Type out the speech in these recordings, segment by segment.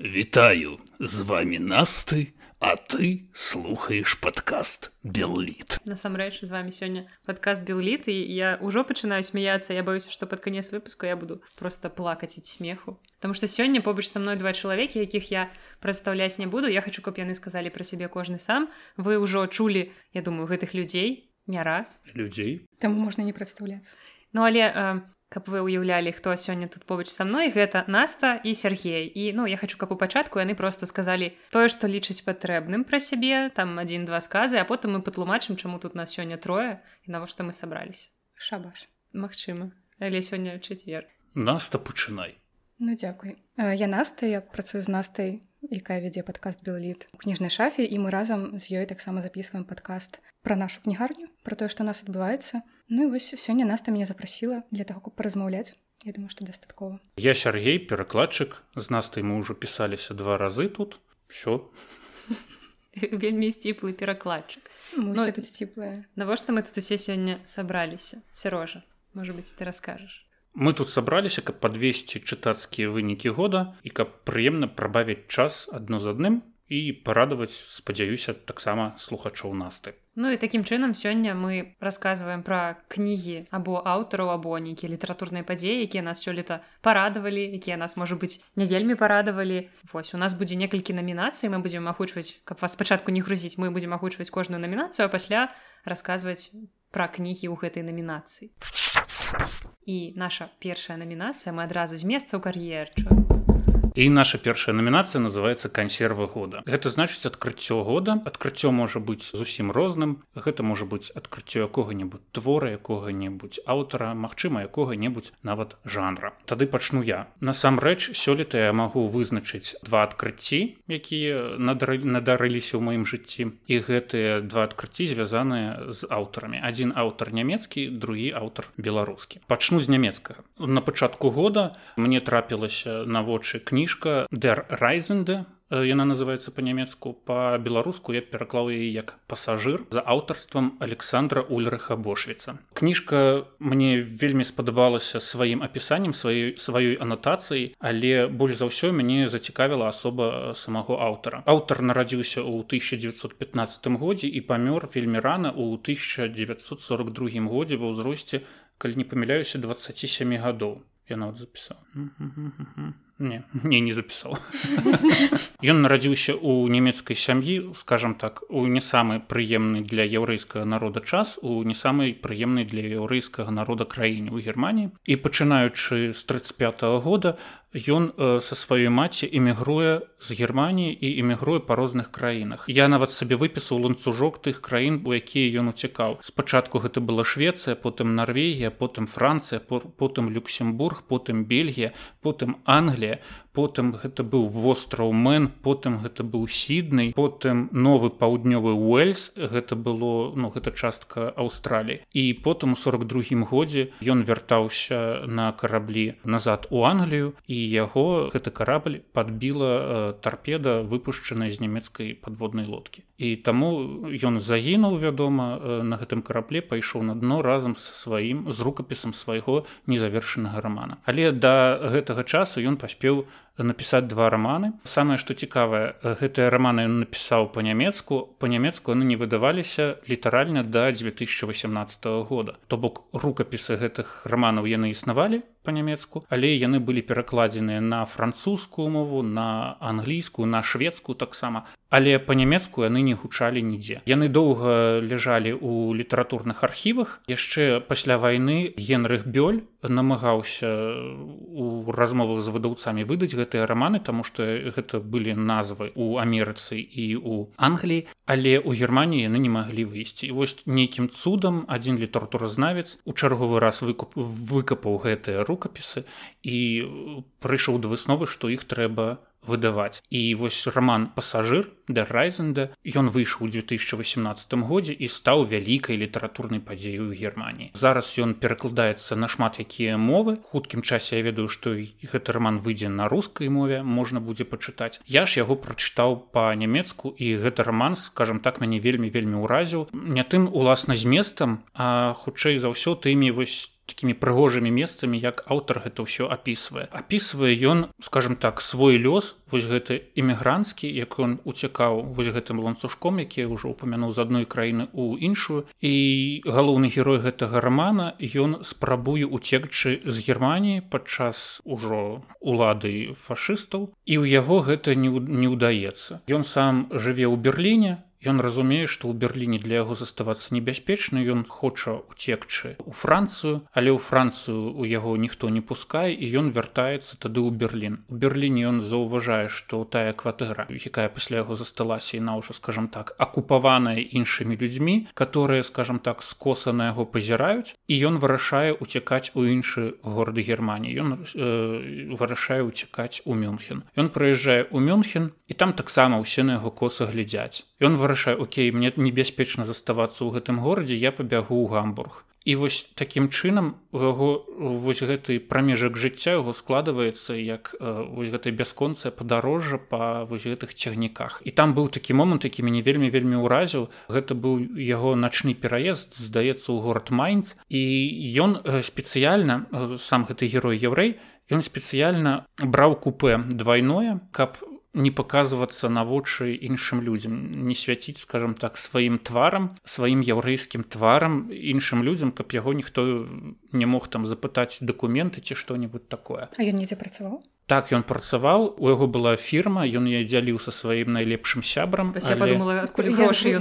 Вітаю з вами насты, а ты слухаеш падкаст Белліт. Насамрэч з вами сёння падкаст Белліт і я ўжо пачынаю смяяцца, я баюся, што пад канец выпуску я буду просто плакаць ад смеху. Таму што сёння побач са мной два чалавекі, якіх я прадстаўляць не буду. Я хочу, каб яны сказалі пра сябе кожны сам. Вы ўжо чулі, я думаю, гэтых людзей не раз людзей. Таму можна не прадстаўляцца. Ну але э, каб вы ўяўлялі хто сёння тут побач са мной гэта наста і Сергей. І ну я хочу каб у пачатку яны просто сказалі тое што лічыць патрэбным пра сябе там адзін-два сказы а потым мы патлумачым чаму тут нас сёння трое і навошта мы сабрались. Шабаш. Магчыма. Але сёння чацвер. Наста пачынай. Ну дзякуй. Я наста я працую з настай якая вядзе падкаст белліт у кніжнай шафе і мы разам з ёй таксама записываем падкаст пра нашу кнігарню про тое што нас адбываецца Ну і вось сёння наста мяне запрасіла для таго каб паразмаўляць Я думаю што дастаткова Я Сергей перакладчык з настай мы ўжо пісаліся два разы тут. Все вельмі сціплы перакладчык ну, тут сціплая навошта мы тут усе сёння сабраліся сярожа можа быть ты раскажаш Мы тут сабраліся каб падвесці чытацкія вынікі года і каб прыемна прабавіць час адно з адным і парадаваць спадзяюся таксама слухачоў насты. Ну і такім чынам сёння мы расказваем пра кнігі або аўтараў або нейкія літаратурныя падзеі якія нас сёлета парадавалі якія нас можа быць не вельмі парадавалі. Вось у нас будзе некалькі намінацый мы будзем агучваць каб вас спачатку не грузіць мы будзем агучваць кожную намінацыю а пасля расказваць пра кнігі ў гэтай намінацыі. І наша першая намінацыя мы адразу з месца ў кар'ерчу і наша першая намінацыя называется кансервы года гэта значыць адкрыццё года адкрыццё можа быць зусім розным. Гэта можа быць адкрыццё якога-небудзь твора якога-небудзь аўтара Мачыма якога-небудзь нават жанра. Тады пачну я. Насамрэч сёлета я магу вызначыць два адкрыцці якія надарыліся ў маім жыцці. І гэтыя два адкрыцці звязаныя з аўтарамі. Адзін аўтар нямецкі другі аўтар беларускі. Пачну з нямецкага. На пачатку года мне трапілася на вочы кніг кніжка der райзенде яна называется по-нямецку по-беларуску я пераклаў яе як пасажыр за аўтарствам александра ульрыха бошвіца. Кніжка мне вельмі спадабалася сваім апісаннем сваёй сваёй анатацыі але больш за ўсё мяне зацікавіла асоба самого аўтара. Аўтар нарадзіўся ў 1915 годзе і памёр вельмі рана ў 1942 годзе ва ўзросце калі не памыляюся 27 гадоў. Я нават запісаў не не не запісаў Ён нарадзіўся ў нямецкай сям'і скажем так у не самы прыемны для яўрэйскага народа час у не самай прыемнай для яўрэйскага народа краіне ў германії і пачынаючы з 35 -го года ён э, са сваёй маці эмігруе з германії і эмігруе па розных краінах. Я нават сабе выпісаў ланцужок тых краін у якія ён уцікаў. Спачатку гэта была швецыя потым норвегія потым францыя потым люксембург потым бельгія потым англія det потым гэта быў востраў мэн потым гэта быў сіднай потым новы паўднёвы уэльс гэта было ну гэта частка аўстраліі. І потым у 42 годзе ён вяртаўся на караблі назад у англію і яго гэты карабль подбіла э, тарпеда выпушчаная з нямецкай подводнай лодкі. І таму ён загінуў вядома э, на гэтым карабле пайшоў на дно разам са сваім з рукапісам свайго незавершанага рамана. Але да гэтага часу ён паспеў напісаць два раманы. Самае што цікавае гэтыя раманы ён напісаў па-нямецку. Па-нямецку яны не выдаваліся літаральна да 2018 года. То бок рукапісы гэтых раманаў яны існавалі па-нямецку але яны былі перакладзеныя на французскую мову на англійскую на шведскую таксама але па-нямецку яны не гучалі нідзе. Яны доўга ляжалі ў літаратурных архівах. Яшчэ пасля вайны генрых бёль намагаўся у размовах з выдаўцамі выдаць гэтыя раманы таму што гэта былі назвы у амерыцы і у англіі. Але ў германії яны не маглі выйсці. Вось нейкім цудам адзін літаратуразнавец у чарговы раз выкуп выкапаў гэтыя рукапісы і прыйшоў да высновы што іх трэба выдаваць. І вось роман пасажыр да райзенда ён выйшаў у 2018 годзе і стаў вялікай літаратурнай падзею ў германії зараз ён перакладаецца на шмат якія мовы. Хуткім часе я ведаю што гэты роман выйдзе на рускай мове можна будзе пачытаць. Я ж яго прачытаў па-нямецку і гэты роман скажем так мяне вельмі вельмі ўразіў. Не тым уласна зместам а хутчэй за ўсё тымі вось такімі прыгожымі месцамі як аўтар гэта ўсё апісвае. Апісвае ён скажем так свой лёс вось гэты эмігранцкі як ён уцякаў вось гэтым ланцужком які ўжо упамянуў з адной краіны у іншую. І галоўны герой гэтага рамана ён спрабуе уцекчы з германії падчас ужо улады фашыстаў і ў яго гэта не ўдаецца. Ён сам жыве ў берерліне Ён разумее, што ў Берліне для яго заставацца небяспечна, ён хоча уцекчы ў Францыю, але ў Францыю у яго ніхто не пускае і ён вяртаецца тады ў Берлін. У Берліне ён заўважае, што тая кватэра, якая пасля яго засталася і на ўжо скажем так акупаваная іншымі людзьмі, которые скажем так скоса на яго пазіраюць і ён вырашае уцякаць у іншы горады Геррманіі. Ён э, вырашае уцякаць у Мюнхен. Ён прыязджае ў Мюнхен і там таксама ўсе на яго коса глядзяць. Ён вырашае Окей мне небяспечна заставацца ў гэтым горадзе я пабягу ў гамбург і вось такім чынам у яго вось гэты прамежак жыцця яго складваецца як вось гэтай бясконцая падарожжа па вось гэтых цягніках. І там быў такі момант які мяне вельмі вельмі ўразіў. Гэта быў яго начны пераезд здаецца ў горад майнц. І ён спецыяльна сам гэты герой яўрэй ён спецыяльна браў купе двойное каб у не паказвацца на вочы іншым людзям не свяціць скажем так сваім тварам сваім яўрэйскім тварам іншым людзям каб яго ніхто не мог там запытаць дакументы ці што-нибудь такое. А ён недзе працаваў так ён працаваў у яго была фірма ён я дзяліў са сваім найлепшым сябрам але...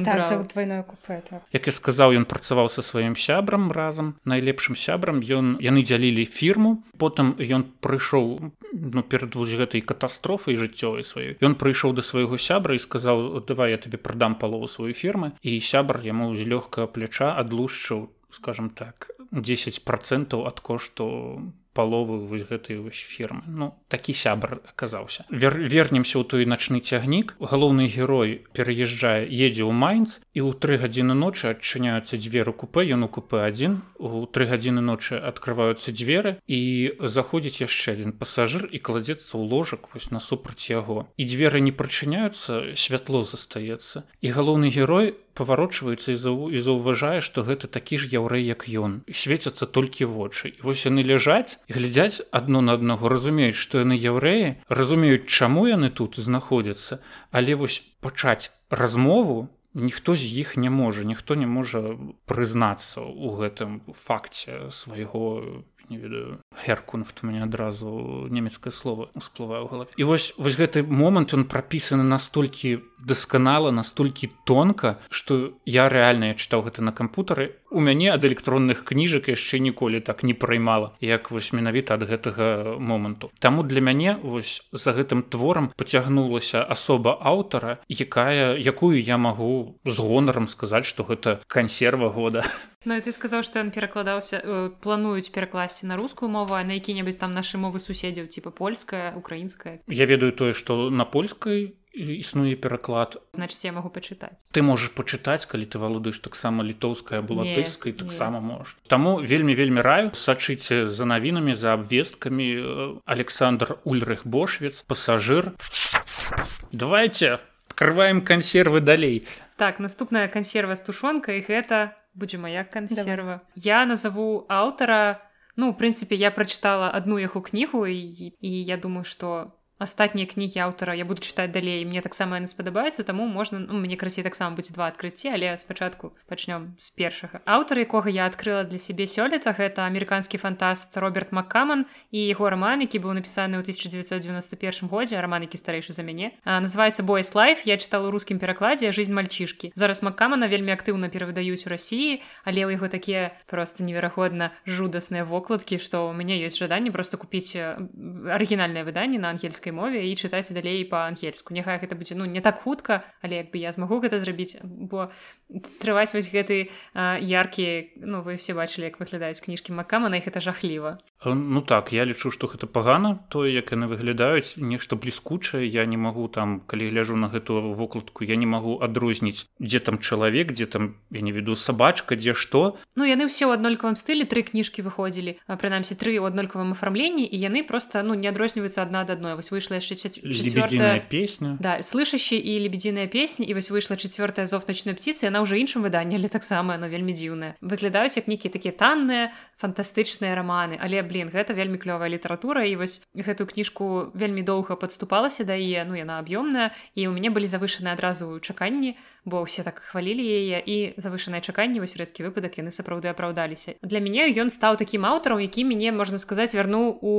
так, купе, так. як і сказаў ён працаваў са сваім сябрам разам найлепшым сябрам. Ён яны дзялілі фірму потым ён прыйшоў ну перад вось гэтай катастрофай жыццёвай сваёй. Ён прыйшоў да свайго сябра і сказаў давай я табе прадам палову сваёй фірмы і сябар яму з лёгкага пляча адлушчыў скажем так 10 процентаў ад кошту паловы вось гэтай вось фірмы. Ну такі сябр аказаўся. Вер, вернемся ў той начны цягнік. Галоўны герой пераязджае едзе ў майнц і ў тры гадзіны ночы адчыняюцца дзверы купе ён у купе адзін. У тры гадзіны ночы открываюцца дзверы і заходзіць яшчэ адзін пасажыр і кладзецца ў ложак вось насупраць яго. І дзверы не прачыняюцца святло застаецца. І галоўны герой паварочваецца і заўважае што гэта такі ж яўрэй як ён. Свецяцца толькі вочы і вось яны ляжаць глядзяць адно на аднаго разумеюць што яны яўрэі разумеюць чаму яны тут знаходзяцца. Але вось пачаць размову ніхто з іх не можа ніхто не можа прызнацца ў гэтым факце свайго не ведаю геркунфт мне адразу нямецкае слово усплывае ў галаве і вось вось гэты момант он прапісаны настолькі дасканала настолькі тонка что я рэальна я чытаў гэта на кампутары у мяне ад электронных кніжак яшчэ ніколі так не праймала як вось менавіта ад гэтага моманту. Таму для мяне вось за гэтым творам поцягнулася асоба аўтара якая якую я магу з гонарам сказаць что гэта кансерва года. Ну, ты сказаў што ён перакладаўся э, плануюць перакласці на рускую мову а на які-небудзь там нашы мовы суседзяў типа польская украінская Я ведаю тое што на польскай існуе пераклад. Значит я могу пачытаць ты можаш пачытаць калі ты валодаеш таксама літоўская была тыскай таксама можаш. Таму вельмі вельмі раю сачыце за навінамі за абвесткамі э, Александр ульрых бошвец пасажыр. Давайте открываем кансервы далей. Так наступная кансерва з тушонкай гэта будзе моя кансерва. Я назову аўтара ну в прынцыпе я прачытала одну яго кнігу і, і я думаю что астатнія кнігі аўтара я буду чытаць далей мне таксама яны спадабаюцца таму можна ну, мне красей таксама будзе два адкрыцці але спачатку пачнём з першага аўтар якога я адкрыла для сябе сёлета гэта амерыканскі фантаст роберт маккаман і яго роман які быў напісаны ў 1991 годзе роман які старэйшы за мяне а, называется бойс лайф я чытала у рускім перакладзе жизнь мальчишки зараз маккамана вельмі актыўна перавыдаюць у рассіі але ў яго такія просто неверагодна жудасныя вокладкі што у мяне ёсць жаданне просто купіць арыгінальнае выданне на ангельскай ангельскай мове і чытаць далей па-ангельску. Няхай гэта будзе ну не так хутка але як бы я змагу гэта зрабіць бо трываць вось гэты яркія ну вы все бачылі як выглядаюць кніжкі макама на іх это жахліва Ну так я лічу што гэта пагана тое як яны выглядаюць нешта бліскучае я не магу там калі гляжу на гэтую вокладку я не магу адрозніць дзе там чалавек дзе там я не веду сабачка дзе што. Ну яны ўсе ў аднолькавым стылі тры кніжкі выходзілі прынамсі тры ў аднолькавым афармленні і яны просто ну не адрозніваюцца адна ад адной. Вось выйшла яшчэ чацвёртая песня. Да слышащие і лебедзіная песня і вось выйшла чацвёртая зов начной птицы яна ўжо іншым выданне але таксама но вельмі дзіўная выглядаюць як нейкія такія танныя фантастычныя раманы але блин гэта вельмі клёвая літаратура і вось гэтую кніжку вельмі доўга падступалася да яе ну яна аб'ёмная і у мяне былі завышаны адразу чаканні бо ўсе так хвалілі яе і завышаныя чаканні вось рэдкі выпадак яны сапраўды апраўдаліся. Для мяне ён стаў такім аўтарам які мяне можна сказаць вярнуў у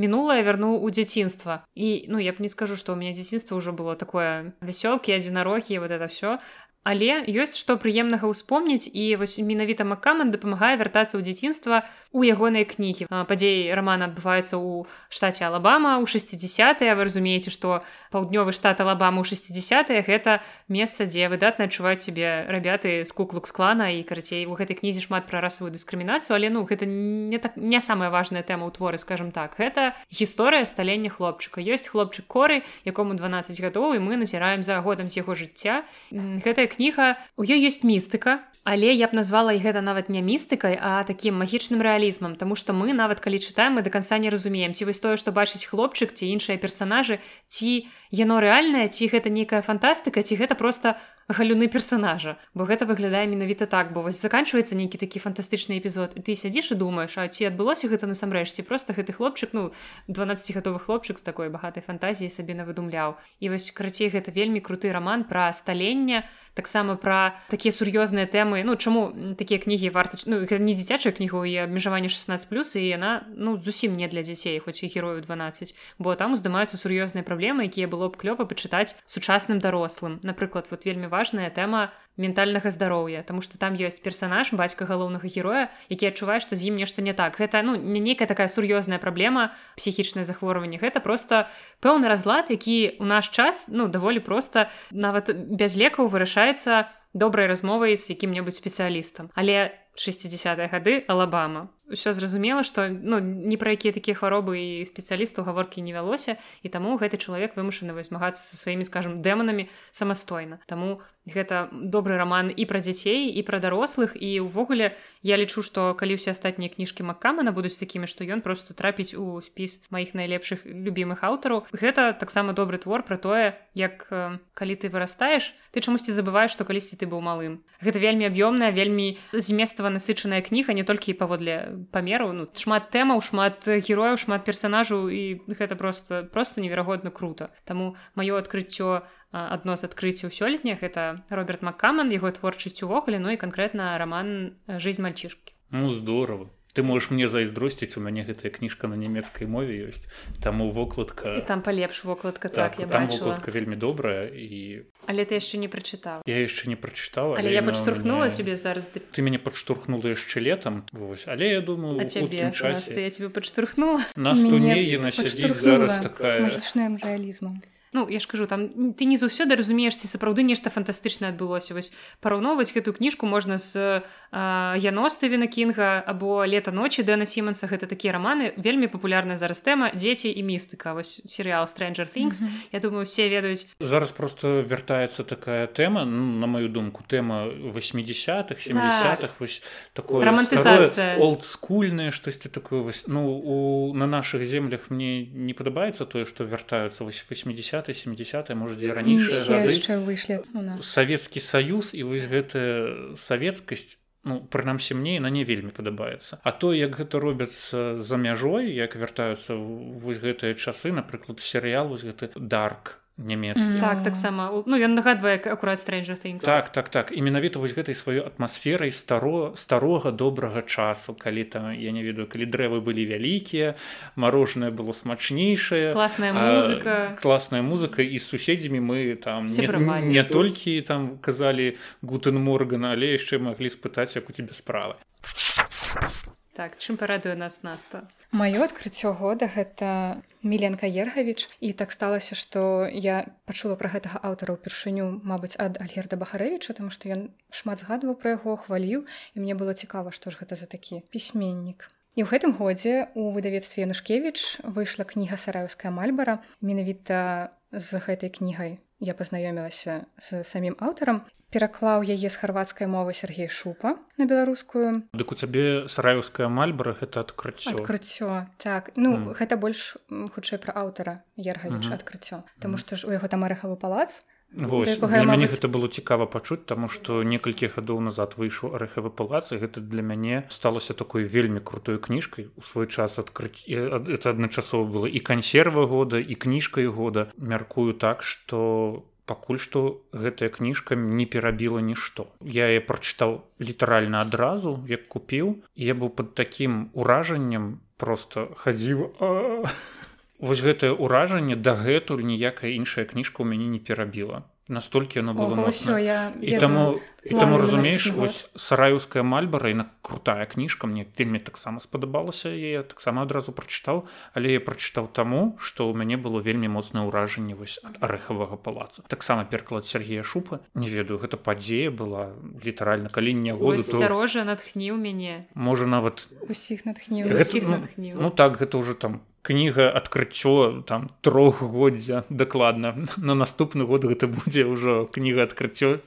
мінулае вярнуў у дзяцінства. І ну я б не скажу што ў мяне дзяцінства ўжо было такое вясёлкі адзінарокі вот это все Але ёсць што прыемнага ўспомніць і вось менавіта Маккаман дапамагае вяртацца ў дзяцінства у ягонай кнігі. Падзеі рамана адбываюцца ў штаце Алабама ў 60 вы разумееце, што паўднёвы штат Алабама ў 60 гэта месца, дзе выдатна адчуваюць сябе рабяты з куклук склана і карацей у гэтай кнізе шмат пра расавую дыскрымінацыю, але ну гэта не, так, не самая важная тэма ў творы, скажем так. Гэта гісторыя сталення хлопчыка. ёсць хлопчык коры, якому 12 гадоў і мы назіраем за годам з яго жыцця. Гэтая кніга у ёй ёсць містыка але я б назвала і гэта нават не містыкай а такім магічным рэалізмам Таму што мы нават калі чытаем мы до конца не разумеем ці вось тое што бачыць хлопчык ці іншыя персонажы ці яно рэальнае ці гэта нейкая фантастыка ці гэта просто галюны персонажа. Бо гэта выглядае менавіта так бо вось заканчваецца нейкі такі фантастычны эпізод і ты сядзіш і думаеш а ці адбылося гэта насамрэч ці просто гэты хлопчык ну 12гадовы хлопчык з такой багатай фантазіі сабе навыдумляў. І вось карацей гэта вельмі круты роман пра сталення таксама пра такія сур'ёзныя тэмы. Ну чаму такія кнігі варта ну, не дзіцячая кнігу і абмежаванне 16 плюс і яна ну зусім не для дзяцей хоць і герою 12 бо там уздымаюцца сур'ёзныя праблемы якія было б клёва пачытаць сучасным дарослым. Напрыклад вот вельмі важная тэма ментальнага здароўя Таму что там ёсць персонаж бацька галоўнага героя які адчувае што з ім нешта не так. Гэта ну не нейкая такая сур'ёзная праблема псіхічнае захворванне. Гэта просто пэўны разлад які у наш час ну даволі проста нават без лекаў вырашаецца добрай размовай з якім-небудзь спецыялістам. Але 60 гады алабама ўсё зразумела што ну не пра якія такія хваробы і спецыялістаў гаворкі не вялося і таму гэты чалавек вымушаны змагацца са сваімі скажем дэманамі самастойна. Таму гэта добры раман і пра дзяцей і пра дарослых. І ўвогуле я лічу што калі ўсе астатнія кніжкі маккамана будуць такімі што ён просто трапіць у спіс маіх найлепшых любімых аўтараў гэта таксама добры твор пра тое як калі ты вырастаеш ты чамусьці забываеш што калісьці ты быў малым. Гэта вельмі аб'ёмная вельмі зместава насычаная кніга не толькі паводле памеру ну шмат тэмаў шмат герояў шмат персонажаў і гэта просто просто неверагодна круто. Таму маё адкрыццё адно з адкрыццяў сёлетніх гэта роберт маккаман яго творчасць увогуле ну і канкрэтна роман жизнь мальчишки ну здорово ты можешь мне зайздросціць у мяне гэтая кніжка на нямецкай мове ёсць таму вокладка. І там палепш вокладка так, так там вокладка вельмі добрая і але ты яшчэ не прачытаў я яшчэ не прачытаў але, але я падштурхнула мяне... тебе зараз ты мяне падштурхнула яшчэ летом. Вось. Але я думаю цябе часе... я тебе падштурхнула нас тут не яна сядзіць зараз такая рэалізмом Ну я ж кажу там ты не заўсёды разумееш ці сапраўды нешта фантастычнае адбылося вось параўноўваць гэтую кніжку можна з яносты віна кінга або лета ночи дэна сіманса гэта такія раманы вельмі папулярная зараз тэма дзеці і містыка вось серыял stranger things mm -hmm. Я думаю все ведаюць зараз просто вяртаецца такая тэма ну, на маю думку тэма 80-х 70-х так. вось такое романтызацыя олдскульнае штосьці такое вось ну у на наших землях мне не падабаецца тое што вяртаюцца вось 80 70 может дзе ранейшыя выйшлі савецкі саюз і вось гэтая савецкасць ну прынамсі мне на не вельмі падабаецца. А то як гэта робяцца за мяжой як вяртаюцца вось гэтыя часы напрыклад серыял вось гэты дарк нямецкі mm. так таксама ну ён нагадвае акурат things. Так так так. І менавіта вось гэтай сваёй атмасферай старо старога добрага часу калі там я не ведаю калі дрэвы былі вялікія марожанае было смачнейшае класная музыка. класная музыка і з суседзямі мы там не, не толькі там казалі гутен моргана але яшчэ маглі спытаць як у тебе справа так чым парадуе нас наста? Маё адкрыццё года гэта міленка ергавіч. І так сталася што я пачула пра гэтага аўтара ўпершыню мабыць ад альгерда бахарэвіча тому што ён шмат згадваў пра яго хваліў. І мне было цікава што ж гэта за такі пісьменнік. І ў гэтым годзе у выдавецтве Янушкевіч выйшла кніга сараўская мальбара менавіта з гэтай кнігай я пазнаёмілася з самім аўтарам пераклаў яе з харвацкай мовы Сергей шупа на беларускую дык у цябе сараюская мальбара гэта адкрыццё адкрыццё так. Ну mm. гэта больш хутчэй пра аўтара ергавіч mm -hmm. адкрыццё Таму што ж у яго там арэхавы палац Вось, для мяне гэта было цікава пачуць таму што некалькі гадоў назад выйшаў арэхавы палац і гэта для мяне сталася такой вельмі крутой кніжкай. У свой час адкрыць это адначасова было і кансерва года і кніжкай года. Мяркую так што пакуль што гэтая кніжка не перабіла нішто. Я я прачытаў літаральна адразу як купіў я быў под такім уражаннем просто хадзіў а вось гэтае ўражанне дагэтуль ніякая іншая кніжка ў мяне не перабіла. Настолькі оно было Ого, всё, я, і таму і таму разумееш вось сараюская мальбара і на крутая кніжка мне вельмі таксама спадабалася я таксама адразу прачытаў але я прачытаў таму што ў мяне было вельмі моцнае ўражанне вось ад арэхавага палаца. Таксама перклад Сергея шупа не ведаю гэта падзея была літаральна калі не году сярожа то... натхніў мяне. можа нават усіх натхніў ну, ну так гэта ўжо там кніга адкрыццё там трохгоддзя дакладна. На наступны год гэта будзе ўжо кніга адкрыццё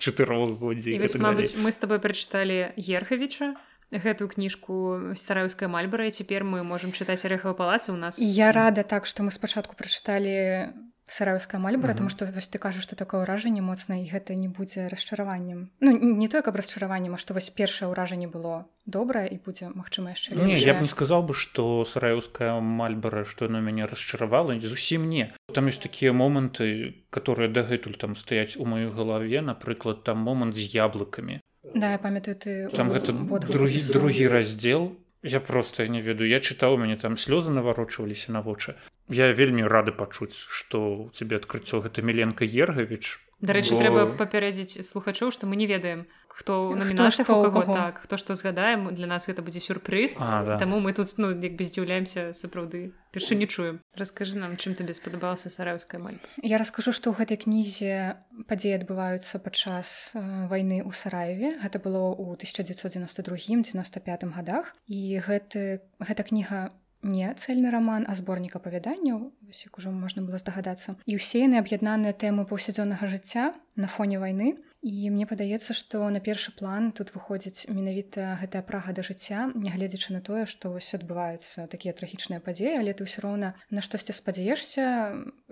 чатырохгоддзя мы с тобой прачыталі ерхавіча гэтую кніжку сараюская мальбара цяпер мы можемм чытаць рэхава палацы у нас я рада так што мы спачатку прачыталі сараўская мальбара тому что вось ты кажаш что такое ўражанне моцна і гэта не будзе расчараваннем Ну не той каб расчараваннем а што вось першае ўражанне было добрае і будзе магчыма яшчэ не я б не сказаў бы что сараюская мальбара што на мяне расчаравала зусім не. Там ёсць такія моманты которые дагэтуль там стаяць у маёй галаве напрыклад там момант з яблыкамі Да, я памятаю ты там гэта другі другі раздзел Я просто не ведаю я чытаў мяне там слёзы наварочваліся на вочы я вельмі рады пачуць што у цябе адкрыццё гэта меленка ергавіч дарэчы бо... трэба папярэдзіць слухачоў што мы не ведаем хто у намінацыях у каго так хто што згадаем для нас гэта будзе сюрпрыз. А, да. Таму мы тут ну як бы здзіўляемся сапраўды. Першы не чуем. Расскажы нам чым табе спадабалася сараўская маль Я раскажу што ў гэтай кнізе падзеі адбываюцца падчас вайны ў сараеве. Гэта было ў 1992 95 годах. І гэты гэта кніга не цэльны роман а зборнік апавяданняў як ужо можна было здагадацца. І ўсе яны аб'яднаныя тэмы паўсядзённага жыцця на фоне вайны і мне падаецца што на першы план тут выходзіць менавіта гэтая прага да жыцця нягледзячы на тое што вось адбываюцца такія трагічныя падзеі але ты ўсё роўна на штосьці спадзяешся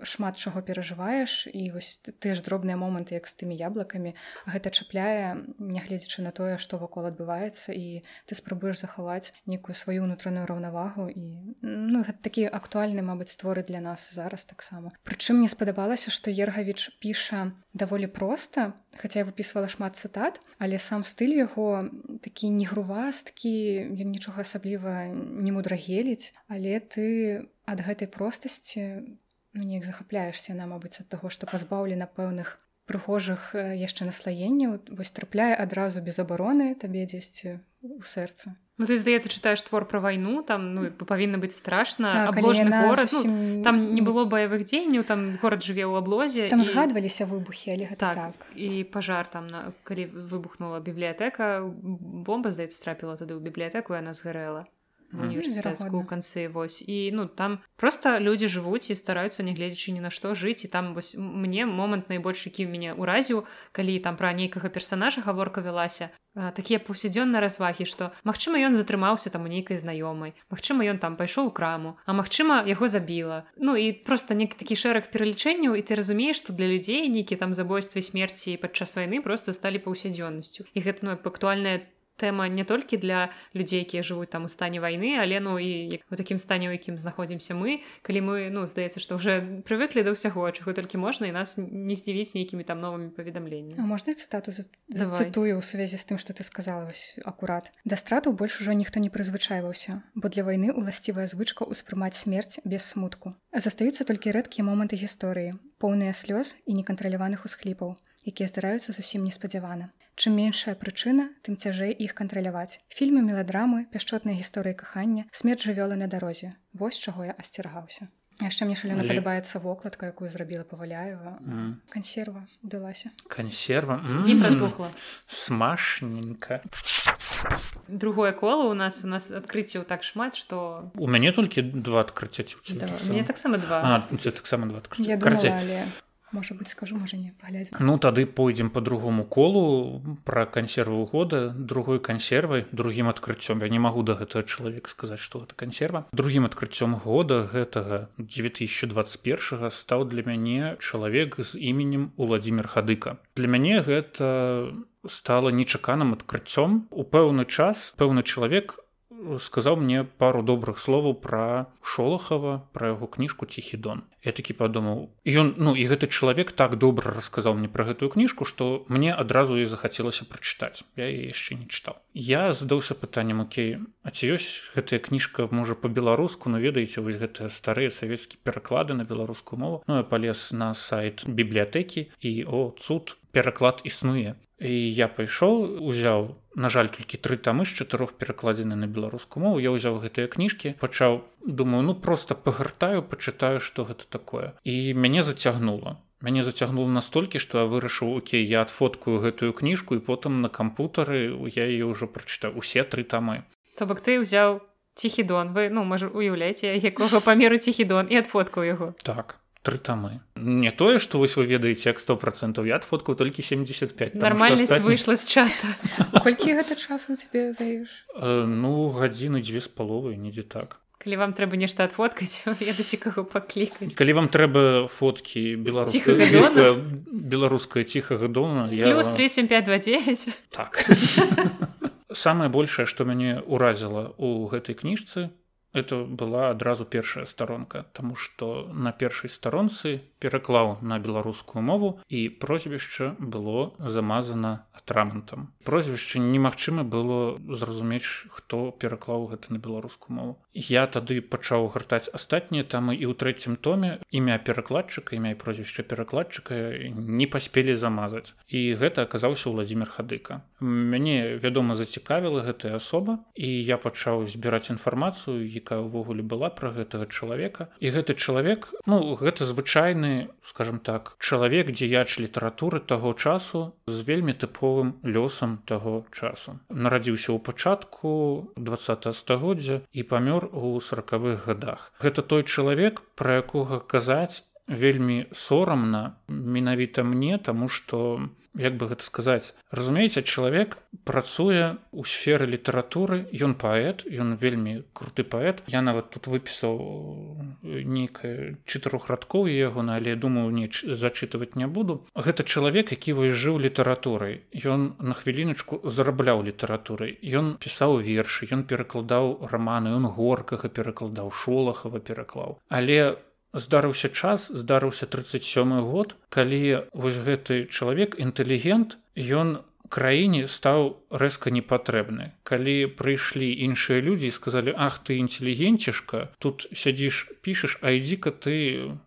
шмат чаго перажываеш і вось ты ж дробныя моманты як з тымі яблыкамі гэта чапляе нягледзячы на тое што вакол адбываецца і ты спрабуеш захаваць некую сваю ўнутраную раўнавагу і ну гэта такі актуальны мабыць творы для нас зараз таксама. Прычым мне спадабалася што ергавіч піша даволі проста хаця я выпісвала шмат цытат але сам стыль яго такі негрувасткі ён нічога асабліва не мудрагеліць але ты ад гэтай простасці ну, неяк захапляешься на мабыць ад таго што пазбаўлена пэўных прыхожых яшчэ наслаенняў. Вось трапляе адразу без абароны табе дзесьці у сэрца. Ну, ты здаецца чытаеш твор пра вайну там ну павінна быць страшна так, горад зусім... ну, там не было баявых дзеянняў там горад жыве ў аблозе там і... згадваліся выбухі але так, так. і пажар там на калі выбухнула бібліятэка бомба здаецца трапіла тады ў бібліятэку яна згарэла універсітэцкую mm, канцы вось. І ну там просто людзі жывуць і стараюцца нягледзячы ні на што жыць і там вось мне момант найбольш які мяне ўразіў калі там пра нейкага персонажа гаворка вялася. Такія паўсядзённыя развагі што Мачыма ён затрымаўся там у нейкай знаёмай Мачыма ён там пайшоў у краму а магчыма яго забіла. Ну і просто нек такі шэраг пералічэнняў і ты разумееш што для людзей нейкі там забойствы смерці падчас вайны просто сталі паўсядзённасцю. І гэта ну актуальная тэма не толькі для людзей якія жывуць там у стане вайны але ну і у такім стане у якім знаходзімся мы калі мы ну здаецца што уже прывыклі да ўсяго чаго толькі можна і нас не здзівіць нейкімі там новымі паведамленнямі можна цытату цытую ў сувязі з тым што ты сказала вось акурат да страту больш ужо ніхто не прызвычайваўся бо для вайны уласцівая звычка ўспрымаць смерць без смутку. Застаюцца толькі рэдкія моманты гісторыі поўныя слёз і некантраляваных усхліпаў якія здараюцца зусім неспадзявана Чым меншая прычына, тым цяжэй іх кантраляваць. Фільмы меладрамы, пяшчотныя гісторыі кахання, смерць жывёлы на дарозе. Вось чаго я асцерагаўся. яшчэ мне шалена падабаецца вокладка, якую зрабіла паваляева mm. кансерва удалася. Кансерва не пратухла смашненька. другое коло у нас у нас адкрыццяў так шмат что у мяне толькі два адкрыцця да, таксама? мне таксама два А, таксама два адкрыцця. Можа быць скажу можа не паглядзім Ну тады пойдзем по другому колу пра кансерву года другой кансервай другім адкрыццём. Я не магу да гэтага чалавека сказаць што гэта кансерва. Другім адкрыццём года гэтага 2021 стаў для мяне чалавек з іменем Владимир хадыка. Для мяне гэта стала нечаканым адкрыццём. У пэўны час пэўны чалавек сказаў мне пару добрых словаў пра шолахава пра яго кніжку ціхі дон я такі падумаў ён ну і гэты чалавек так добра расказаў мне пра гэтую кніжку што мне адразу і захацелася прачытаць. Я яшчэ не чытаў. Я задаўся пытаннем Окей А ці ёсць гэтая кніжка можа по-беларуску но ведаеце вось гэтыя старыя савецкія пераклады на беларускую мову. Ну я палез на сайт бібліятэкі і о цуд пераклад існуе. І я пайшоў узяў на жаль толькі тры тамы з чатырох перакладзены на беларускую мову. Я ўзяў гэтыя кніжкі пачаў думаю ну просто пагартаю пачытаю што гэта такое. І мяне зацягнула. Мяне зацягнула настолькі што я вырашыў Окей я адфоткаю гэтую кніжку і потым на кампутары я ее ўжо прачытаю усе тры тамы то бок ты ўзяў ціхідон вы ну можа уяўляеце якога памеру ціхідон і адфоткаў яго. Так тры тамы не тое што вось вы ведаеце як сто процентаў я адфоткаў толькі 75 таму што нармальнасць астатні- выйшла з чата. Колькі гэта часу у цябе заеш Э, ну гадзіны дзве з паловай недзе так. Калі вам трэба нешта адфоткаць ведаце каго паклікаць. Калі вам трэба фоткі беларуская Ціхага блізкая беларуская ціхага дона я плюс 37529 так. Самае большае што мяне ўразіла у гэтай кніжцы это была адразу першая старонка Таму што на першай старонцы пераклаў на беларускую мову і прозвішча было замазана атрамантам. Прозвішча немагчыма было зразумець хто пераклаў гэта на беларускую мову. Я тады пачаў гартаць астатнія тамы і ў трэцім томе імя перакладчыка імя і прозвішча перакладчыка не паспелі замазаць. І гэта аказаўся владимир хадыка. Мяне вядома зацікавіла гэтая асоба і я пачаў збіраць інфармацыю якая ўвогуле была пра гэтага чалавека. І гэты чалавек ну гэта звычайны скажем так чалавек дзеяч літаратуры таго часу з вельмі тыповым лёсам таго часу. Нарадзіўся ў пачатку два стагоддзя і памёр у сороквых годах гэта той чалавек пра якога казаць вельмі сорамна менавіта мне таму што як бы гэта сказаць разумееце чалавек працуе у сферы літаратуры ён паэт ён вельмі круты паэт. Я нават тут выпісаў нейкае чатырохрадкоў яго на але думаю не зачытваць не буду. Гэта чалавек які вось жыў літаратурай. Ён на хвіліначку зарабляў літаратурай. Ён пісаў вершы ён перакладаў раманы ён горкага перакладаў шолахава пераклаў. Але здарыўся час здарыўся 37 год калі вось гэты чалавек інтэлігент ён краіне стаў рэзка непатрэбны. Калі прыйшлі іншыя людзі сказалі ах ты інтэлігенцішка тут сядзіш пішаш а ідзі-ка ты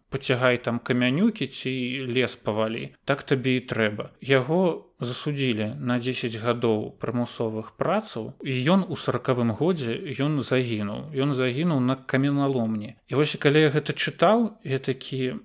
пацягай там камянюкі ці лес павалі так табе і трэба яго засудзілі на 10 гадоў прымусовых працаў і ён у сорокавым годзе ён загінуў. Ён загінуў на каменаломні. І вось калі я гэта чытаў я такі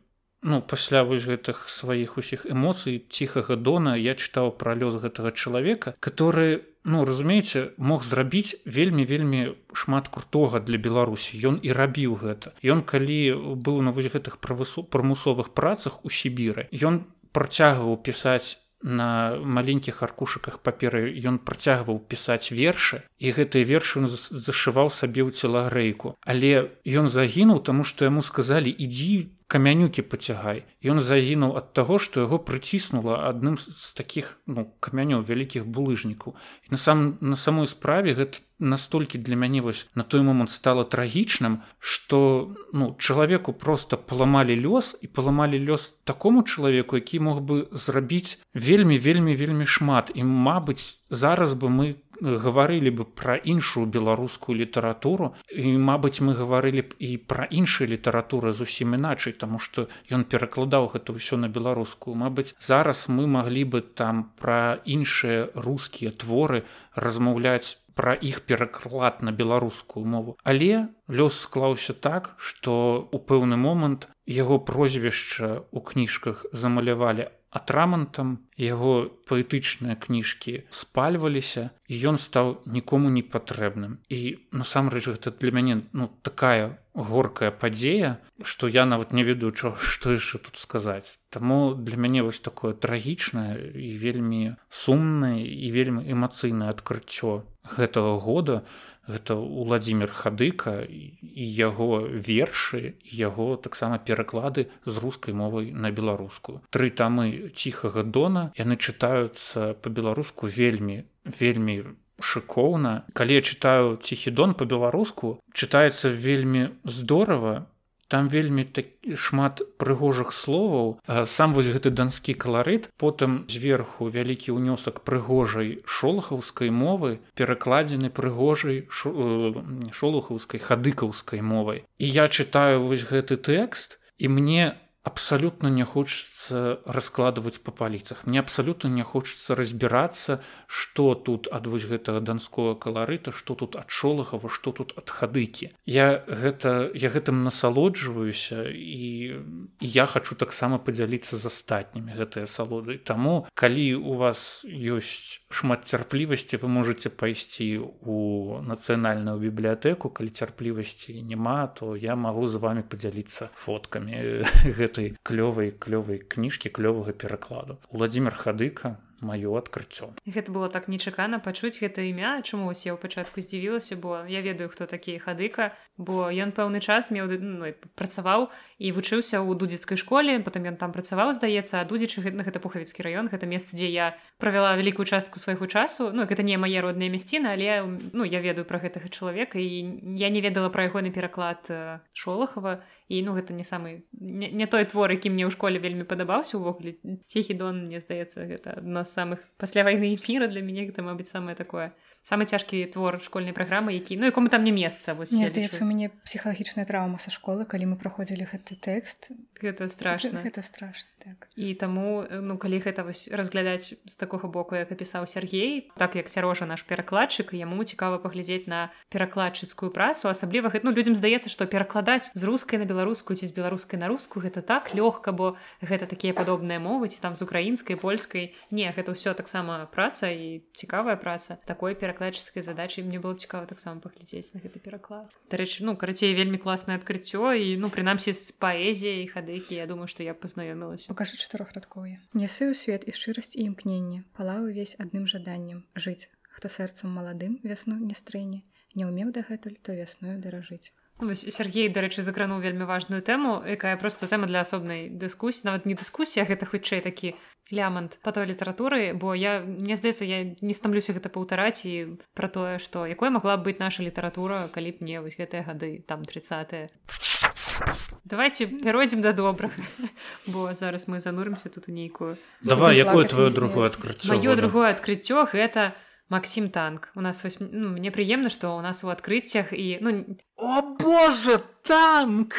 ну пасля вось гэтых сваіх усіх эмоцый ціхага дона я чытаў пра лёс гэтага чалавека который ну разумееце мог зрабіць вельмі вельмі шмат крутога для беларусі. Ён і рабіў гэта. Ён калі быў на вось гэтых правысу прымусовых працах у сібіры ён працягваў пісаць на маленькіх аркушыках паперы ён працягваў пісаць вершы і гэтыя вершы ён зашываў сабе ў целагрэйку. Але ён загінуў таму што яму сказалі ідзі камянюкі пацягай ён загінуў ад таго што яго прыціснула адным з такіх ну камянёў вялікіх булыжнікаў. На сам на самой справе гэта настолькі для мяне вось на той момант стала трагічным что ну чалавеку просто паламалі лёс і паламалі лёс такому чалавеку які мог бы зрабіць вельмі вельмі вельмі шмат. І мабыць зараз бы мы гаварылі бы пра іншую беларускую літаратуру і мабыць мы гаварылі б і пра іншыя літаратуры зусім іначай таму што ён перакладаў гэта ўсё на беларускую. Мабыць зараз мы маглі бы там пра іншыя рускія творы размаўляць пра іх пераклад на беларускую мову. Але лёс склаўся так што у пэўны момант яго прозвішча ў кніжках замалявалі атрамантам яго паэтычныя кніжкі спальваліся і ён стаў нікому не патрэбным. І насамрэч гэта для мяне ну такая горкая падзея што я нават не ведаю чо што яшчэ тут сказаць. Таму для мяне вось такое трагічнае і вельмі сумнае і вельмі эмацыйнае адкрыццё гэтага года. Гэта владимир хадыка і яго вершы яго таксама пераклады з рускай мовай на беларускую. Тры тамы ціхага дона яны чытаюцца по-беларуску вельмі вельмі шыкоўна. Калі я чытаю ціхі дон по-беларуску чытаецца вельмі здорава. Там вельмі так шмат прыгожых словаў. Сам вось гэты данскі каларыт потым зверху вялікі ўнёсак прыгожай шолахаўскай мовы перакладзены прыгожай шолухаўскай хадыкаўскай мовай. І я чытаю вось гэты тэкст і мне абсалютна не хочется раскладывать по паліцах мне абсалютна не хочется разбираться что тут ад вось гэтага данского каларыта что тут ад шолахава что тут ад хадыкі. Я гэта я гэтым насалоджваюся і я хочу таксама подзяліцца з астатнімі гэтыя салоды. Таму калі у вас ёсць шмат цярплівасці вы можете пайсці у нацыянальную бібліятэку. Калі цярплівасці няма то я магу з вами подзяліцца фоткамі гэта гэтай клёвай клёвай кніжкі клёвага перакладу. Владимир хадыка маё адкрыццё гэта было так нечакана пачуць гэта імя чаму я ў пачатку здзівілася бо я ведаю хто такі хадыка бо ён пэўны час меў ну, працаваў і вучыўся ў дудзецкай школе потым ён там працаваў здаецца а дудзічы на гэта пухавіцкі раён гэта месца дзе я правяла вялікую частку свайго часу. Ну гэта не мае родныя мясціны але ну я ведаю пра гэтага чалавека і я не ведала пра ягоны пераклад шолахава і ну гэта не самы не, не той твор які мне ў школе вельмі падабаўся увогуле ціхі дон мне здаецца гэта адно з самых пасля вайны эфіра для мяне гэта мабыць самае такое самы цяжкі твор школьнай праграмы які ну якому там не месца мне здаецца у мяне псіхалагічная траўма са школы калі мы праходзілі гэты тэкст гэта страшно. Гэта страшно так. і таму ну калі гэта вось разглядаць з такога боку як апісаў Сергей так як сярожа наш перакладчык яму цікава паглядзець на перакладчыцкую працу асабліва гэта ну людзям здаецца што перакладаць з рускай на беларускую ці з беларускай на руску гэта так лёгка бо гэта такія падобныя мовы ці там з украінскай польскай. Не гэта ўсё таксама праца і цікавая праца. Такой перак перакладчыцкай задачай мне было цікава таксама паглядзець на гэты пераклад. Дарэчы ну карацей вельмі класнае адкрыццё і ну прынамсі з паэзіяй хадыкі я думаю што я пазнаёмілася. Покажы чатырохрадковыя. Нясы ў свет і шчырасць і імкненне. Палаў увесь адным жаданнем. Жыць. Хто сэрцам маладым вясну не стрэне. Не ўмеў дагэтуль то вясною даражыць ну, Сергей дарэчы закрануў вельмі важную тэму якая просто тэма для асобнай дыскусіі нават не дыскусія гэта хутчэй такі лямант по той літаратуры бо я мне здаецца я не стамлюся гэта паўтараць і пра тое што якой магла б быць наша літаратура калі б мне вось гэтыя гады там 30 давайте пяройдзем да добрых бо зараз мы занурымся тут у нейкую давай якое твоё другое адкрыццё маё другое адкрыццё гэта Максім танк у нас вось, ну, мне прыемна што ў нас у адкрыццях і ну о боже танк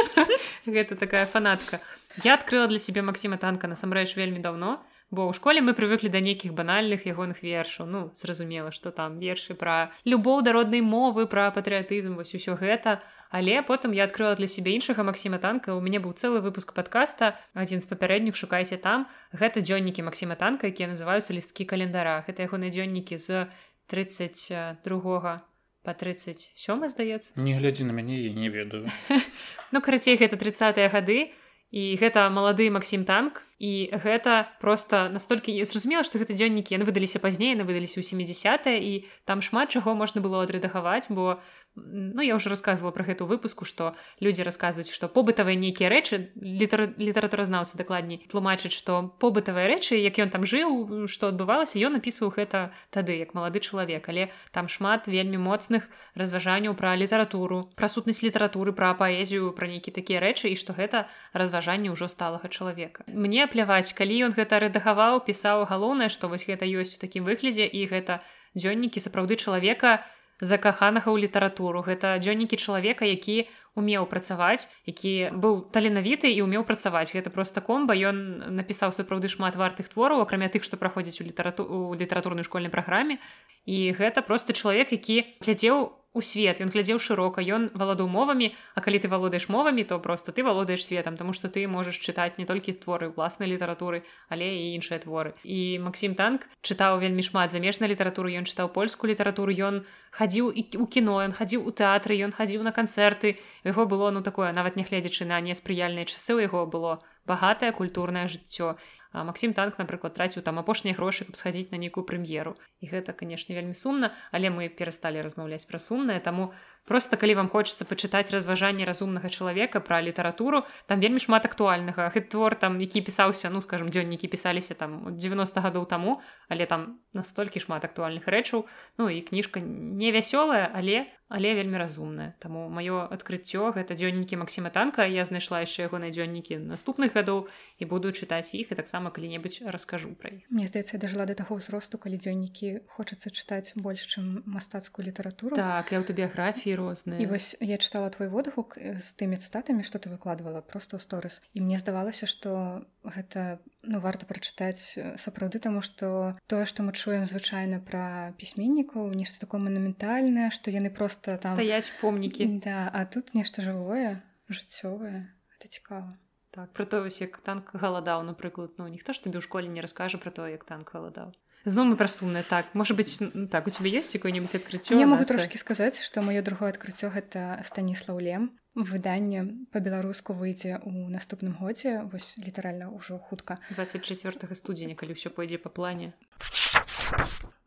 гэта такая фанатка Я адкрыла для сябе Масіма танка насамрэч вельмі даўно, Бо ў школе мы прывыклі да нейкіх банальных ягоных вершаў. Ну зразумела, што там вершы пра любоў да роднай мовы, пра патрыятызм вось усё гэта. Але потым я адкрыла для сябе іншага Масіма танка. У мяне быў цэлы выпуск падкаста. адзін з папярэдніх шукайце там. Гэта дзённікі Масіма танка, якія называюцца лісткі календара. Гэта ягоныя дзённікі з 32 по 37 здаецца. Не глядзі на мяне я не ведаю. ну карацей гэта 30 гады і гэта малады Масім танк і гэта просто настолькі я зразумела што гэта дзённікі яны выдаліся пазней яны выдаліся ў 70 і там шмат чаго можна было адрэдагаваць бо ну я уже рассказывала про гэту выпуску что люди рассказываюць что побытавыя нейкія рэчы літар літаратуразнаўцы дакладней тлумачыць что побытавыя рэчы як ён там жыў что адбывалася ён напісваў гэта тады як малады чалавек але там шмат вельмі моцных разважанняў пра літаратуру пра сутнасць літаратуры пра паэзію пра нейкі такія рэчы і что гэта разважанне ўжо сталага чалавека. Мне пляваць калі ён гэта рэдагаваў пісаў галоўнае што вось гэта ёсць у такім выглядзе і гэта дзённікі сапраўды чалавека закаханага ў літаратуру. Гэта дзённікі чалавека які умеў працаваць які быў таленавіты і умеў працаваць. Гэта просто комба. Ён напісаў сапраўды шмат вартых твораў акрамя тых што праходзіць у літарату у літаратурнай школьнай праграме. І гэта просто чалавек які глядзеў у свет ён глядзеў шырока ён валадаў мовамі А калі ты валодаеш мовамі то просто ты валодаеш светом тому что ты можаш чытаць не толькі творы ўласнай літаратуры але і іншыя творы. І Макссім танк чытаў вельмі шмат замежнай літаратуры ён чытаў польскую літаратуру ён хадзіў і у кіно ён хадзіў у тэатры ён хадзіў на канцэрты яго было ну такое нават нягледзячы на неспрыяльныя часы у яго было багатае культурнае жыццё Макссім танк напрыклад траціў там апошнія грошы каб схадзіць на нейкую прэм'еру і гэта канешне вельмі сумна але мы перасталі размаўляць пра сумнае таму просто калі вам хочется пачытаць разважанне разумнага чалавека пра літаратуру там вельмі шмат актуальнага. Гэты твор там які пісаўся ну скажем дзённікі пісаліся там 90 гадоў таму але там настолькі шмат актуальных рэчаў. Ну і кніжка не вясёлая але але вельмі разумная. Таму маё адкрыццё гэта дзённікі Масіма танка. Я знайшла яшчэ яго на дзённікі наступных гадоў і буду чытаць іх і таксама калі-небудзь раскажу пра іх. Мне здаецца дажыла да таго ўзросту калі дзённікі хочацца чытаць больш чым мастацкую літаратуру. Так я аўтабіяграфіі розныя і вось я чытала твой водгук з тымі цытатамі што ты выкладвала просто ў сторыс і мне здавалася што гэта ну варта прачытаць сапраўды таму што тое што мы чуем звычайна пра пісьменнікаў нешта такое манументальнае што яны просто там стаять помнікі да а тут нешта жывое жыццёвае это цікава так про то вось як танк галадаў напрыклад ну ніхто ж табе ў школе не раскажа про то як танк галадаў зноў мы пра сумнае так можа быть так у тебе есть якое-нибудь адкрыццё я могу трошки сказаць что маё другое адкрыццё гэта станіслав лем выданне по-беларуску выйдзе у наступным годзе вось літаральна ўжо хутка. 24 студзеня калі ўсё пойдзе по плане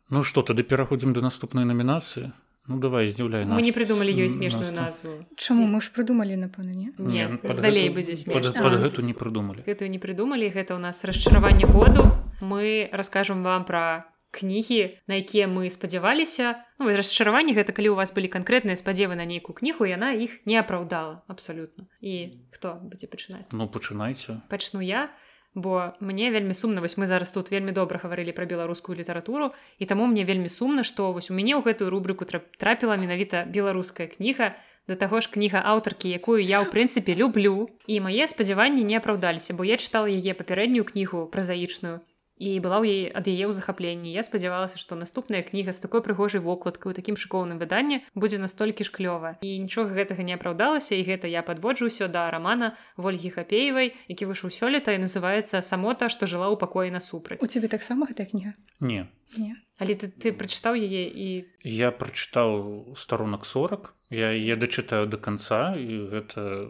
Ну что тады пераходзім до наступнай намінацыі Ну давай здзіўляй мы не придумалі ёй смешную назву. Чаму мы ж прыдумалі напэўна не, не далей будзе гэту не прыдумалі гэтую не прыдумалі гэта ў нас расчараванне году мы раскажам вам пра кнігі на якія мы спадзяваліся ну, расчараванне гэта калі у вас былі канкрэтныя спадзевы на нейкую кнігу яна іх не апраўдала абсалютна і хто будзе пачынаць Ну пачынайце пачну я бо мне вельмі сумна вось мы зараз тут вельмі добра гаварылі пра беларускую літаратуру і таму мне вельмі сумна што вось у мяне ў гэтую рубрыку трапіла менавіта беларуская кніга да таго ж кніга аўтаркі якую я ў прынцыпе люблю. І мае спадзяванні не апраўдаліся бо я чытала яе папярэднюю кнігу празаічную і была ў яе ад яе ў захапленні я спадзявалася што наступная кніга з такой прыгожай вокладкай у такім шыкоўным выданні будзе настолькі ж клёва і нічога гэтага не апраўдалася і гэта я падводжу ўсё да рамана ольгі хапеевай які выйшаў сёлета і называецца самота што жыла ў пакоі насупраць у цябе таксама гэтая кніга? Не. Не але ты, ты прачытаў яе і я прачытаў старонак 40 я я дачытаю до конца і гэта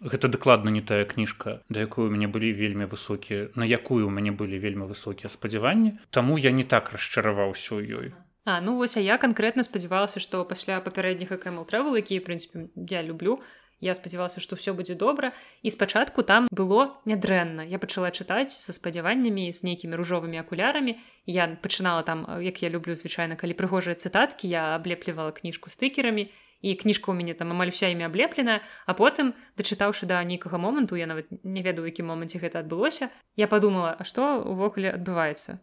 гэта дакладна не тая кніжка да якую у мяне былі вельмі высокія на якую у мяне былі вельмі высокія спадзяванні. Таму я не так расчараваўся ў ёй. А ну вось а я канкрэтна спадзявалася што пасля папярэдніх кэмл трэвел які прынцыпе я люблю я спадзявалася што ўсё будзе добра. І спачатку там было нядрэнна. Я пачала чытаць са спадзяваннямі з нейкімі ружовымі акулярамі. Я пачынала там як я люблю звычайна калі прыгожыя цытаткі я аблеплівала кніжку стыкерамі. І кніжка ў мяне там амаль уся імі аблепленая. А потым дачытаўшы да нейкага моманту я нават не ведаю якім моманце гэта адбылося я подумала а што увогуле адбываецца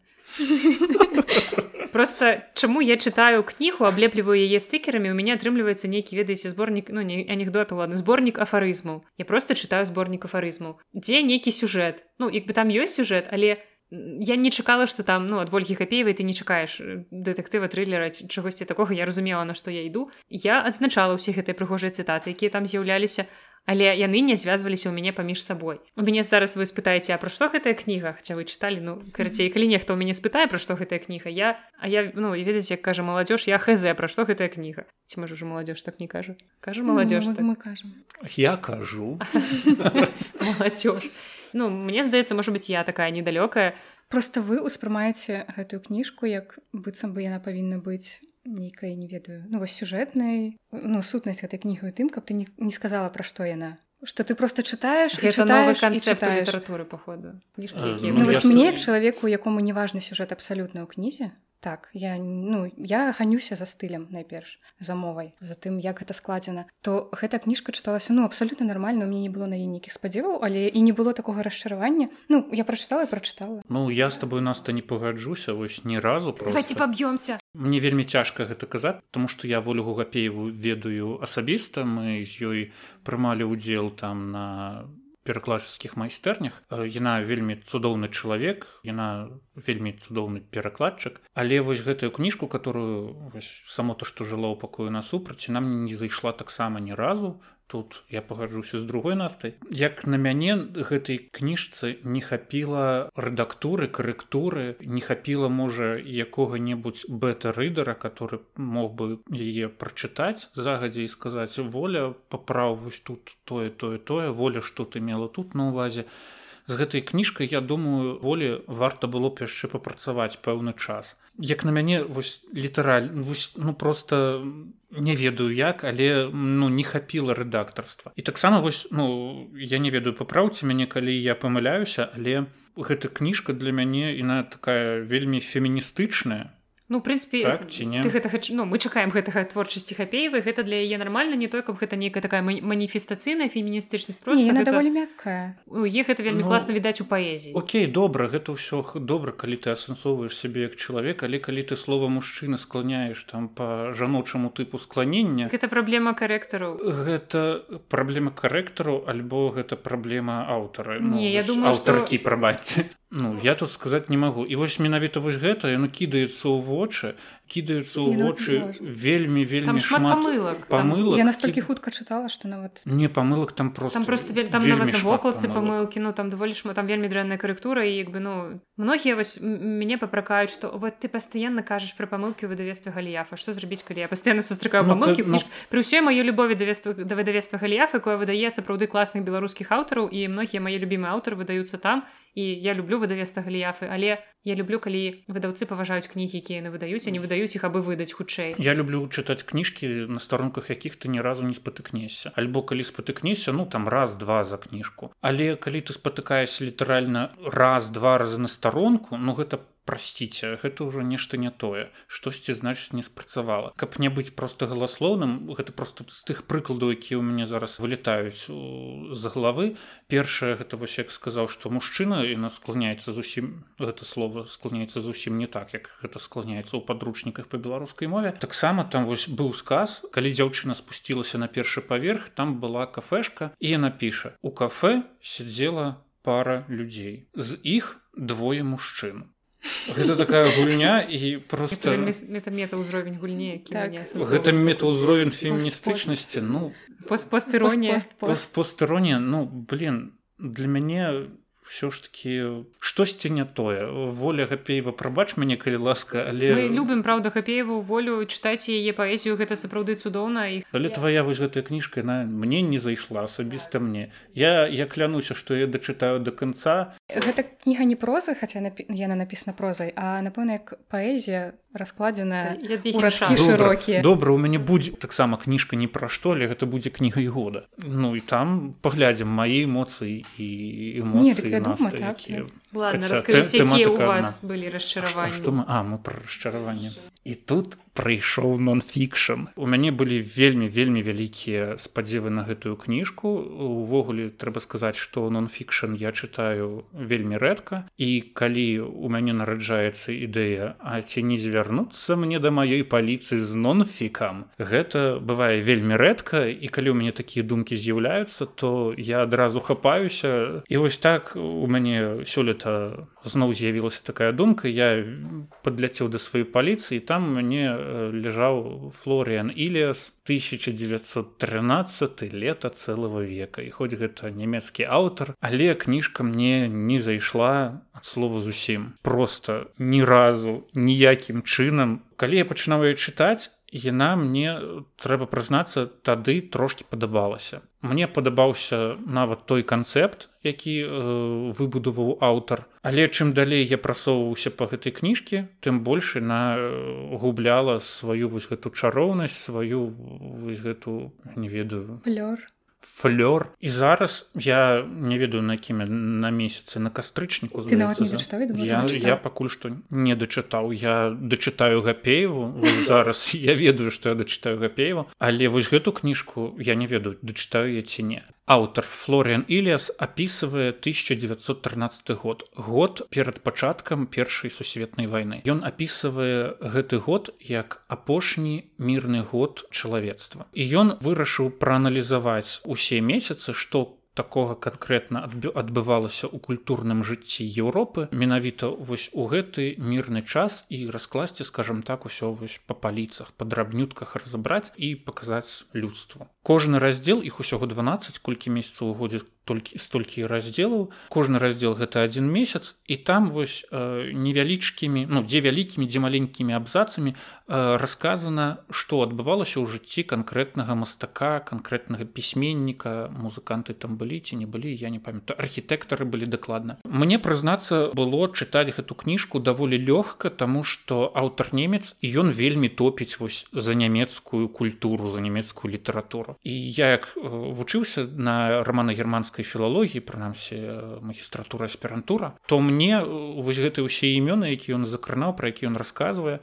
просто чаму я чытаю кнігу аблепліваю яе стыкерамі у мяне атрымліваецца нейкі ведаеце зборнік ну не анекдот ладно зборнік афарызмаў я просто чытаю зборнік афарызмаў дзе нейкі сюжэт ну як бы там ёсць сюжэт але я не чакала что там ну ад ольгі хапеевай ты не чакаеш дэтэктыва трылера чагосьці такога я разумела на што я іду я адзначала ўсе гэтыя прыгожыя цытаты якія там з'яўляліся але яны не звязваліся ў мяне паміж сабой. У мяне зараз вы спытаеце а пра што гэтая кніга? Хаця вы чыталі ну карацей калі нехто ў мяне спытае пра што гэтая кніга я а я ну і ведаць як кажа маладзёж я хз пра што гэтая кніга? Ці можа ўжо маладзёж так не кажа? Кажа маладзёж ну, так. мы кажам. Я кажу. Маладзёж. Ну мне здаецца можа быть я такая недалёкая просто вы ўспрымаеце гэтую кніжку як быццам бы яна павінна быць нейкай не ведаю. Ну вось сюжэтнай ну сутнасць гэтай кнігу тым каб ты не, не сказала пра што яна. Что ты просто чытаеш літаратуры походу ну, ну, мне як чалавеку якому не важны сюжэт абсалютна ў кнізе так я ну я ганюся за стылем найперш за мовай затым як гэта складзена. То гэта кніжка чыталася ну абсалютна нармальна мне не было на нейкіх спадзеваў але і не было такога расчаравання. Ну я прачытала прачытала. Ну я з тобой наста не пагаджуся вось ні разу давайте паб'ёмся. Мне вельмі цяжка гэта казаць тому что я волю гугапееву ведаю асабіста. Мы з ёй прымалі ўдзел там на перакладчыцкіх майстэрнях. Яна вельмі цудоўны чалавек яна вельмі цудоўны перакладчык. Але вось гэтую кніжку которую вось, само то што жыла ў пакою насупраць нам не зайшла таксама ні разу тут я пагаджуся з другой настай. Як на мяне гэтай кніжцы не хапіла рэдактуры карэктуры не хапіла можа якога-небудзь бета-рыдара который мог бы яе прачытаць загадзя і сказаць воля паправ вось тут тое тое тое воля што ты мела тут на увазе з гэтай кніжкай я думаю волі варта было б яшчэ папрацаваць пэўны час. Як на мяне вось літараль ну просто не ведаю як але ну не хапіла рэдактарства. І таксама вось ну я не ведаю папраўце мяне калі я памыляюся але гэта кніжка для мяне іна такая вельмі феміністычная Ну прынпе так, не гэта ну, мы чакаем гэтага творчасці хапеевы гэта для яе нармальна не той каб гэта нейкая такая маніфестацыйная феміністычнасць просто гэта... даволі мяккая. Е гэта вельмі ну, класна відаць у паэзіі. Окей добра гэта ўсё добра калі ты асэнсоўваеш сябе як чалавек але калі ты слова мужчына склоняеш там по жаночаму тыпу скланення гэта праблема карэктару гэта праблема карэктару альбо гэта праблема аўтара. Ну, не я думаю аўтаркі што... прабачце. Ну я тут сказаць не магу. І вось менавіта вось гэта яно кідаецца ў вочы кідаюцца ў вочы вельмі вельмі шмат памылак памылак я настолькі хутка чытала што нават не памылак там просто там просто там вокладцы памылкі ну там даволі шмат там вельмі дрэнная карэктура і як бы ну многія вось мяне папракаюць што вот ты пастаянна кажаш пра памылкі выдавецтва галіяфа што зрабіць калі я пастаянна сустракаю ну, памылкі ну... пры ўсёй маёй любові давецтва да выдавецтва галіяфа якое выдае сапраўды класных беларускіх аўтараў і многія мае любімыя аўтары выдаюцца там і я люблю выдавецтва галіяфы але я люблю калі выдаўцы паважаюць кнігі якія яны выдаюць а не выдаюць іх абы выдаць хутчэй. Я люблю чытаць кніжкі на старонках якіх ты ні разу не спатыкнешся. Альбо калі спатыкнешся ну там раз два за кніжку. Але калі ты спатыкаешься літаральна раз два разы на старонку ну гэта по прасціце гэта ўжо нешта не тое штосьці значыць не спрацавала. Каб не быць просто галаслоўным гэта просто з тых прыкладаў якія ў мяне зараз вылетаюць з галавы. Першае гэта вось як сказаў што мужчына і нас склоняецца зусім гэта слово склоняецца зусім не так як гэта склоняецца ў падручніках по беларускай мове. Таксама там вось быў сказ калі дзяўчына спусцілася на першы паверх там была кафешка і яна піша у кафе сядзела пара людзей з іх двое мужчын гэта такая гульня і просто метаўзровень гульні так. гэта метаўзровень феміністычнасці ну постпостыронія постпостыронія ну блин для мяне все ж таки штосьці не тое. Воля гапеева прабач мяне калі ласка але Мы любім праўда хапееву волю чытаць яе паэзію гэта сапраўды цудоўна і але твоя вось гэтая кніжка на мне не зайшла асабіста мне. Я я клянуся что я дачытаю до конца. Гэта кніга не прозы хаця яна напісана прозай а напэўна як паэзія раскладзеная шырокія добра у мяне будзе таксама кніжка не пра што але гэта будзе кніга і года. Ну і там паглядзім мае эмоцыі і эмоцыі настрой, так, якія... Ладно, раскажите, какие у вас одна. были расчарования. Что, что мы... А, мы про расчарования. І тут прыйшоў нон-фікшн. У мяне былі вельмі вельмі вялікія спадзевы на гэтую кніжку. Увогуле трэба сказаць, што нон-фікшн я чытаю вельмі рэдка. І калі у мяне нараджаецца ідэя, а ці не звярнуцца мне да маёй паліцыі з нон-фікам. Гэта бывае вельмі рэдка і калі ў мяне такія думкі з'яўляюцца, то я адразу хапаюся. І вось так у мяне сёлета зноў з'явілася такая думка. Я падляцеў да сваёй паліцыі там мне ляжаў флориан іліас 1913 лета целого века і хоць гэта нямецкі аўтар але кніжка мне не зайшла ад слова зусім просто ні разу ніякім чынам калі я пачынаю чытаць яна мне трэба прызнацца тады трошки падабалася. Мне падабаўся нават той канцэпт які э, выбудаваў аўтар. Але чым далей я прасоўваўся по гэтай кніжке тым больш на э, губляла сваю вось гэту чароўнасць сваю вось гэту не ведаю. Лёр флёр. І зараз я не ведаю на кіме на месяцы на кастрычніку я я, пакуль што не дачытаў. Я дачытаю гапееву. Зараз я ведаю што я дачытаю гапеева але вось гэту кніжку я не ведаю дачытаю я ці не аўтар флориан іліас апісвае 1913 год год перад пачаткам першай сусветнай вайны. Ён апісвае гэты год як апошні мірны год чалавецтва. І ён вырашыў прааналізаваць усе месяцы што такога канкрэтна адбывалася ў культурным жыцці Еўропы менавіта вось у гэты мірны час і раскласці скажем так усё вось па паліцах па драбнютках разабраць і паказаць людству. Кожны раздзел іх усяго 12 колькі месяцаў у годзе толькі столькі раздзелаў кожны раздзел гэта один месяц і там вось э, невялічкімі ну дзе вялікімі дзе маленькімі абзацамі э, расказана што адбывалася ў жыцці канкрэтнага мастака канкрэтнага пісьменніка. Музыканты там былі ці не былі я не памятаю. Архітэктары былі дакладна. Мне прызнацца было чытаць гэту кніжку даволі лёгка таму што аўтар немец і ён вельмі топіць вось за нямецкую культуру за нямецкую літаратуру. І я як э, вучыўся на романа германская германскай філалогіі прынамсі магістратура аспірантура то мне вось гэты ўсе імёны які ён закранаў пра які ён расказвае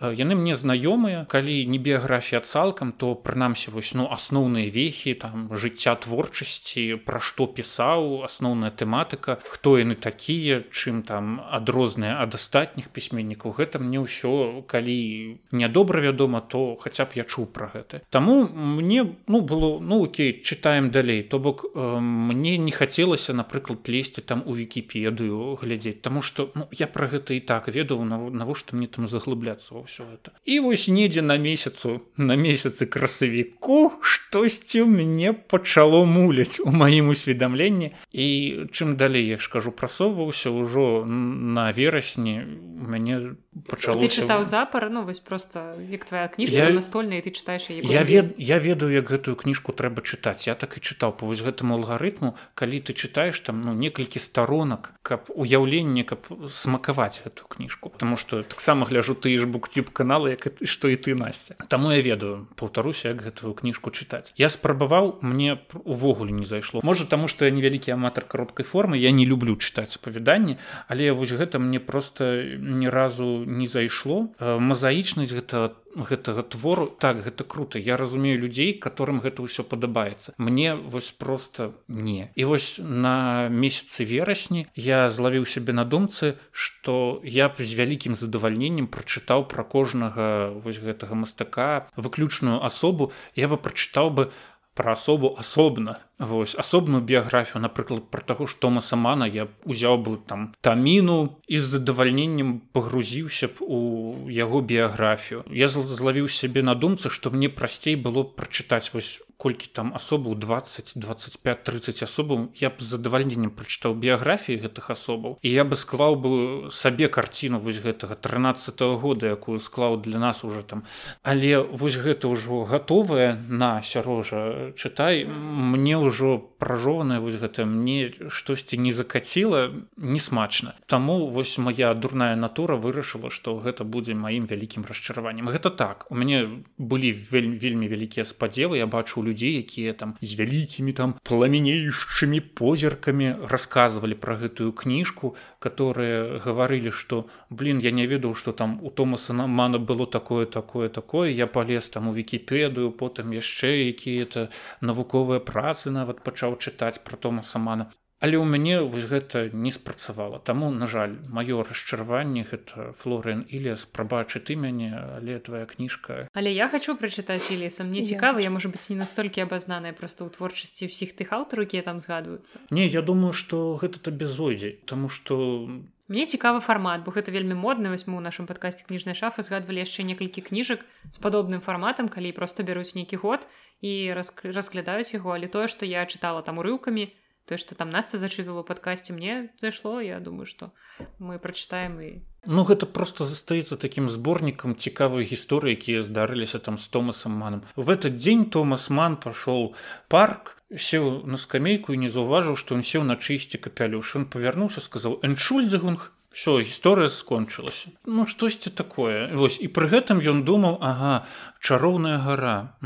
яны мне знаёмыя. Калі не біяграфія цалкам то прынамсі вось ну асноўныя вехі там жыцця творчасці пра што пісаў асноўная тэматыка хто яны такія чым там адрозныя ад астатніх пісьменнікаў гэта мне ўсё калі нядобра вядома то хаця б я чуў пра гэта. Таму мне ну было ну окей чытаем далей. То бок э, мне не хацелася напрыклад лезці там у вікіпедыю глядзець Таму што ну, я пра гэта і так ведаў навошта мне там заглыбляцца ўсё это. І вось недзе на месяцу на месяцы красавіку штосьці мне пачало муляць у маім усведамленні. І чым далей я ж кажу прасоўваўся ўжо на верасні мяне пачало чытаў запар ну вось просто як твоя кніжка я... настольная ты чытаеш я вед... я ведаю як гэтую кніжку трэба чытаць. Я так і чытаў по вось гэтаму алгарытму. Калі ты чытаеш там ну некалькі старонак каб уяўленне каб смакаваць гэту кніжку. Потому что таксама гляжу ты ж бук youtube каналы як што і ты насця. Таму я ведаю паўтаруся як гэтую кніжку чытаць. Я спрабаваў мне увогуле не зайшло. Можа таму што я невялікі аматар кароткай формы я не люблю чытаць апавяданні але вось гэта мне просто ні разу не зайшло. Мазаічнасць гэта гэтага твору так гэта круто я разумею людзей которым гэта ўсё падабаецца. Мне вось просто не. І вось на месяцы верасні я злавіў сябе на думцы что я б з вялікім задавальненнем прачытаў пра кожнага вось гэтага мастака выключную асобу я бы прачытаў бы пра асобу асобна Вось асобную біяграфію напрыклад пра таго што масамана я узяў бы там таміну і з задавальненнем пагрузіўся б у яго біяграфію. Я злавіў сябе на думцы што мне прасцей было прачытаць вось колькі там асобаў 20 25 30 асобаў я б з задавальненнем прачытаў біяграфіі гэтых асобаў. І я бы склаў бы сабе карціну вось гэтага 13 -го года якую склаў для нас уже там. Але вось гэта ўжо гатовая на сярожа чытай мне уже ўжо пражованае вось гэта мне штосьці не закаціла не смачна. Таму вось моя дурная натура вырашыла што гэта будзе маім вялікім расчараваннем. Гэта так у мяне былі вельмі вельмі вялікія спадзелы я бачу людзей якія там з вялікімі там пламенеючымі позіркамі рассказывалі пра гэтую кніжку которые гаварылі што блин я не ведаў что там у томаса намана было такое такое такое я полез там у вікіпедыю потым яшчэ якія-то навуковыя працы на нават пачаў чытаць пра тома самана. Але ў мяне вось гэта не спрацавала. Таму на жаль маё расчарванне гэта флорен или спрабачы ты мяне але твоя кніжка. Але я хочу прачытаць леса мне цікава я можа быть не настолькі абазнаная просто ў творчасці ўсіх тых аўтараў якія там згадваюцца. Не я думаю что гэта то безойдзе тому что Мне цікавы фармат бо гэта вельмі модна. Вось мы ў нашым падкасці кніжнай шафы згадвалі яшчэ некалькі кніжак з падобным фарматам калі просто бяруць нейкі год і расглядаюць яго. Але тое што я чытала там урыўкамі то что там наста зачитывала подкасте мне зайшло я думаю что мы прочитаем і Ну гэта просто застаецца таким зборнікам цікавыя гісторыі якія здарыліся там с томасом маном. В этот дзень томас ман пошел парк сеў на скамейку і не заўважыў што он сеў на чысці капялюш он павярнуўся сказаў эншульдзегунг все гісторыя скончылася ну штосьці такое. Вось і пры гэтым ён думаў ага чароўная гара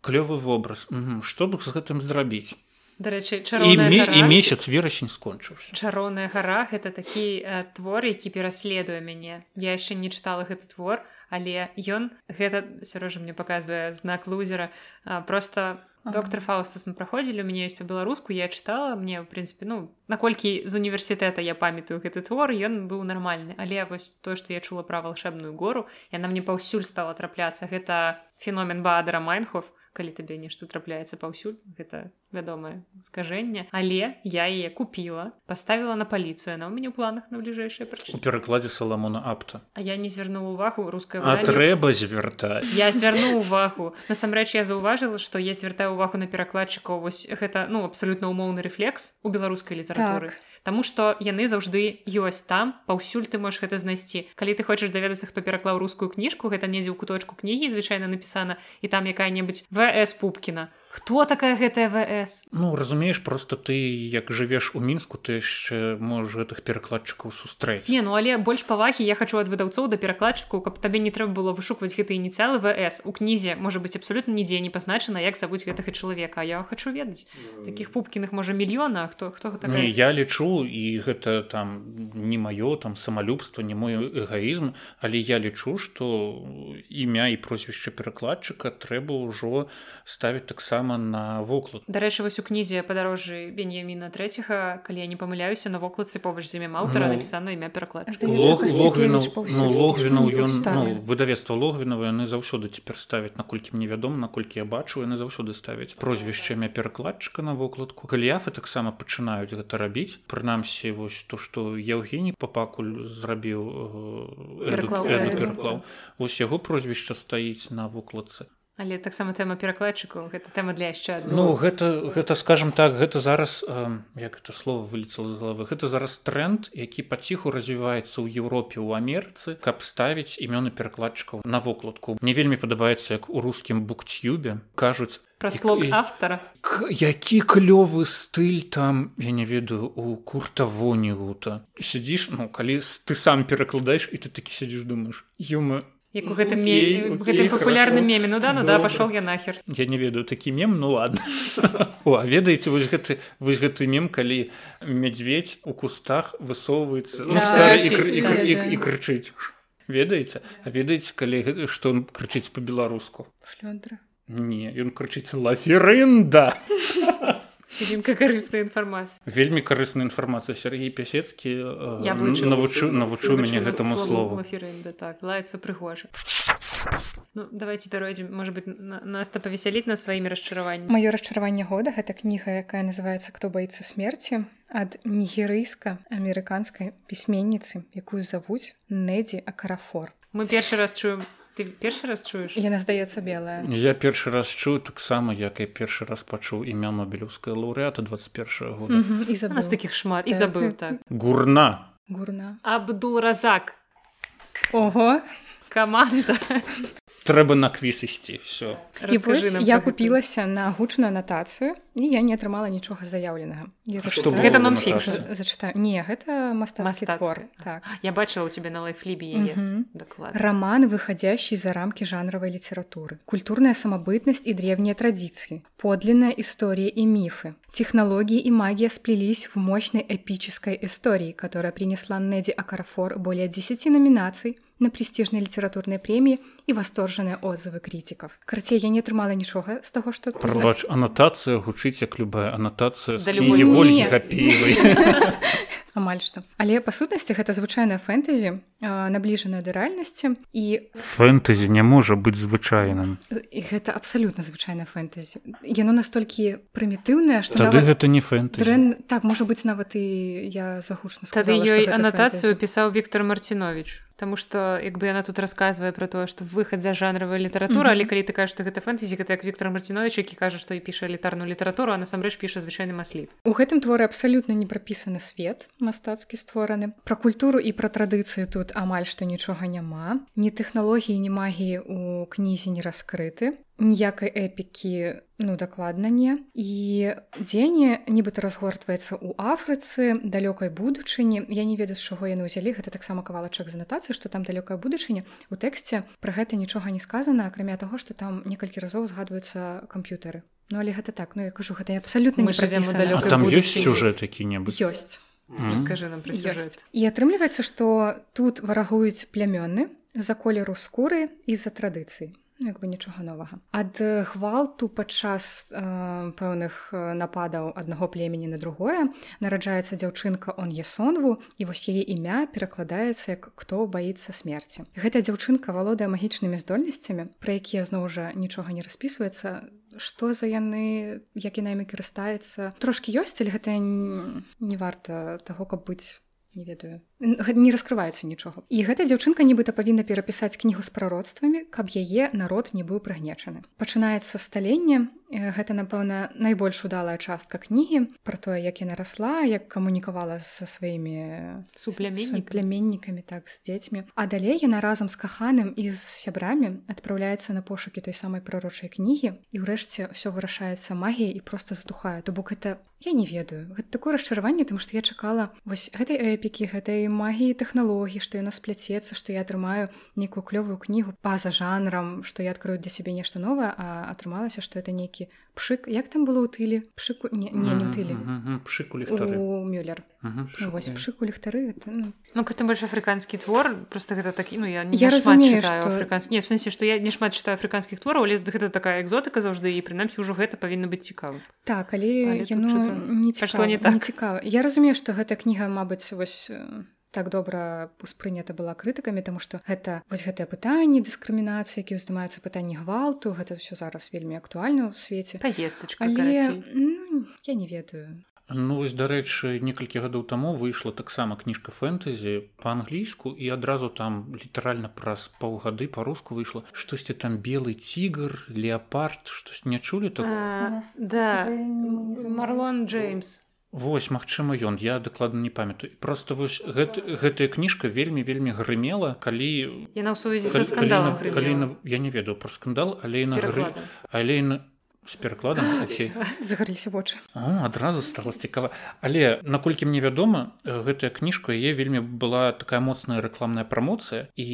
клёвы вобраз. Што б з гэтым зрабіць дарэчы і, ме, і месяц верасень скончыўся чароўная гара это такі э, твор які пераследуе мяне я яшчэ не чытала гэты твор але ён гэта сярожа мне паказвае знак лузера а, просто доктор фаустус мы праходзілі у мяне ёсць па-беларуску я чытала мне в прынцыпе ну наколькі з універсітэта я памятаю гэты твор ён быў нармальны. Але вось то што я чула пра валшебную гору яна мне паўсюль стала трапляцца. Гэта феномен баадара майнхов калі табе нешта трапляецца паўсюль гэта вядомае скажэнне але я яе купила поставила на паліцыю на ў мяне ў планах на бліжэйшае у перакладзе саламона апта. А я не звярнула увагу руская а трэба звяртаць я звярну увагу. Насамрэч я заўважыла што я звяртаю увагу на перакладчыкаў вось гэта ну абсалютна умоўны рэфлекс у беларускай літаратуры так. Таму што яны заўжды ёсць там паўсюль ты можаш гэта знайсці. Калі ты хочаш даведацца хто пераклаў рускую кніжку гэта недзе ў куточку кнігі звычайна напісана і там якая-небудзь вс пупкіна хто такая гэтая вс ну разумееш просто ты як жывеш у мінску ты яшчэ можаш гэтых перакладчыкаў сустрэць. Не ну але больш павагі я хочу ад выдаўцоў да перакладчыку каб табе не трэба было вышукваць гэтыя ініцыялы вс у кнізе можа быть абсолютно нідзе не пазначана як завуць гэтага чалавека я хочу ведаць. Таких пупкіных можа мільёна хто хто гэта не, я лічу і гэта там не маё там самалюбства не мой эгаізм але я лічу что імя і прозвішча перакладчыка трэба ўжо ставіць таксама таксама на воклад дарэчы вось у кнізе падарожжы беньяміна трэцяга калі я не памыляюся на вокладцы побач з імем аўтара ну, напісана імя пераклад логвіну ён ну, выдавецтва логвінава яны заўсёды цяпер ставяць наколькі мне вядома наколькі я бачу яны заўсёды ставяць прозвішча імя перакладчыка на вокладку каліяфы таксама пачынаюць гэта рабіць. Прынамсі вось то што Евгеній папакуль зрабіў э, пераклаў. Ось яго прозвішча стаіць на вокладцы але таксама тэма перакладчыкаў гэта тэма для яшчэ ну гэта гэта скажем так гэта зараз э, як это слово вылецела з головы гэта зараз тренд які паціху развіваецца ў Еўропе ў Амерыцы каб ставіць імёны перакладчыкаў на вокладку. Мне вельмі падабаецца як у рускім буктюбе кажуць слог автора які клёвы стыль там я не ведаю у курта вонігута. Сядзіш ну калі ты сам перакладаеш і ты такі сядзіш думаешь юма як у гэтым гэтым папулярным меме ну да ну да пашол я нахер. Я не ведаю такі мем ну ладно. О ведаеце вось гэты вось гэты мем калі мядзведь у кустах высоўваецца ну, і крычыць ведаеце а ведаеце калі што он крычыць по-беларуску не ён крычыць лаферында Вельмі карысная інфармацыя. Вельмі карысная інфармацыя Сергій Пясецкі навучу навучу мяне гэтаму слову. Так. Лаецца прыгожа. Ну, давайте пяройдзем можа быть нас то павесяліць на сваімі расчараванні маё расчараванне года гэта кніга якая называется кто баіцца смерці ад нігерыйска амерыканскай пісьменніцы якую завуць недзі акарафор мы першы раз чуем ты першы раз чуеш яна здаецца белая. Я першы раз чую таксама як я першы раз пачуў імя нобелеўская лаўрэата 21 года. Mm -hmm. з таких шмат так. і забыў так. Гурна. Гурна. Абдул разак. Ого. Каманда трэба на квіз ісці все я купілася на гучную анатацыю і я не атрымала нічога заяўленага гэта нонфікс. зачытаю не гэта мастацкі твор так. я бачыла у тебе на лайфлібе роман выходящий за рамки жанравай літаратуры культурная самабытнасць і древнія традиции подлинная история и мифы технологии и магия сплелись в мощной эпической истории которая принесла неди акарафор более 10 номинаций на престижныя літаратурныя прэміі і восторжаныя отзывы критиков карцей я не атрымала нічога з таго что прабач анатацыя гучыць як любая анатацыя ольгі гапівай амаль што. Але па сутнасці гэта звычайная фэнтэзі набліжаная да рэальнасці і фэнтэзі не можа быць звычайным. І гэта абсалютна звычайная фэнтэзі. Яно настолькі прымітыўнае што тады нават... гэта не фэнтэзі. Дрэн... так можа быць нават і я загушна тады ёй анатацыю пісаў Віктор Марцінович Таму што як бы яна тут расказвае пра тое што выхад за жанравая літаратура mm -hmm. але калі ты кажаш што гэта фэнтэзі гэта як Віктор Марцінович які кажа што і піша элітарную літаратуру а насамрэч піша звычайны масліт у гэтым творы абсалютна не прапісаны свет мастацкі створаны. Пра культуру і пра традыцыю тут амаль што нічога няма. Ні тэхналогіі ні магіі у кнізе не раскрыты ніякай эпікі ну дакладна не. І дзеянне нібыта разгортваецца ў афрыцы далёкай будучыні. Я не ведаю з чаго яны ўзялі. Гэта таксама кавалачак з анатацыі што там далёкая будучыня у тэксце пра гэта нічога не сказана акрамя таго што там некалькі разоў згадваюцца камп'ютары. Ну але гэта так. Ну я кажу гэта абсалютна не жывем там ёсць сюжэт які-небудзь? Ёсць. Скажы нам і атрымліваецца што тут варагуюць плямёны за колеру скуры і за традыцыі бы нічога новага. Ад гвалту падчас э, пэўных нападаў аднаго племені на другое нараджаецца дзяўчынка он есонву і вось яе імя перакладаецца як хто баіцца смерці гэтая дзяўчынка валодае магічнымі здольнасцямі пра якія зноў жа нічога не распісваецца. Што за яны як і намі карыстаецца? Трошки ёсць але гэта не варта таго каб быць не ведаю. Не раскрываецца нічога. І гэта дзяўчынка нібыта павінна перапісаць кнігу з прароцтвамі каб яе народ не быў прыгнечаны. Пачынаецца сталенне гэта напэўна найбольш удалая частка кнігі про тое як яна расла як камунікавала са сваімі супляменнікамі. так з дзецьмі. А далей яна разам з каханым і з сябрамі адпраўляецца на пошукі той самай прарочай кнігі і ўрэшце ўсё вырашаецца магія і просто здухае то бок это я не ведаю гэта такое расчараванне тому што я чакала вось гэтай эпікі гэтай магіі тэхналогій што яна спляцецца што я атрымаю нейкую клёвую кнігу па-за жанрам што я адкрою для сябе нешта новае а атрымалася што это нейкі пшык як там было ў тылі пшыку не, не, не тылі пшыку мюллер. Пшыку ліхтары ну. Гэта больш афрыканскі твор просто гэта такі ну я не я разумею што... афрыканскі не сэнсе што я не шмат чытаю афрыканскіх твораў але гэта такая экзотыка заўжды і прынамсі ўжо гэта павінна быць цікава так але, але яно не цікава, не так. цікава я разумею што гэта кніга мабыць вось так добра успрынята была крытыкамі тому что гэта вось гэтае пытанне дыскрымінацыі які ўздымаюцца пытанні гвалту гэта все зараз вельмі актуальна ў свеце. Паездачка але ну, я не ведаю. Ну вось дарэчы некалькі гадоў таму выйшла таксама кніжка фэнтэзі па-англійску і адразу там літаральна праз паўгады па-руску выйшла штосьці там белы цігр леапард штось не чулі так да. марлон джеймс Вось магчыма ён я дакладна не памятаю. Просто вось гэт, гэтая кніжка вельмі вельмі грымела калі яна ў сувязі калі, калі, калі, калі, я не ведаю пра скандал але на гры але на перакладам загарыліся вочы. Адразу стала цікава. Але наколькі мне вядома гэтая кніжка яе вельмі была такая моцная рэкламная прамоцыя і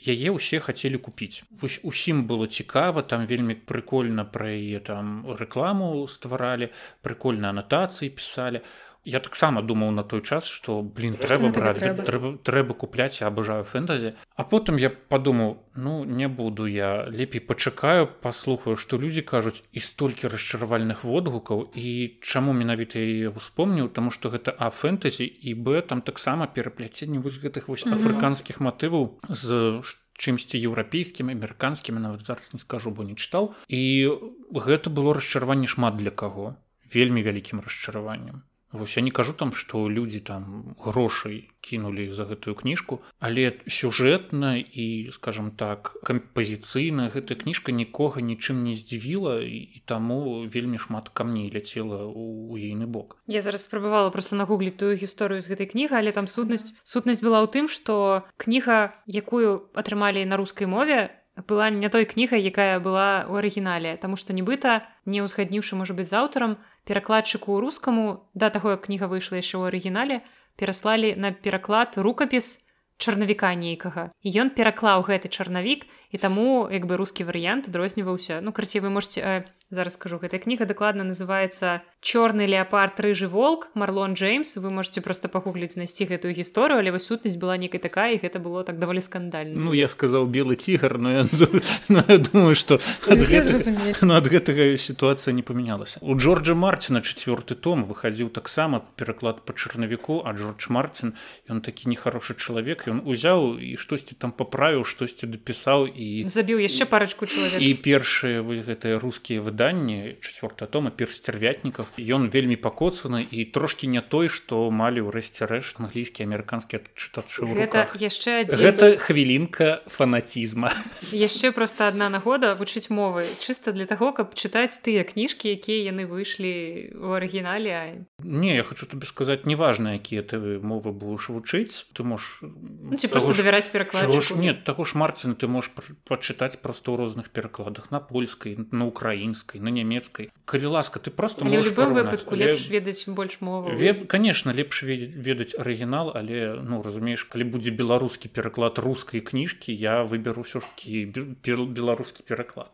яе ўсе хацелі купіць. Вось усім было цікава там вельмі прыкольна пра яе там рэкламу стваралі прыкольна анатацыі пісалі. а я таксама думаў на той час что блин трэба браць трэба. трэба трэба купляць я абажаю фэнтазі а потым я падумаў ну не буду я лепей пачакаю паслухаю што людзі кажуць і столькі расчаравальных водгукаў і чаму менавіта я успомніў тому что гэта а фэнтазі і б там таксама перапляценне вось гэтых вось афрыканскіх матываў з чымсьці еўрапейскім амерыканскім нават зараз не скажу бо не чытаў і гэта было расчараванне шмат для каго вельмі вялікім расчараваннем Вось я не кажу там, што людзі там грошай кінулі за гэтую кніжку, але сюжэтна і скажем так кампазіцыйна гэтая кніжка нікога нічым не здзівіла і таму вельмі шмат камней ляцела ў ейны бок. Я зараз спрабавала просто нагугліць тую гісторыю з гэтай кніга, але там сутнасць сутнасць была ў тым, што кніга, якую атрымалі на рускай мове, была не той кнігай якая была ў арыгінале таму што нібыта не ўзгадніўшы можа быць з аўтарам перакладчыку рускаму да таго як кніга выйшла яшчэ ў арыгінале пераслалі на пераклад рукапіс чарнавіка нейкага. І ён пераклаў гэты чарнавік і таму як бы рускі варыянт адрозніваўся ну карці вы можете э, зараз скажу гэтая кніга дакладна называется чорны леопард рыжы волк марлон джеймс. Вы можете просто пагугліць знайсці гэтую гісторыю але вось сутнасць была некай такая і гэта было так даволі скандальна. Ну я сказаў белы тигр но я, думаю что ад гэтага, гэтага сітуацыя не памянялася у джорджа марціна четверты том выхадзіў таксама пераклад по чарнавіку а джордж мартин ён такі нехарошы чалавек ён узяў і штосьці там паправіў штосьці дапісаў і забіў яшчэ парачку чалавек і першыя вось гэтыя рускія выданні чавёртая тома персцярвятнікаў ён вельмі пакоцаны і трошки не той што малі ў рэшце рэшт англійскі амерыканскі чытачы гэта яшчэ адзін гэта хвілінка фанацізма яшчэ просто адна нагода вучыць мовы. Чыста для таго каб чытаць тыя кніжкі якія яны выйшлі у арыгінале не я хочу табе сказаць неважна якія ты мовы будешь вучыць ты можешь ну, ці просто давяраць перакладчыку. нет таго ж марціна ты можешь пачытаць просто ў розных перакладах на польскай на украінскай на нямецкай калі ласка ты просто выпадку лепш ведаць больш мову Ве... конечно лепш ведаць арыгінал але ну разумееш калі будзе беларускі пераклад рускай кніжкі я выберу ўсё жкі беларускі пераклад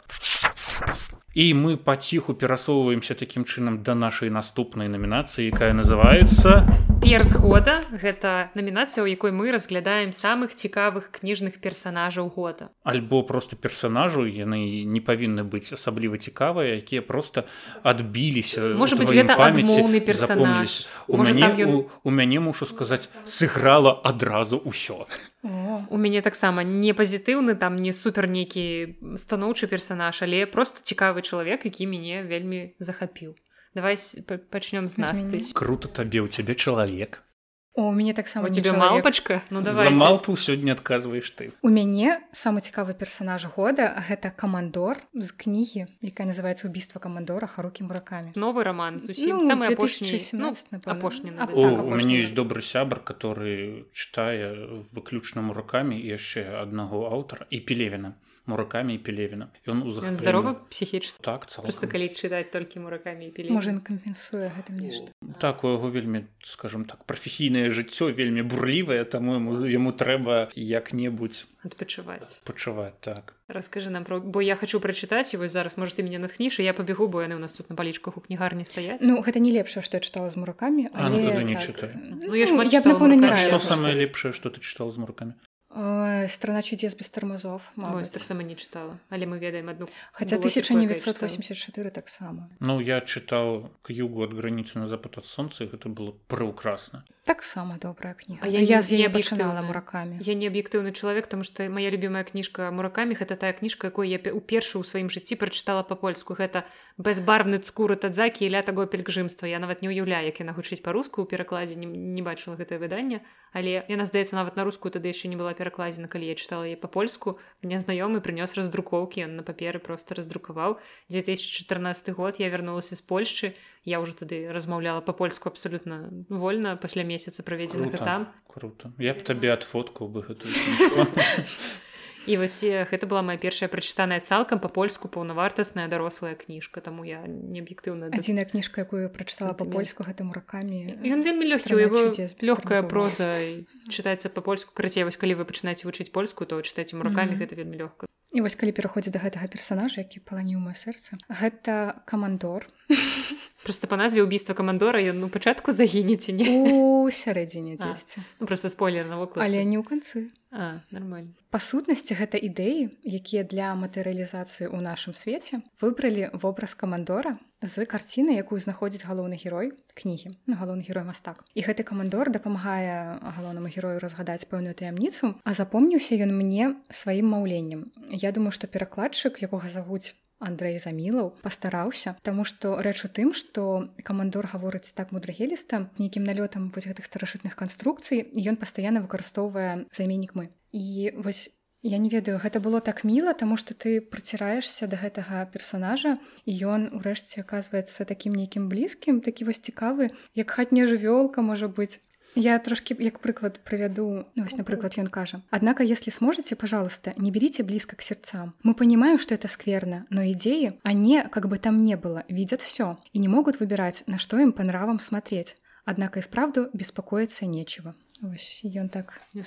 і мы паціху перасоўваемся такім чынам да нашай наступнай намінацыі якая называется перс года гэта намінацыя у якой мы разглядаем самых цікавых кніжных персонажаў года. Альбо просто персонажу яны не павінны быць асабліва цікавыя якія просто адбіліся может быть гэта памяці персонаж у мяне ён... у, у мяне мушу сказаць сыграла адразу ўсё. У мяне таксама не пазітыўны там не супер нейкі станоўчы персонаж але просто цікавы чалавек які мяне вельмі захапіў давай пачнём з нас ты круто табе у цябе чалавек у мяне таксама тебе малпачка ну давай малпу сёння адказваеш ты. У мяне самы цікавы персонаж года гэта камандор з кнігі якая называется убийство камандора харукі муракамі новы роман зусім ну, самы апошні ну, апошні у мяне есть добры сябар который чытае выключна муракамі яшчэ аднаго аўтара і пелевіна муракамі і пелевіна ён узахаплен... здорова псіхічна так цалкам. просто калі чытаць толькі муракамі можа кампенсуе гэтым нешта так у яго вельмі скажем так прафесійнае жыццё вельмі бурлівае таму яму яму трэба як-небудзь адпачываць пачуваць так. Расскажы нам про бо я хочу прачытаць і вось зараз можа ты мяне натхніш я пабегу бо яны ў нас тут на палічках у кнігарні стаяць ну гэта не лепшае што я чытала з муракамі але... ну, так... не чытай ну, я, ну, я, я што самае лепшае што ты чытал з муракамі страна чудес без тормозов таксама не чытала але мы ведаем одну хотя 1984 таксама ну я чытаў к югу ад граніцы на запад ад сонца гэта было прыўкрасна таксама добрая кніга я, я з абачынала муракамі я не аб'ектыўны чалавек там што моя любимая кніжка муракамі гэта тая кніжка якой я у першую ў сваім жыцці прачытала па-польску гэта бэзбарбны скуры тадзакі ля таго пельгжымства я нават не ўяўляю як яна гучыць па-руску ў перакладзе не, не бачыла гэтае выданне. Але яна здаецца нават на рускую тады яшчэ не была перакладзена калі я чытала яе па-польску. Мне знаёмы прынёс раздрукоўкі ён на паперы просто раздрукаваў. 2014 год я вярнулася з Польшчы я ўжо тады размаўляла па-польску абсалютна вольна пасля месяца праведзенага там. круто. Я б табе ад фоткаў бы гэтую і вось гэта была моя першая прачытаная цалкам па-польску паўнавартасная дарослая кніжка таму я не аб'ектыўна адзіная кніжка якую прачытала па-польску гэтым ракамі ён вельмі лёгкі его лёгкая проза чытаецца па-польску карацей вось калі вы пачынаеце вучыць польску то чытайце рукамі гэта вельмі лёгка і вось калі пераходзіць да гэтага персонажа які паланіў маё сэрца гэта камандор. Просто па назве убийства камандора ён ну пачатку загінеце не? У сярэдзіне дзесьці. ну, просто спойлер навокал. Але не ў канцы нормально. Па сутнасці гэта ідэі якія для матэрыялізацыі ў нашым свеце выбралі вобраз камандора з карціны якую знаходзіць галоўны герой кнігі ну, галоўны герой мастак. І гэты камандор дапамагае галоўнаму герою разгадаць пэўную таямніцу а запомніўся ён мне сваім маўленнем. Я думаю што перакладчык якога завуць Андрэй замілаў пастараўся Таму што рэч у тым што камандор гаворыць так мудрагеліста нейкім налётам вось гэтых старажытных канструкцый і ён пастаянна выкарыстоўвае заменнік мы і вось я не ведаю гэта было так міла таму што ты праціраешся да гэтага персонажа і ён урэшце аказваецца такім нейкім блізкім такі вось цікавы як хатня жывёлка можа быць Я трошки як прыклад проведу, ну, ось, например, он кажа. Однако, если сможете, пожалуйста, не берите близко к сердцам. Мы понимаем, что это скверно, но идеи, они, как бы там ни было, видят все и не могут выбирать, на что им по нравам смотреть. Однако и вправду беспокоиться нечего. Ось, ён так не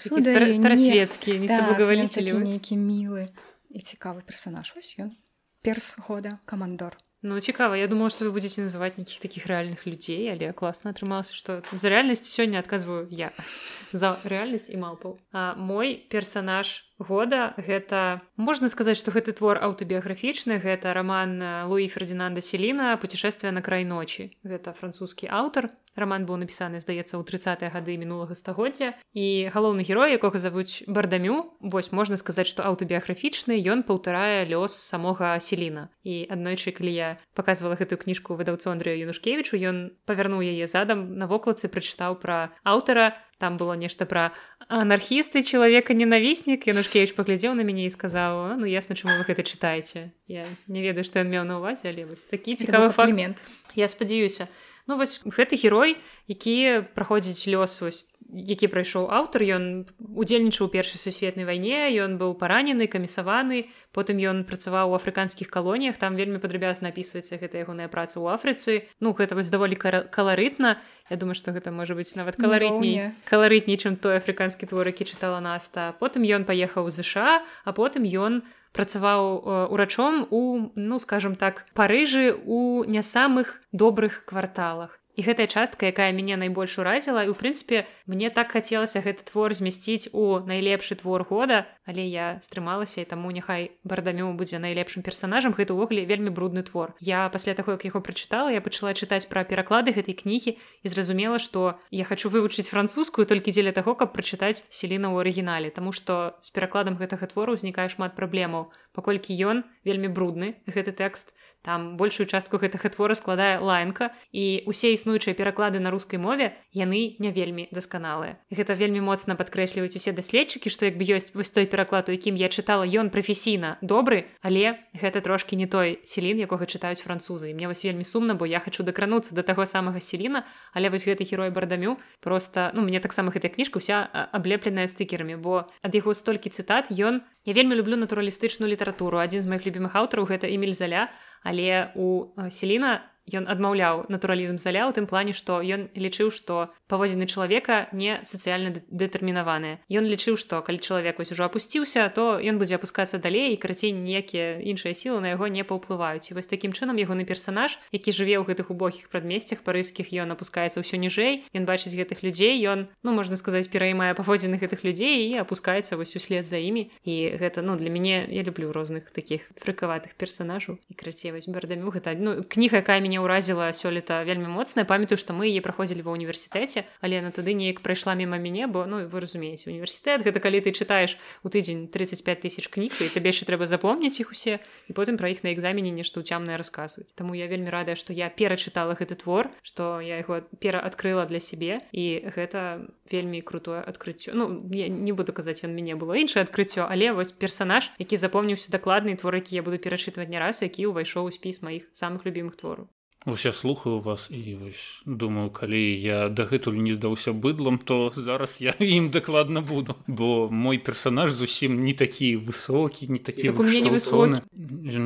да, соблаговолители. нейкі милы і цікавы персонаж. Ось ён. Перс года, камандор. Ну цікава я думала что вы будете называть нейкіх таких рэальных людзей але класна атрымалася что за рэальнасць сёння адказваю я. За рэальнасць і малпаў а мой персонаж года. Гэта можна сказаць што гэты твор аўтабіяграфічны. Гэта роман луі фердинанда селіна путешествие на край ночи гэта французскі аўтар. Роман быў напісаны здаецца ў 30 гады мінулага стагоддзя. І галоўны герой якога завуць бардамю вось можна сказаць што аўтабіяграфічны ён паўтарае лёс самога селіна. І аднойчы калі я показывала гэтую кніжку выдаўцу Андрея юнушкевичу ён павярнуў яе задам на вокладцы прачытаў пра аўтара там было нешта пра анархісты чалавека ненавіснік Янушкевич паглядзеў на мяне і сказаў ну ясна чаму вы гэта чытаеце я не ведаю што ён меў на увазе але вось такі цікавы фрагмент я спадзяюся ну вось гэты герой які праходзіць лёс вось які прайшоў аўтар ён удзельнічаў у першай сусветнай вайне ён быў паранены камісаваны потым ён працаваў у афрыканскіх калоніях там вельмі падрабязна напісваецца гэта ягоная праца ў афрыцы. Ну гэта вось даволі каларытна. Я думаю што гэта можа быць нават каларытней каларытней чым той афрыканскі твор які чытала наста. Потым ён паехаў у ЗША а потым ён працаваў урачом у ну скажем так парыжы у не самых добрых кварталах і гэтая частка якая мяне найбольш уразіла. І у прынцыпе мне так хацелася гэты твор змясціць у найлепшы твор года але я стрымалася і таму няхай бардамю будзе найлепшым персонажам гэта ўвогуле вельмі брудны твор. Я пасля таго як яго прачытала я пачала чытаць пра пераклады гэтай кнігі і зразумела што я хочу вывучыць французскую толькі дзеля таго каб прачытаць селіна ў арыгінале Таму што з перакладам гэтага твору ўзнікае шмат праблемаў паколькі ён вельмі брудны гэты тэкст там большую частку гэтага твора складае лайнка і усе існуючыя пераклады на рускай мове яны не вельмі дасканалыя. Гэта вельмі моцна падкрэсліваюць усе даследчыкі што як бы ёсць вось той пераклад у якім я чытала ён прафесійна добры але гэта трошки не той селін якога чытаюць французы. Мне вось вельмі сумна бо я хочу дакрануцца до таго самага селіна але вось гэты герой бардамю просто ну мне таксама гэтая кніжка вся аблепленая стыкерамі бо ад яго столькі цытат ён я вельмі люблю натуралістычную літаратуру. Адзін з моих любимых аўтараў гэта эмиль заля. Але у селіна ён адмаўляў натуралізм заля ў тым плане што ён лічыў што паводзіны чалавека не сацыяльна дэтэрмінаваныя. Ён лічыў што калі чалавек вось ужо апусціўся то ён будзе апускацца далей і карацей ніякія іншыя сілы на яго не паўплываюць. І вось такім чынам ягоны персанаж які жыве ў гэтых убогіх прадмесцях парыскіх ён апускаецца ўсё ніжэй ён бачыць гэтых людзей ён ну можна сказаць пераймае паводзіны гэтых людзей і апускаецца вось услед за імі. І гэта ну для мяне я люблю розных таких фрыкаватых персонажаў і крацей вось бардамю гэта ну кніга якая мяне ўразіла сёлета вельмі моцная памятаю што мы яе праходзілі ва універсітэце але на тады неяк прайшла міма мяне бо ну вы разумееце універсітэт гэта калі ты чытаеш у тыдзень 35 тысяч кніг і табе яшчэ трэба запомніць іх усе і потым пра іх на экзамене нешта ўцямнае расказваць Таму я вельмі радая што я перачытала гэты твор што я яго пераадкрыла для сябе і гэта вельмі крутое адкрыццё Ну я не буду казаць ён мяне было іншае адкрыццё але вось персанаж які запомніўся дакладны твор які я буду перачытваць не раз які ўвайшоў у спіс маіх самых любімых твораў Вось я слухаю вас і вось думаю калі я дагэтуль не здаўся быдлам то зараз я ім дакладна буду. Бо мой персонаж зусім не такі высокі не такі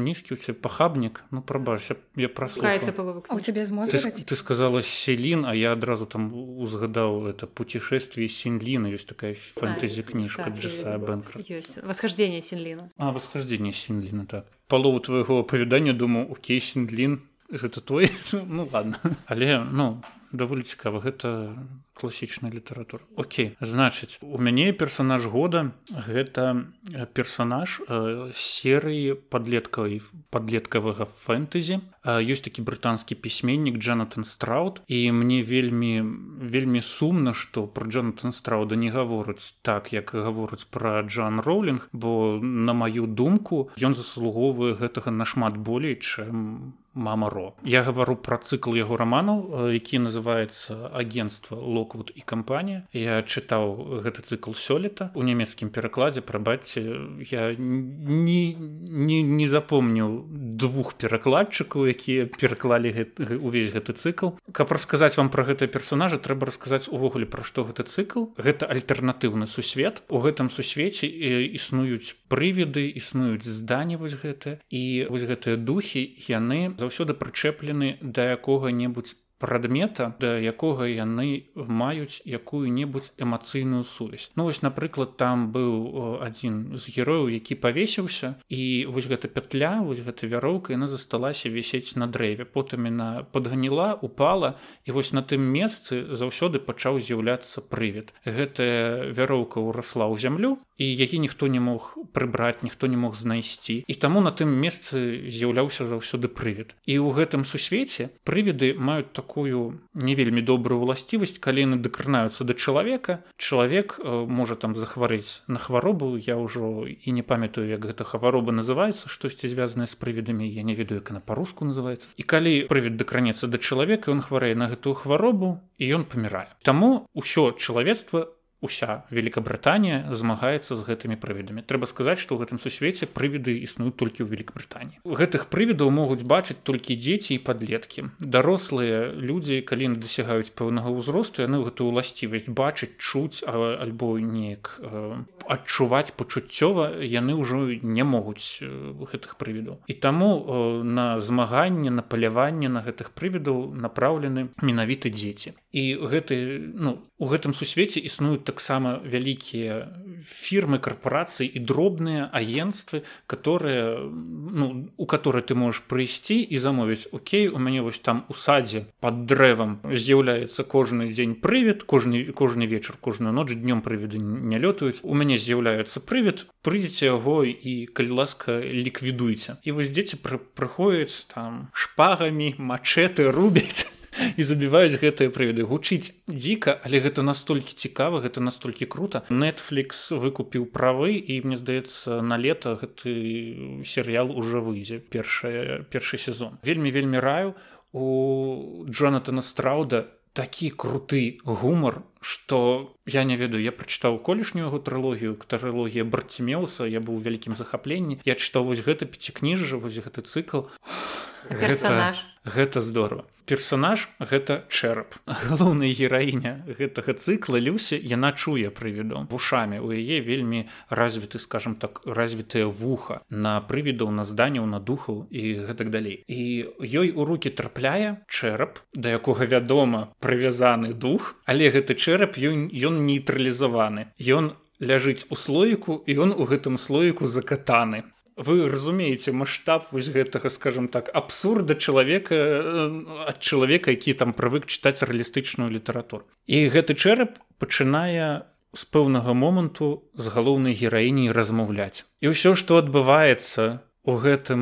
нізкі у пахабнік. Ну прабачся я праслухаецца у цябе ты, ты сказала селін а я адразу там узгадаў это путешествие сінліна ёсць такая фэнтэзі кніжка так, джеса бэнкра восхождение сінліна а восхождение сінліна так. Палову твайго апавядання думаю у кейсінлін гэта той ну ладно але ну даволі цікава гэта класічная літаратура. Окей значыць у мяне персонаж года гэта персонаж э, серыі подлеткавай подлеткавага фэнтэзі. Ёсць такі брытанскі пісьменнік Джанатан страут і мне вельмі вельмі сумна што про Джанатан страуда не гаворыць так як гаворыць пра Джан роулинг бо на маю думку ён заслугоўвае гэтага нашмат болей чым мамаро я гавару пра цыкл яго раманаў які называется агентство локвуд і кампанія я чытаў гэты цыкл сёлета у нямецкім перакладзе прабачце я не не, не запомніў двух перакладчыкаў якія пераклалі гэты, увесь гэты цыкл каб расказаць вам пра гэтыя персонажы трэба расказаць увогуле пра што гэты цыкл гэта альтэрнатыўны сусвет. У гэтым сусвеце існуюць прывіды існуюць здані вось гэта і вось гэтыя духі яны заўсёды прычэплены да якога-небудзь прадмета да якога яны маюць якую-небудзь эмацыйную сувязь. Ну вось напрыклад там быў адзін з герояў які павесіўся і вось гэта пятля вось гэта вяроўка яна засталася вісець на дрэве. Потым яна подганіла упала і вось на тым месцы заўсёды пачаў з'яўляцца прывід. Гэтая вяроўка ўрасла ў зямлю і яе ніхто не мог прыбраць ніхто не мог знайсці. І таму на тым месцы з'яўляўся заўсёды прывід. І ў гэтым сусвеце прывіды маюць такую не вельмі добрую ўласцівасць калі яны дакранаюцца да чалавека. Чалавек э, можа там захварэць на хваробу. Я ўжо і не памятаю як гэта хвароба называется штосьці звязанае з прывідамі. Я не ведаю як на па-руску называется і калі прывід дакранецца да чалавека ён хварэе на гэтую хваробу і ён памірае. Таму ўсё чалавецтва уся Великабрытанія змагаецца з гэтымі прывідамі. Трэба сказаць што ў гэтым сусвеце прывіды існуюць толькі ў Великабрытаніі гэтых прывідаў могуць бачыць толькі дзеці і падлеткі. Дарослыя людзі калі яны дасягаюць пэўнага ўзросту яны гэтую ўласцівасць бачыць чуць альбо неяк адчуваць пачуццёва яны ўжо не могуць гэтых прывідаў. І таму на змаганне на паляванне на гэтых прывідаў направлены менавіта дзеці. І гэты ну у гэтым сусвеце існуюць таксама вялікія фірмы карпорацыі і дробныя агенствы которые ну у которые ты можешь прыйсці і замовіць Окей у мяне вось там у садзе под дрэвам з'яўляецца кожны дзень прывід кожны кожны вечар кожную ноч днём прывіды не лётаюць у мяне з'яўляецца прывід прыйдзеце яго і калі ласка ліквідуйце і вось дзеці прыходяць там шпагамі мачэты рубяць і забіваюць гэтыя прывіды. Гучыць дзіка але гэта настолькі цікава гэта настолькі круто netflix выкупіў правы і мне здаецца на лета гэты серыял уже выйдзе першая першы сезон. Вельмі вельмі раю. У джонатана страуда такі круты гумар что я не ведаю я прачытаў колішнюю яго трылогію трылогія барцімеуса я быў вялікім захапленні. Я чытаў вось гэта пяцікніжжа вось гэты цыкл. Гэта гэта здорово персонаж гэта чэрап. Галоўная гераіня гэтага цыкла люся яна чуе прывіду вушамі у яе вельмі развіты скажем так развітае вуха на прывідаў на зданяў на духаў і гэтак далей. І ёй у руки трапляе чэрап да якога вядома прывязаны дух але гэты чэрап ён ён нейтралізаваны. Ён ляжыць у слоіку і ён у гэтым слоіку закатаны. Вы разумееце маштаб вось гэтага скажем так абсурда чалавека ад чалавека які там прывык чытаць рэалістычную літаратуру. І гэты чэрап пачынае з пэўнага моманту з галоўнай гераіняй размаўляць. І ўсё што адбываецца у гэтым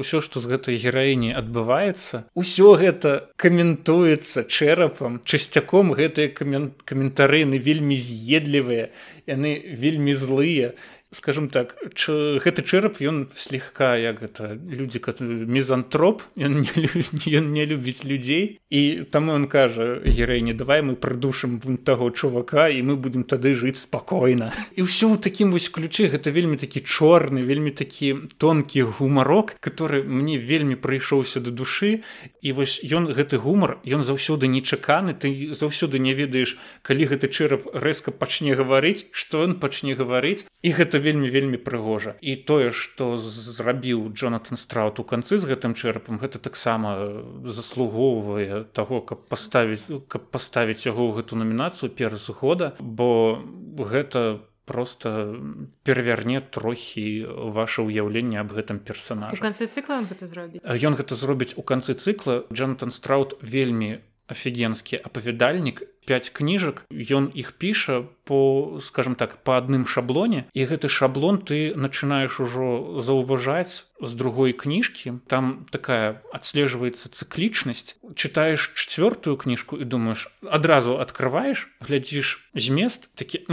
ўсё што з гэтай гераіні адбываецца усё гэта каментуецца чэрапам. Часцяком гэтыя каментарыны вельмі з'едлівыя яны вельмі злыя скажем так ч, гэты чэрап ён слегка як гэта людзі мезантроп ён не, ён не любіць людзей. І таму ён кажа герэйне давай мы прыдушым таго чувака і мы будемм тады жыць спакойна і ўсё ў такім вось ключы гэта вельмі такі чорны вельмі такі тонкі гумарок который мне вельмі прыйшоўся да душы. І вось ён гэты гумар ён заўсёды нечаканы ты заўсёды не ведаеш калі гэты чэрап рэзка пачне гаварыць што ён пачне гаварыць. І гэта вельмі вельмі прыгожа. І тое што зрабіў Джонатан страут у канцы з гэтым чэрапам гэта таксама заслугоўвае таго каб паставіць каб паставіць яго ў гэту намінацыю перш года бо гэта просто перавярне трохі ваше ўяўленне аб гэтым персонаж канцы цыкла гэта зробіць? Ён гэта зробіць у канцы цыкла. Джонатан страут вельмі офігенскі апавядальнік 5 кніжак ён іх піша по скажем так по адным шаблоне і гэты шаблон ты начинаешь ужо заўважаць з другой кніжкі. Там такая адслежваецца цыклічнасць. Читаешь четвертую кніжку і думаешь адразу открываешь глядзіш змест такі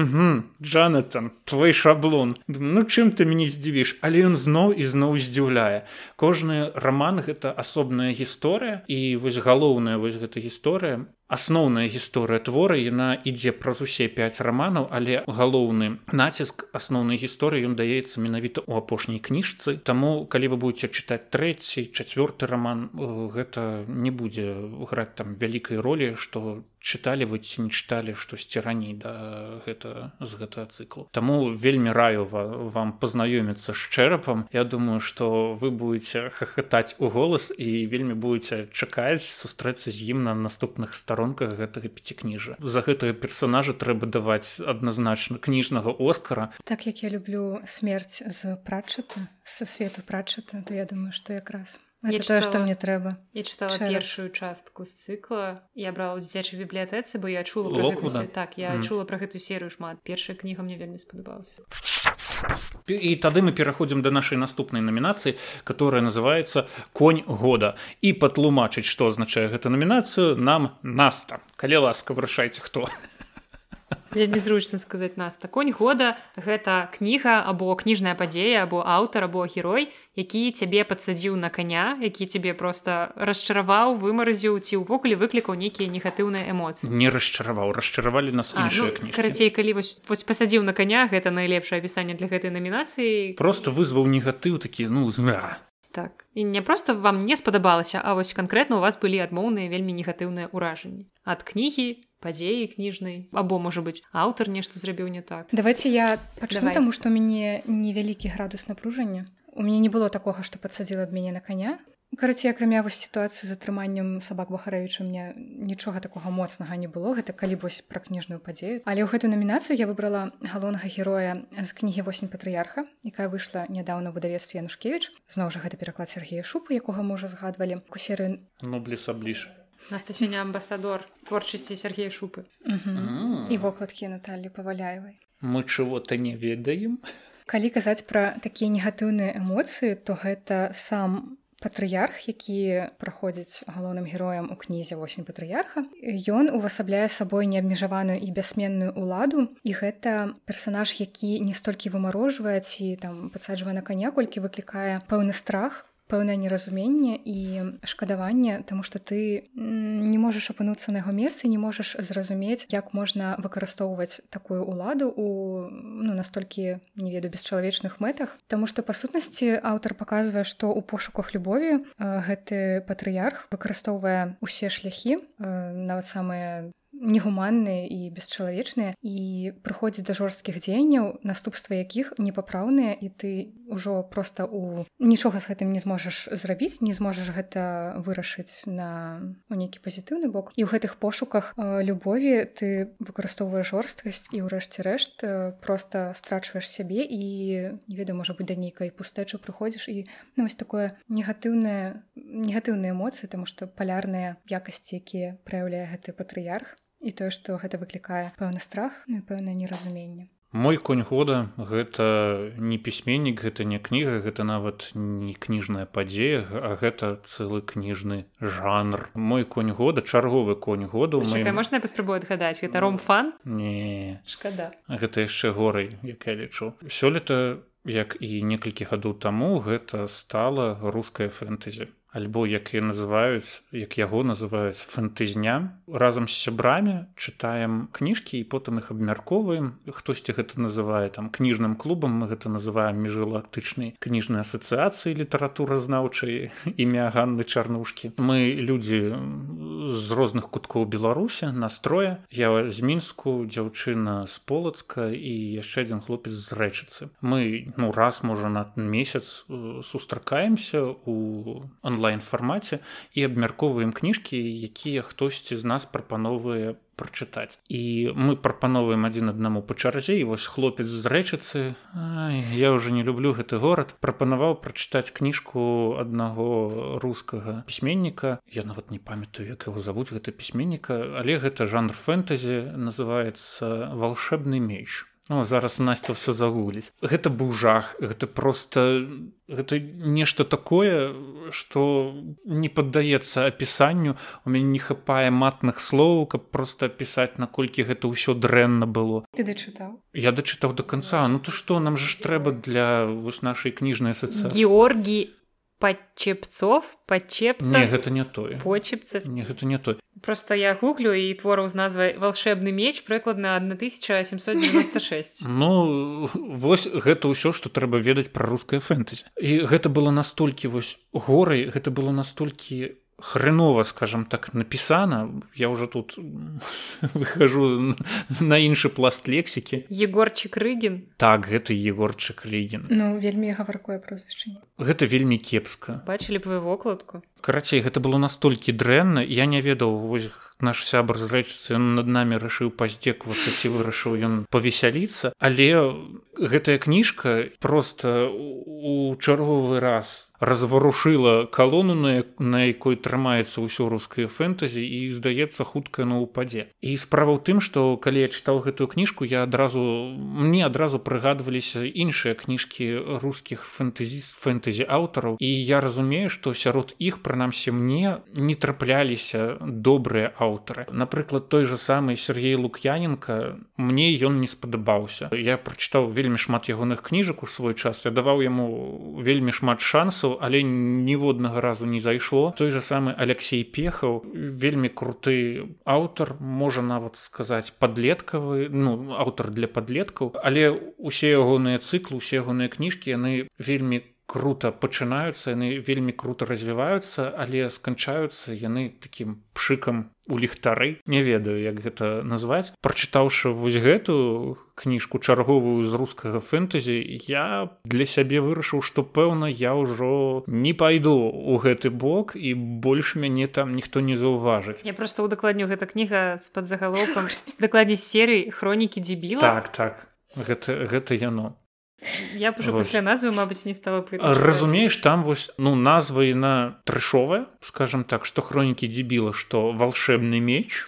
Джанатан твой шаблон ну чым ты мяне здзівіш? Але ён зноў і зноў здзіўляе. Кожны роман гэта асобная гісторыя і вось галоўная вось гэта гісторыя асноўная гісторыя твора яна ідзе праз усе пяць раманаў але галоўны націск асноўнай гісторыі ён даецца менавіта ў апошняй кніжцы. Таму калі вы будете чытаць трэці чацвёрты раман гэта не будзе граць там вялікай ролі што чыталі вы ці не чыталі штосьці раней да гэта з гэтага цыклу Таму вельмі раю вам пазнаёміцца з чэрапам. Я думаю што вы будете хахатаць у голас і вельмі будете чакаць сустрэцца з ім на наступных старонках гэтага пяцікніжа. За гэтага персонажа трэба даваць адназначна кніжнага оскара. Так як я люблю смерць з прачата са свету прачата то я думаю што якраз я читала, тое, што мне трэба я чытала першую частку з цыкла я брала дзіцячай бібліятэцы бо я чула гэту, так я mm. чула пра гэту серыю шмат першая кніга мне вельмі спадабалася І тады мы пераходзім да нашай наступнай намінацыі, которая называется конь года і патлумачыць, што азначае гэта намінацыю нам наста. Калі ласка вырашайце хто вельмі зручна сказаць нас. Конь года гэта кніга або кніжная падзея або аўтар або герой які цябе падсадзіў на коня які тебе просто расчараваў вымаразіў ці ўвогуле выклікаў нейкія негатыўныя эмоцыі не расчараваў расчаравалі нас іншыя ну, карацей калі вось, вось пасадзіў на коня гэта найлепшае апісанне для гэтай намінацыі просто вызваў негатыў такі ну зна так. І не просто вам не спадабалася а вось канкрэтна у вас былі адмоўныя вельмі негатыўныя ўражанні ад кнігі падзеі кніжнай або можа быть аўтар нешта зрабіў не так. Давайте я пачну таму што мяне невялікі градус напружання у мяне не было такога што падсадзіла б мяне на коня. Карацей акрамя вось сітуацыі з атрыманнем сабак бахарэвіча мне нічога такога моцнага не было. Гэта калі вось пра кніжную падзею. Але ў гэтую намінацыю я выбрала галоўнага героя з кнігі восень патрыярха якая выйшла нядаўна выдавецтве янушкевич зноў жа гэта пераклад Сергея шупу якога мы ўжо згадвалі. Кусеры ну бліса бліж Наста сёння амбасадор творчасці Сергея шупы. І вокладкі Наталі паваляевай мы чего-то не ведаем. Калі казаць пра такія негатыўныя эмоцыі то гэта сам патрыярх які праходзіць галоўным героем у кнізе восень патрыярха ён увасабляе сабой неабмежаваную і бясменную ўладу і гэта персанаж які не столькі вымарожвае ці там падсаджвае на каня колькі выклікае пэўны страх пэўнае неразуменне і шкадаванне таму што ты не можаш апынуцца на яго месцы не можаш зразумець як можна выкарыстоўваць такую ўладу у ну настолькі не веду бесчалавечных мэтах. Таму што па сутнасці аўтар паказвае што ў пошуках любові гэты патрыярх выкарыстоўвае усе шляхі нават самыя негуманныя і бесчалавечныя і прыходзіць да жорсткіх дзеянняў наступствы якіх непапраўныя і ты ўжо просто у нічога з гэтым не зможаш зрабіць не зможаш гэта вырашыць на у нейкі пазітыўны бок. І ў гэтых пошуках любові ты выкарыстоўваеш жорсткасць і ўрэшце рэшт просто страчваеш сябе і не ведаю можа быць да нейкай пустэчы прыходзіш і ну, вось такое негатыўнае негатыўныя эмоцыі тому што палярныя якасці якія праяўляе гэты патрыярх і тое што гэта выклікае пэўны страх ну, пэўнае неразуменне мой конь года гэта не пісьменнік гэта не кніга гэта нават не кніжная падзея а гэта цэлы кніжны жанр. Мой конь года чарговы конь году моим... можна паспрабую адгадаць? Гэта ромфан не. Шкада. Гэта яшчэ горай як я лічу. Сёлета як і некалькі гадоў таму гэта стала руская фэнтэзі альбо як і называюць як яго называюць фантызня разам з сябрамі чытаем кніжкі і потым іх абмяркоўваем. Хтосьці гэта называе там кніжным клубам мы гэта называем міжгалактычнай кніжнай асацыяцыі літаратуразнаўчай імя ганны чарнушкі. Мы людзі з розных куткоў беларуся настроя я з мінску дзяўчына з полацка і яшчэ адзін хлопец з рэчыцы. Мы ну раз можа на месяц сустракаемся у онлайн онлайн-фармаце і абмяркоўваем кніжкі якія хтосьці з нас прапановвае прачытаць і мы прапановваем адзін аднаму па чарзе і вось хлопец з рэчыцы я уже не люблю гэты горад прапанаваў прачытаць кніжку аднаго рускага пісьменніка. Я нават не памятаю як яго завуць гэта пісьменніка але гэта жанр фэнтэзі называется волшебны меч О, зараз Настя все загуліць. Гэта быў жах, гэта просто гэта нешта такое, што не паддаецца апісанню. У мяне не хапае матных слоў, каб проста апісаць, наколькі гэта ўсё дрэнна было. Ты дачытаў. Я дачытаў до конца. Ну то што нам жа ж трэба для вось нашай кніжнай асацыяцыі. Георгій падчепцов падчепца не, гэта не тое почепца не гэта не той просто я гуглю і твораў з назвай волшебны меч прыкладна 1796 ну вось гэта ўсё што трэба ведаць пра рускае фэнтэзі. І гэта было настолькі вось горай гэта было настолькі хренова скажем так напісана я уже тут выхожу на іншы пласт лексікі егорчик рыгін так гэта егорчык рыгін ну вельмі гаваркое прозвішча гэта вельмі кепска. Бачылі б вы вокладку карацей гэта было настолькі дрэнна я не ведаў вось наш сябр зрэчыцца ён над намі рашыў паздзеквацца ці вырашыў ён павесяліцца але гэтая кніжка просто у чарговы раз разварушыла калону на, на якой трымаецца ўсё рускае фэнтазі і здаецца хутка на ўпадзе і справа ў тым што калі я чытаў гэтую кніжку я адразу мне адразу прыгадваліся іншыя кніжкі рускіх фэнтазі фэнтазі аўтараў і я разумею што сярод іх прынамсі мне не трапляліся добрыя аўтары. Напрыклад той же самый Сергей лук'яненко мне ён не спадабаўся. Я прачытаў вельмі шмат ягоных кніжак у свой час. Я даваў яму вельмі шмат шансаў але ніводнага разу не зайшло. Той же самы Алексей пехаў вельмі круты аўтар можа нават сказаць подлеткавы ну аўтар для подлеткаў але усе ягоныя цыклы усе ягоныя кніжкі яны вельмі круто пачынаюцца яны вельмі круто развіваюцца але сканчаюцца яны таким пшыкам у ліхтары. Не ведаю як гэта назваць. Прачытаўшы вось гэту кніжку чарговую з рускага фэнтазі я для сябе вырашыў што пэўна я ўжо не пайду у гэты бок і больш мяне там ніхто не заўважыць. Я просто удакладню гэта кніга з-пад загалоўкам дакладней серый хронікі дзебіла так так. Гэта гэта яно Я б уже пасля назвы мабыць не стала разумееш там вось ну назва на трэшовая скажем так што хронікі дзебіла што волшебны меч.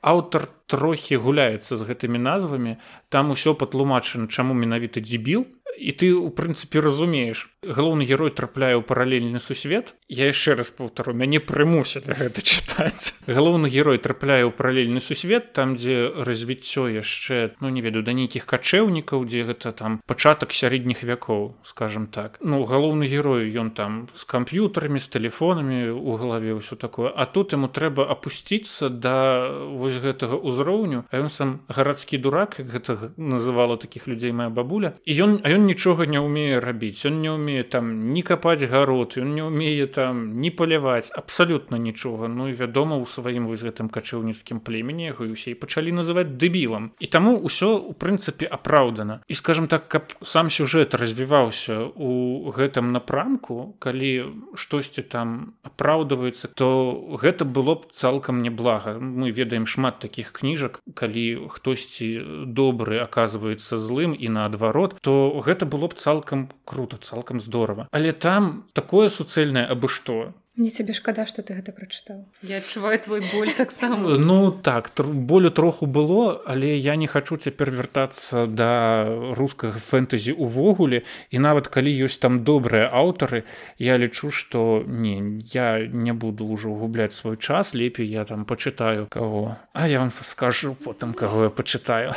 Аўтар трохі гуляецца з гэтымі назвамі. Там усё патлумачана чаму менавіта дзебіл і ты у прынцыпе разумееш. Галоўны герой трапляе ў паралельны сусвет. Я яшчэ раз паўтару мяне прымусілі гэта чытаць. Галоўны герой трапляе ў паралельны сусвет там дзе развіццё яшчэ ну не ведаю да нейкіх качэўнікаў дзе гэта там пачатак сярэдніх вякоў скажем так. Ну галоўны герой ён там з камп'ютарамі з тэлефонамі у галаве ўсё такое. А тут яму трэба апусціцца да вось гэтага ўзроўню. А ён сам гарадскі дурак гэта называла такіх людзей моя бабуля. І ён а ён нічога не ўмее рабіць ён не ўмее там не капаць гарод ён не ўмее там не паляваць абсалютна нічога. Ну і вядома у сваім вось гэтым качэўніцкім племені яго і усе пачалі называць дэбілам. І таму ўсё у прынцыпе апраўдана. І скажем так каб сам сюжэт развіваўся у гэтым напрамку калі штосьці там апраўдваецца то гэта было б цалкам неблага. Мы ведаем шмат такіх кніжак калі хтосьці добры оказывается злым і наадварот то гэта было б цалкам круто цалкам здорово. Але там такое суцэльнае абы што. Мне цябе шкада что ты гэта прачытаў. Я адчуваю твой боль таксама. Ну так болю троху было але я не хачу цяпер вяртацца да рускага фэнтэзі увогуле і нават калі ёсць там добрыя аўтары я лічу что не я не буду ўжо губляць свой час лепей я там пачытаю каго а я вам скажу потым каго я пачытаю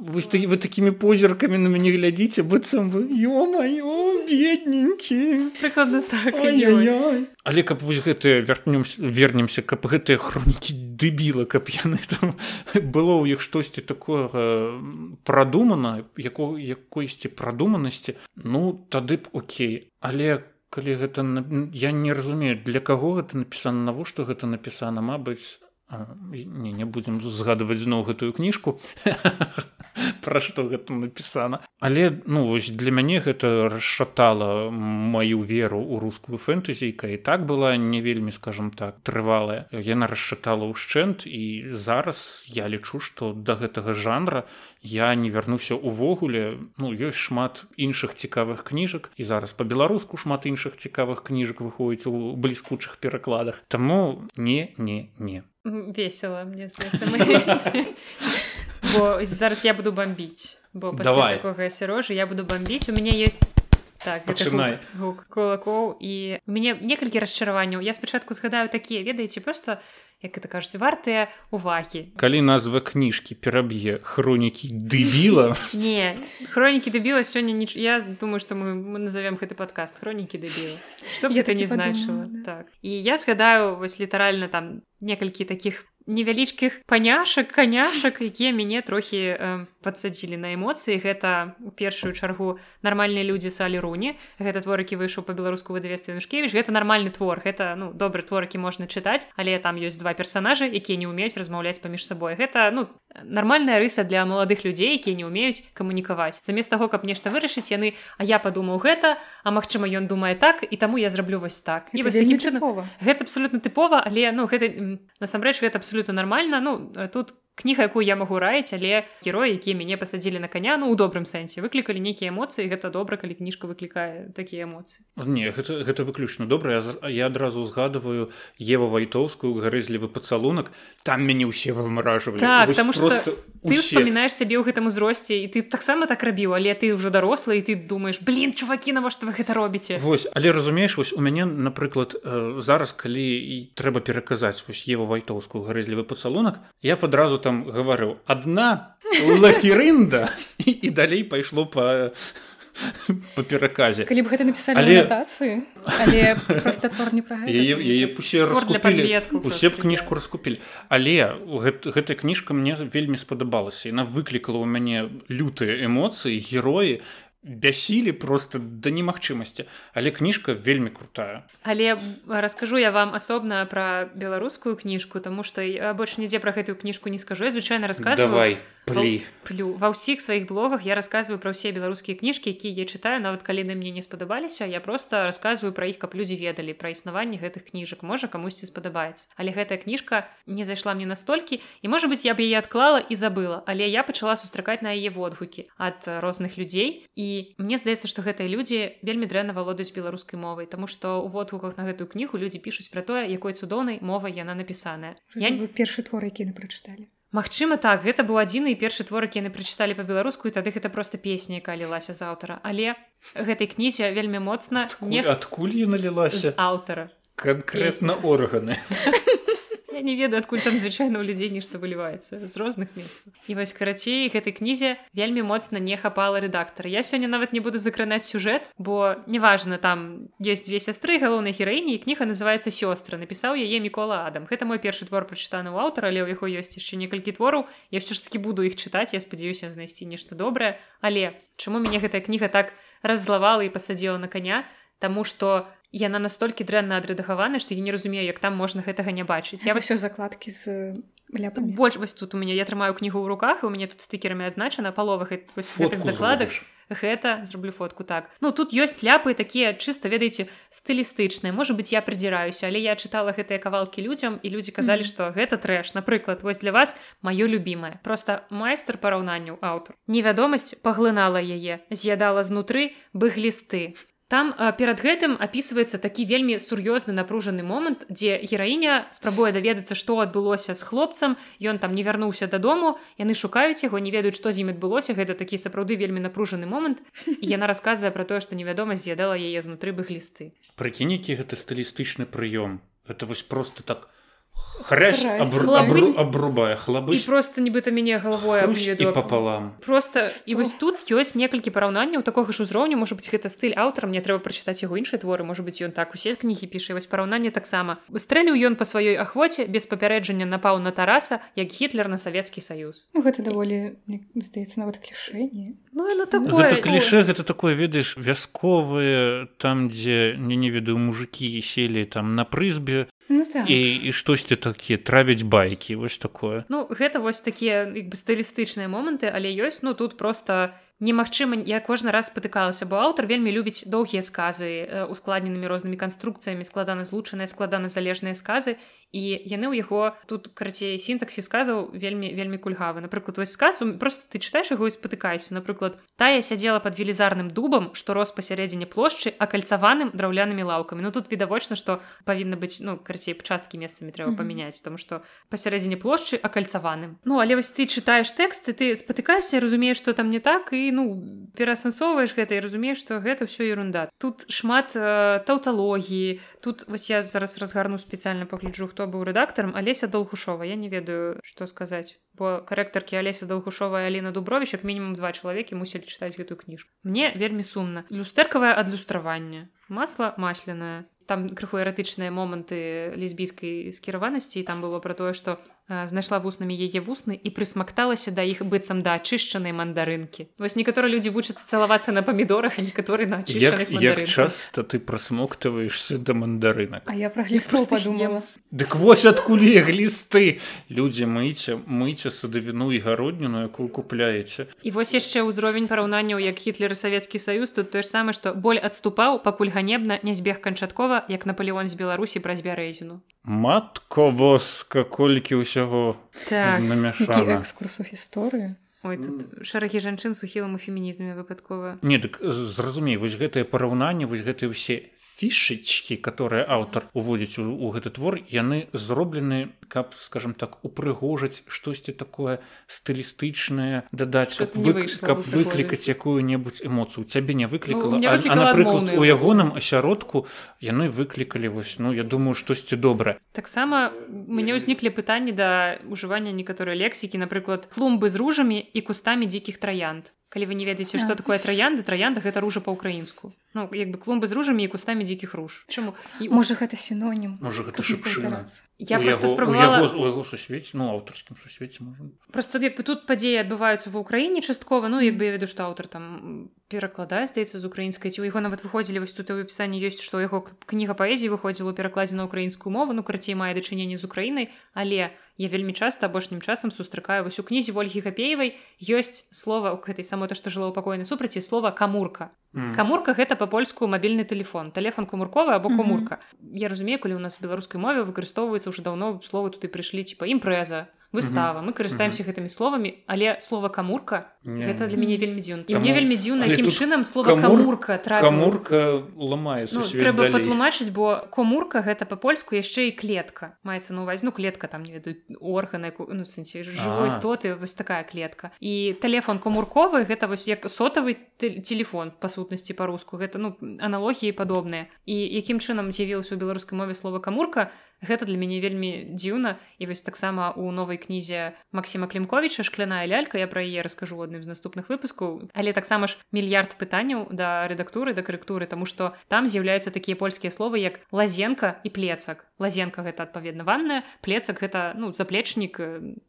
вы вы такімі позіркамі на мяне глядзіце быццам вы ё-маё бедненькі прыкладна так але каб вось гэтыя вярнёмся вернемся каб гэтыя хронікі дэбіла каб яны там было ў іх штосьці такое прадумана яко якойсьці прадуманасці ну тады б Окей. Але калі гэта я не разумею для каго гэта напісана навошта гэта напісана Мабыць не не будзем згадваць зноў гэтую кніжку пра што гэта напісана. Але ну вось для мяне гэта расшатала маю веру ў рускую фэнтэзійка і так была не вельмі скажем так трывалая. Яна расшатала ўшчэнт і зараз я лічу што да гэтага жанра я не вярнуся увогуле ну ёсць шмат іншых цікавых кніжак і зараз па-беларуску шмат іншых цікавых кніжак выходзіць у бліскучых перакладах. Таму не не не. Весело мне здаецца бо зараз я буду бомбіць. Бо давай. такога сярожа я буду бомбіць. У мяне есть так пачынай. гук кулакоў. І мне некалькі расчараванняў. Я спачатку згадаю такія ведаеце просто як это кажуць вартыя увагі калі назва кніжкі пераб'е хронікі дэбіла не хронікі дэбіла сёння ніч я думаю што мы, мы назовем гэты падкаст хронікі дэбіла што б гэта не значыла так. І я згадаю вось літаральна там некалькі такіх невялічкіх паняшак каняшак якія мяне трохі э, падсадзілі на эмоцыі. Гэта у першую чаргу нармальныя людзі салі руні. Гэта творыкі выйшаў па-беларуску выдавестве нушкевіч гэта нармальны твор гэта ну добры творыкі можна чытаць але там ёсць два персонажы якія не умеюць размаўляць паміж сабой. Гэта ну нармальная рыса для маладых людзей якія не умеюць камунікаваць. Замест таго каб нешта вырашыць яны а я падумаў гэта а магчыма ён думае так і таму я зраблю вось так і вось такім чынам гэта абсолютно тыпова але ну гэта насамрэч гэта абсолютно нормально ну тут кніга якую я магу раіць але героі якія мяне пасадзілі на каня ну у добрым сэнсе выклікалі нейкія эмоцыі гэта добра калі кніжка выклікае такія эмоцыі. Не гэта, гэта выключна добра. Я, я адразу згадываю ева вайтоўскую гарызлівы пацалунак там мяне ўсе вымаражвалі. Так, потому что ты успамінаеш сябе ў гэтым узросце і ты таксама так рабіў але ты ўжо дарослы і ты думаеш блин чувакі навошта вы гэта робіце? Вось але разумееш вось у мяне напрыклад зараз калі і трэба пераказаць вось ева вайтоўскую гарызлівы пацалунак я падразу там гаварыў адна лаферында і, і далей пайшло па по пераказе калі б гэта напісалі але... але яе усе раскупілі усе б кніжку раскупілі але гэт, гэтая кніжка мне вельмі спадабалася. Яна выклікала ў мяне лютыя эмоцыі героі бясілі просто да немагчымасці але кніжка вельмі крутая. Але раскажу я вам асобна пра беларускую кніжку тому что я больш нідзе пра гэтую кніжку не скажу. Я звычайна рассказывай плі плю. Ва ўсіх сваіх блогах я рассказываю пра ўсе беларускія кніжкі якія я чытаю нават калі на мне не спадабаліся я просто рассказываю пра іх каб людзі ведалі пра існаванне гэтых кніжак можа камусьці спадабаецца але гэтая кніжка не зайшла мне настолькі і можа быть я б яе адклала і забыла. Але я пачала сустракаць на яе водгукі ад розных людзей і мне здаецца што гэтыя людзі вельмі дрэнна валодаюць беларускай мовай тому што у водгуках на гэтую кнігу людзі пішуць пра тое якой цудоўнай мовай яна напісаная. Я не першы твор які на прачыталі Магчыма так гэта быў адзіны і першы творак яны прачыталі па-беларуску і тады гэта проста песня якая лілася з аўтара. Але гэтай кнізе вельмі моцна не адкуль налілася аўтара. Канкрэтна органы не ведаю адкуль там звычайна ў людзей нешта выліваецца з розных месцаў і вось карацей гэтай кнізе вельмі моцна не хапала рэдактара я сёння нават не буду закранаць сюжэт бо неважна там ёсць две сястры галоўнай гераіні і кніга называется сёстра напісаў яе мікола адам. Гэта мой першы твор прачытаны ў аўтара але ў яго ёсць яшчэ некалькі твораў я все ж таки буду іх чытаць я спадзяюся знайсці нешта добрае але чаму мяне гэтая кніга так раззлавала і пасадзіла на коня? Таму што яна настолькі дрэнна адрэдагавана што я не разумею як там можна гэтага не бачыць я ўсё закладкі з ляпамі. больш вось тут у мяне я трымаю кнігу ў руках у мяне тут стыкерамі адзначана паловах закладак гэта зраблю фотку так. Ну тут ёсць ляпы такія чыста ведаеце стылістычныя можа быть я прыдзіраюся але я чытала гэтыя кавалкі людзям і людзі казалі што mm -hmm. гэта трэш напрыклад вось для вас маё любімае просто майстар параўнанняў аўтар невядомасць паглынала яе з'ядала знутры бы глісты Там перад гэтым апісваецца такі вельмі сур'ёзны напружаны момант, дзе гераіня спрабуе даведацца, што адбылося з хлопцам. Ён там не вярнуўся дадому, яны шукаюць яго, не ведаюць, што з ім адбылося. Гэта такі сапраўды вельмі напружаны момант. І яна расказвае пра тое, што невядома з'ядала яе знутры бы глісты. Прыкінекі гэта стылістычны прыём. Это вось просто так Хрэш абру, абру, абрубае хлабы просто нібыта мяне галавой пополам. Просто і вось тут ёсць некалькі параўнанняў такога ж узроўню можа быть гэта стыль аўтара мне трэба прачытаць яго іншыя творы. Можа быть ён так усе кнігі піша вось параўнанне таксама выстрэліў ён па сваёй ахвоце без папярэджання напаў на тараса як гітлер на савецкі саюз ну, гэта даволі здаецца нават клішэнне ну, ну, такое, гэта кліше гэта такое ведаеш вясковыя там дзе не не ведаю мужикі селі там на прызбе ну, так. і, і штосьці такія травяць байкі вось такое ну гэта вось такія як бы стылістычныя моманты але ёсць ну тут просто немагчыма я кожны раз спатыкалася бо аўтар вельмі любіць доўгія сказы ускладненымі рознымі канструкцыямі складана злучаныя складана залежныя сказы і яны ў яго тут карацей сінтаксі сказаў вельмі вельмі кульгавы. Напрыклад вось сказ просто ты чытаеш яго і спатыкайся напрыклад тая сядзела под велізарным дубам што рос пасярэдзіне плошчы акальцаваным драўлянымі лаўкамі ну тут відавочна што павінна быць ну карацей пачасткі месцамі трэба памяняць тому што пасярэдзіне плошчы акальцаваным. Ну але вось ты чытаеш тэксты ты спатыкайся разумееш што там не так і ну пераасэнсоўваеш гэта і разумееш што гэта ўсё ерунда. Тут шмат э, таўталогіі тут вось я зараз разгарну спецыяльна пагляджу хто быў рэдактарам алеся долгушова. Я не ведаю што сказаць бо карэктаркі алеся долгушова Аліна дубрович як мінімум два чалавекі мусілі чытаць гэтую кніжку мне вельмі сумна люстэркавае адлюстраванне масла масляное. Там крыху эратычныя моманты лесбійскай скіраванасці там было пра тое што знайшла вуснамі яе вусны і прысмакталася да іх быццам да ачышчанай мандарынкі. Вось некаторыя людзі вучацца цалавацца на памідорах а некаторы на як, як часто ты прасмоктаваешься да мандарынак? А я пра глісту подумала. Дык вось адкуль глісты! Людзі мыйце мыйце садавіну і гародніну якую купляеце. І вось яшчэ ўзровень параўнанняў як гітлер савецкі саюз тут тое ж самае што боль адступаў пакуль ганебна не збег канчаткова як наполеон з беларусі праз бярэзіну. Матко боска колькі ўсяго так. намяшана экскурсу гісторыі Ой, тут шэрагі жанчын з ухілам у фемінізме выпадкова не дык зразумей вось гэтае параўнанне вось гэтыя ўсе фішачки которые аўтар уводзіць у, у гэты твор яны зроблены каб скажем так упрыгожаць штосьці такое стылістычнае дадаць каб, вы, каб выклікаць якую-небудзь эмоцыю. Цябе не выклікала ну, а, а напрыклад у ягоным асяродку яны выклікалі вось ну я думаю штосьці добра таксама мяне ўзніклі пытанні да ўжывання некаторыя лексікі напрыклад клумбы з ружамі і кустамі дзікіх траянд калі вы не ведаеце што такое траянды траянда гэта ружа па-украінску ну як бы клумбы з ружамі і кустамі дзікіх руж. Чаму і можа гэта сінонім можа гэта шыпшына я просто спрабавала у яго сусвеце ну аўтарскім сусвеце можа просто як бы тут падзеі адбываюцца ва ўкраіне часткова ну як бы я веду што аўтар там перакладае здаецца з украінскай ці у яго нават выходзілі вось тут у опісанні ёсць што яго кніга паэзіі выходзіла перакладзе на украінскую мову ну карацей мае дачыненне з украінай але я вельмі часта апошнім часам сустракаю вось у кнізе ольгі гапеевай ёсць слова у гэтай самой то што жыла ў пакойнай супраці слова камурка mm. камурка гэта па-польску мабільны телефон. Телефон камурковы або камурка mm -hmm. я разумею калі у нас беларускай мове выкарыстоўваецца ўжо даўно словы туды прыйшлі типа імпрэза выстава. Мы карыстаемся гэтымі словамі але слова камурка гэта для мяне вельмі дзіўна і мне вельмі дзіўна якім чынам слова камурка камурка ламае ну, трэба патлумачыць бо комурка гэта па-польску яшчэ і клетка. Маецца на увазе ну клетка там не ведаю органа ну, сэнсе жывой істоты вось такая клетка. І телефон комурковы гэта вось як сотавы телефон па сутнасці па-руску. Гэта ну аналогіі падобныя. І якім чынам з'явілася ў беларускай мове слова камурка гэта для мяне вельмі дзіўна. І вось таксама у новай кнізе Масіма клімковича шкляная лялька я пра яе раскажу адным з наступных выпускаў але таксама ж мільярд пытанняў да рэдактуры да карэктуры тому што там з'яўляюцца такія польскія словы як лазенка і плецак лазенка гэта адпаведна ванная плецак гэта ну заплечнік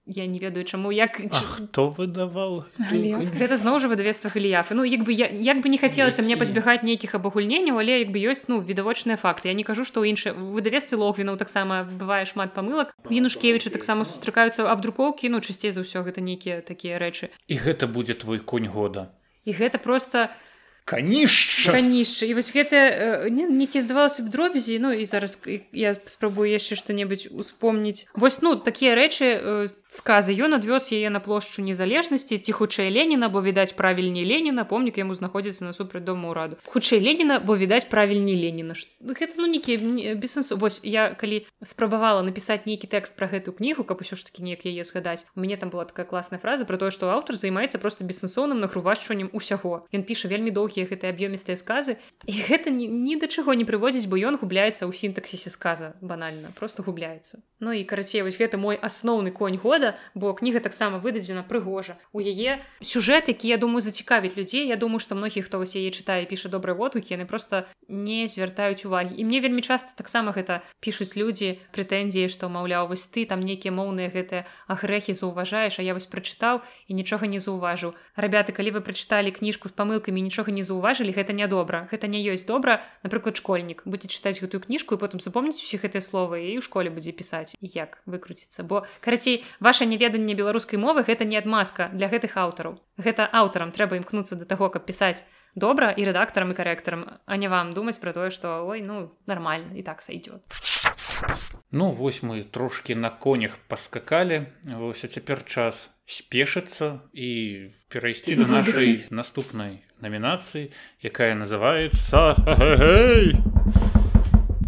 я не ведаю чаму як хто выдаваў гэта зноў жа выдавецтва галіяфы ну як бы я як бы не хацелася мне пазбягаць нейкіх абагульненняў але як бы ёсць ну відавочныя факты. Я не кажу што ў іншыя выдавецтве логвінаў таксама бывае шмат памылак янушкевіча таксама сустракаюцца абдрукоўкі ну часцей за ўсё гэта нейкія такія рэчы і гэта будзе твой конь года. І гэта просто у канішча канішча і вось гэта некі здавалася б дробязі ну і зараз я спрабую яшчэ што-небудзь успомніць вось ну такія рэчы сказы. Ён адвёз яе на плошчу незалежнасці ці хутчэй леніна бо відаць правільней леніна. Помнік яму знаходзіцца насупраць дома ўраду. Хутчэй леніна бо відаць правільней леніна. Гэта ну некі бессэнсу вось я калі спрабавала напісаць нейкі тэкст пра гэту кнігу каб усё ж таки неяк яе згадаць у мяне там была такая класная фраза про тое што аўтар займаецца просто бессэнсоўным нагрувачваннем усяго. Ён піша вельмі доўгі нейкія гэтыя аб'ёмістыя сказы. І гэта ні, ні да чаго не прыводзіць бо ён губляецца ў сінтаксісе сказа банальна просто губляецца Ну і карацей вось гэта мой асноўны конь года бо кніга таксама выдадзена прыгожа. У яе сюжэт які я думаю зацікавіць людзей. Я думаю што многіх хто вось яе чытае піша добрыя водгукі яны просто не звяртаюць увагі. І мне вельмі часта таксама гэта пішуць людзі прэтэнзіі што маўляў вось ты там нейкія моўныя гэтыя агрэхі заўважаеш а я вось прачытаў і нічога не заўважыў рабяты калі вы прачыталі кніжку з памылкамі нічога не заўважылі гэта нядобра гэта не ёсць добра. Напрыклад школьнік будзе чытаць гэтую кніжку і потым запомніць усе гэтыя словы і ў школе будзе пісаць як выкруціцца. Бо карацей ваше неведанне беларускай мовы гэта не адмазка для гэтых аўтараў. Гэта аўтарам трэба імкнуцца да таго каб пісаць добра і рэдактарам і карэктарам а не вам думаць пра тое што ой ну нормально і так сайдет ну вось мы трошки на конях паскакалі. Вось а цяпер час спешыцца і перайсці да нашай наступнай намінацыі якая называется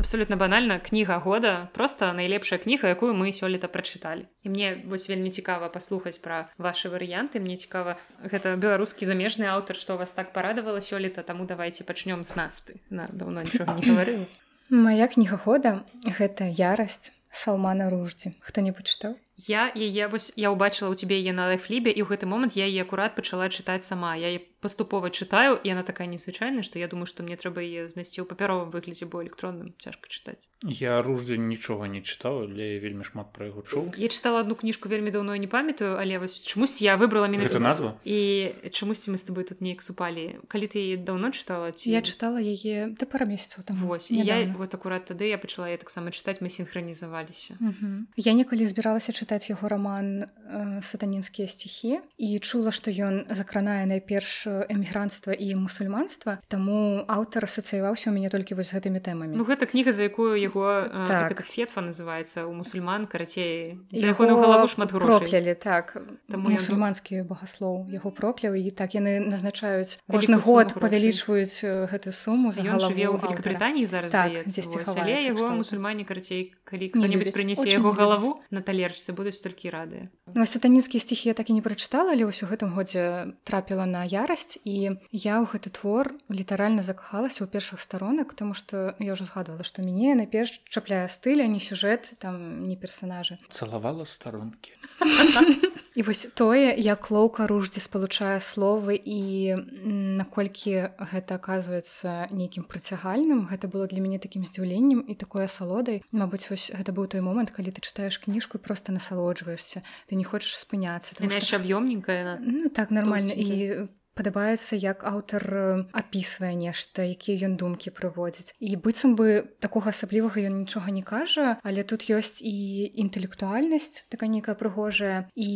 абсолютно банальна кніга года просто найлепшая кніга якую мы сёлета прачыталі. І мне вось вельмі цікава паслухаць пра ваши варыянты мне цікава гэта беларускі замежны аўтар што вас так парадавала сёлета таму давайте пачнём з насты на давно нічога не гаварыла моя кніга года гэта ярасць салмана руждзі хто не пачытаў я яе вось я ўбачыла ў цябе яе на лайфлібе і ў гэты момант я яе акурат пачала чытаць сама. Я паступова чытаю і яна такая незвычайная што я думаю што мне трэба яе знайсці ў папяровым выглядзе бо электронным цяжка чытаць я руждзень нічога не чытаў для вельмі шмат пра яго чуў я чытала одну кніжку вельмі даўно не памятаю але вось чамусь я выбрала менавіта назва? і чамусьці мы з тобой тут неяк супалі калі ты даўно чытала ці я чытала яе да пара месяцаў там вось я вот акурат тады я пачала я таксама чытаць мы синхронізаваліся я некалі збіралася чытаць яго роман э, сатанінскія сціхі і чула што ён закранае найперш эмігрантства і мусульманства таму аўтар асацыяваўся у мяне толькі вось гэтымі тэмамі. Ну гэта кніга за якую яго так. фетфа называется у мусульман карацей галаву шмат проклялі так. Там мусульманскі багаслоў яго прокляў і так яны назначаюць кожны год павялічваюць гэтую суму за жыве ў Великкабританіі зараз так, яго мусульмане карацей калі кто-нибудь прынясе яго галаву на талерчцы будуць толькі рады. Ну, сатанінскія сціхі я так і не прачытала але ўсё гэтым годзе трапіла на ярасць і я ў гэты твор літаральна закахалася ў першых старонак тому что я ўжо згадвала што мяне найперш чапляе стыля не сюжэт там не персонажы цалавала старонкі і вось тое як лоўка руждзе спалучае словы і наколькі гэта оказывается нейкім прыцягальным гэта было для мяне такім здзіўленнем і такой асалодай Мабыць вось гэта быў той момант калі ты чытаеш кніжку просто насалоджваешься ты не хочаш спыняцца яшчэ аб'ёмненькая ну так нормально. І падабаецца як аўтар апісвае нешта якія ён думкі прыводзіць. І быццам бы такога асаблівага ён нічога не кажа але тут ёсць і інтэлектуальнасць такая нейкая прыгожая і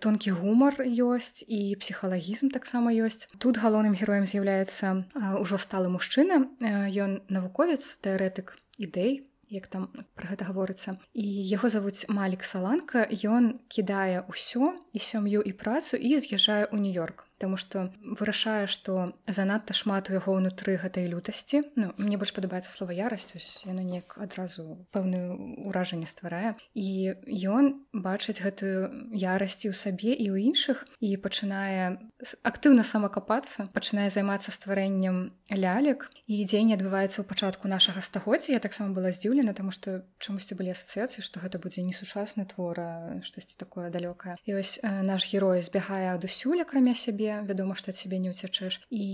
тонкі гумар ёсць і псіхалагізм таксама ёсць. Тут галоўным героем з'яўляецца ўжо сталы мужчына ён навуковец тэарэтык ідэй як там пра гэта гаворыцца. І яго завуць малік саланка. Ён кідае ўсё і сям'ю і працу і з'язджае ў нью-йорк Таму што вырашае, што занадта шмат у яго ўнутры гэтай лютасці. Ну, мне больш падабаецца слова ярасць, яно неяк адразу пэўную ўражанне стварае. І ён бачыць гэтую ярасці ў сабе і ў іншых і пачынае актыўна самакапацца, пачынае займацца стварэннем лялек і дзень адбываецца ў пачатку нашага стагоддзя. Я таксама была здзіўлена, таму што чамусьці былі асацыяцыі, што гэта будзе не сучасны твора, штосьці такое далёкае. І вось э, наш герой збягае адусюль акрамя сябе вядома што цябе не ўцячэш і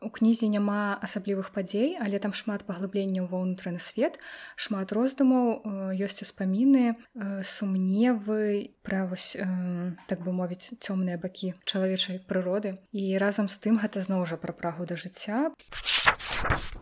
у кнізе няма асаблівых падзей але там шмат паглыбленняў ва ўнутраны свет шмат роздумаў ёсць успаміны сумневы пра вось так бы мовіць цёмныя бакі чалавечай прыроды. І разам з тым гэта зноў жа пра прагу да жыцця.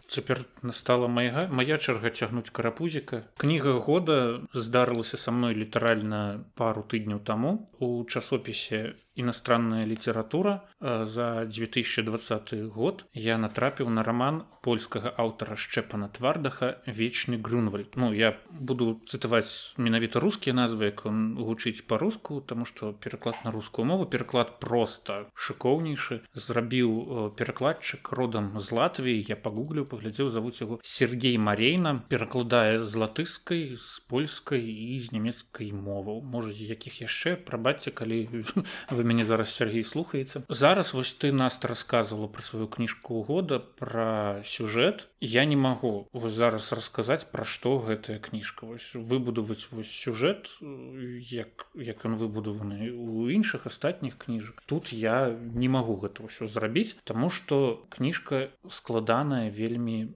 Цяпер настала майга моя чарга цягнуць карапузіка. Кніга года здарылася са мной літаральна пару тыдняў таму. У часопісе иностранная література за 2020 год я натрапіў на роман польскага аўтара шчэпана твардаха вечны грунвальд ну я буду цытаваць менавіта рускія назвы як он гучыць по-руску тому что пераклад на рускую мову пераклад просто шыкоўнейшы. Зрабіў перакладчык родам з Латвіі я пагуглю паглядзеў завуць яго Сергей марейна перакладае з латыскай з польскай і з нямецкай моваў. Можа якіх яшчэ прабачце калі вы мяне зараз Сергей слухаецца зараз вось ты нас рассказывала про сваю кніжку года про сюжэт я не магу вось зараз расказаць пра што гэтая кніжка вось выбудаваць вось сюжэт як як ён выбудаваны у іншых астатніх кніжак. Тут я не магу гэта ўсё зрабіць тому что кніжка складаная вельмі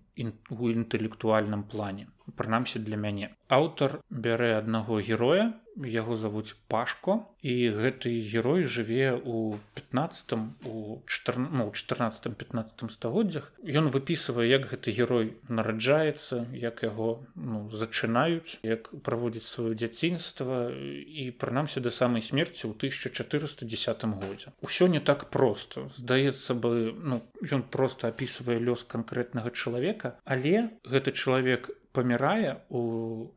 у інтэлектуальным плане прынамсі для мяне. Аўтар бярэ аднаго героя яго завуць пашко і гэты герой жыве у 15 у 14 15 стагоддзях. Ён выпісвае як гэты герой нараджаецца як яго ну, зачынаюць як праводзіць сваё дзяцінства і прынамсі да самай смерці ў 1410 годзе. Ўсё не так просто здаецца бы ну ён просто апісвае лёс канкрэтнага чалавека але гэты чалавек памірае у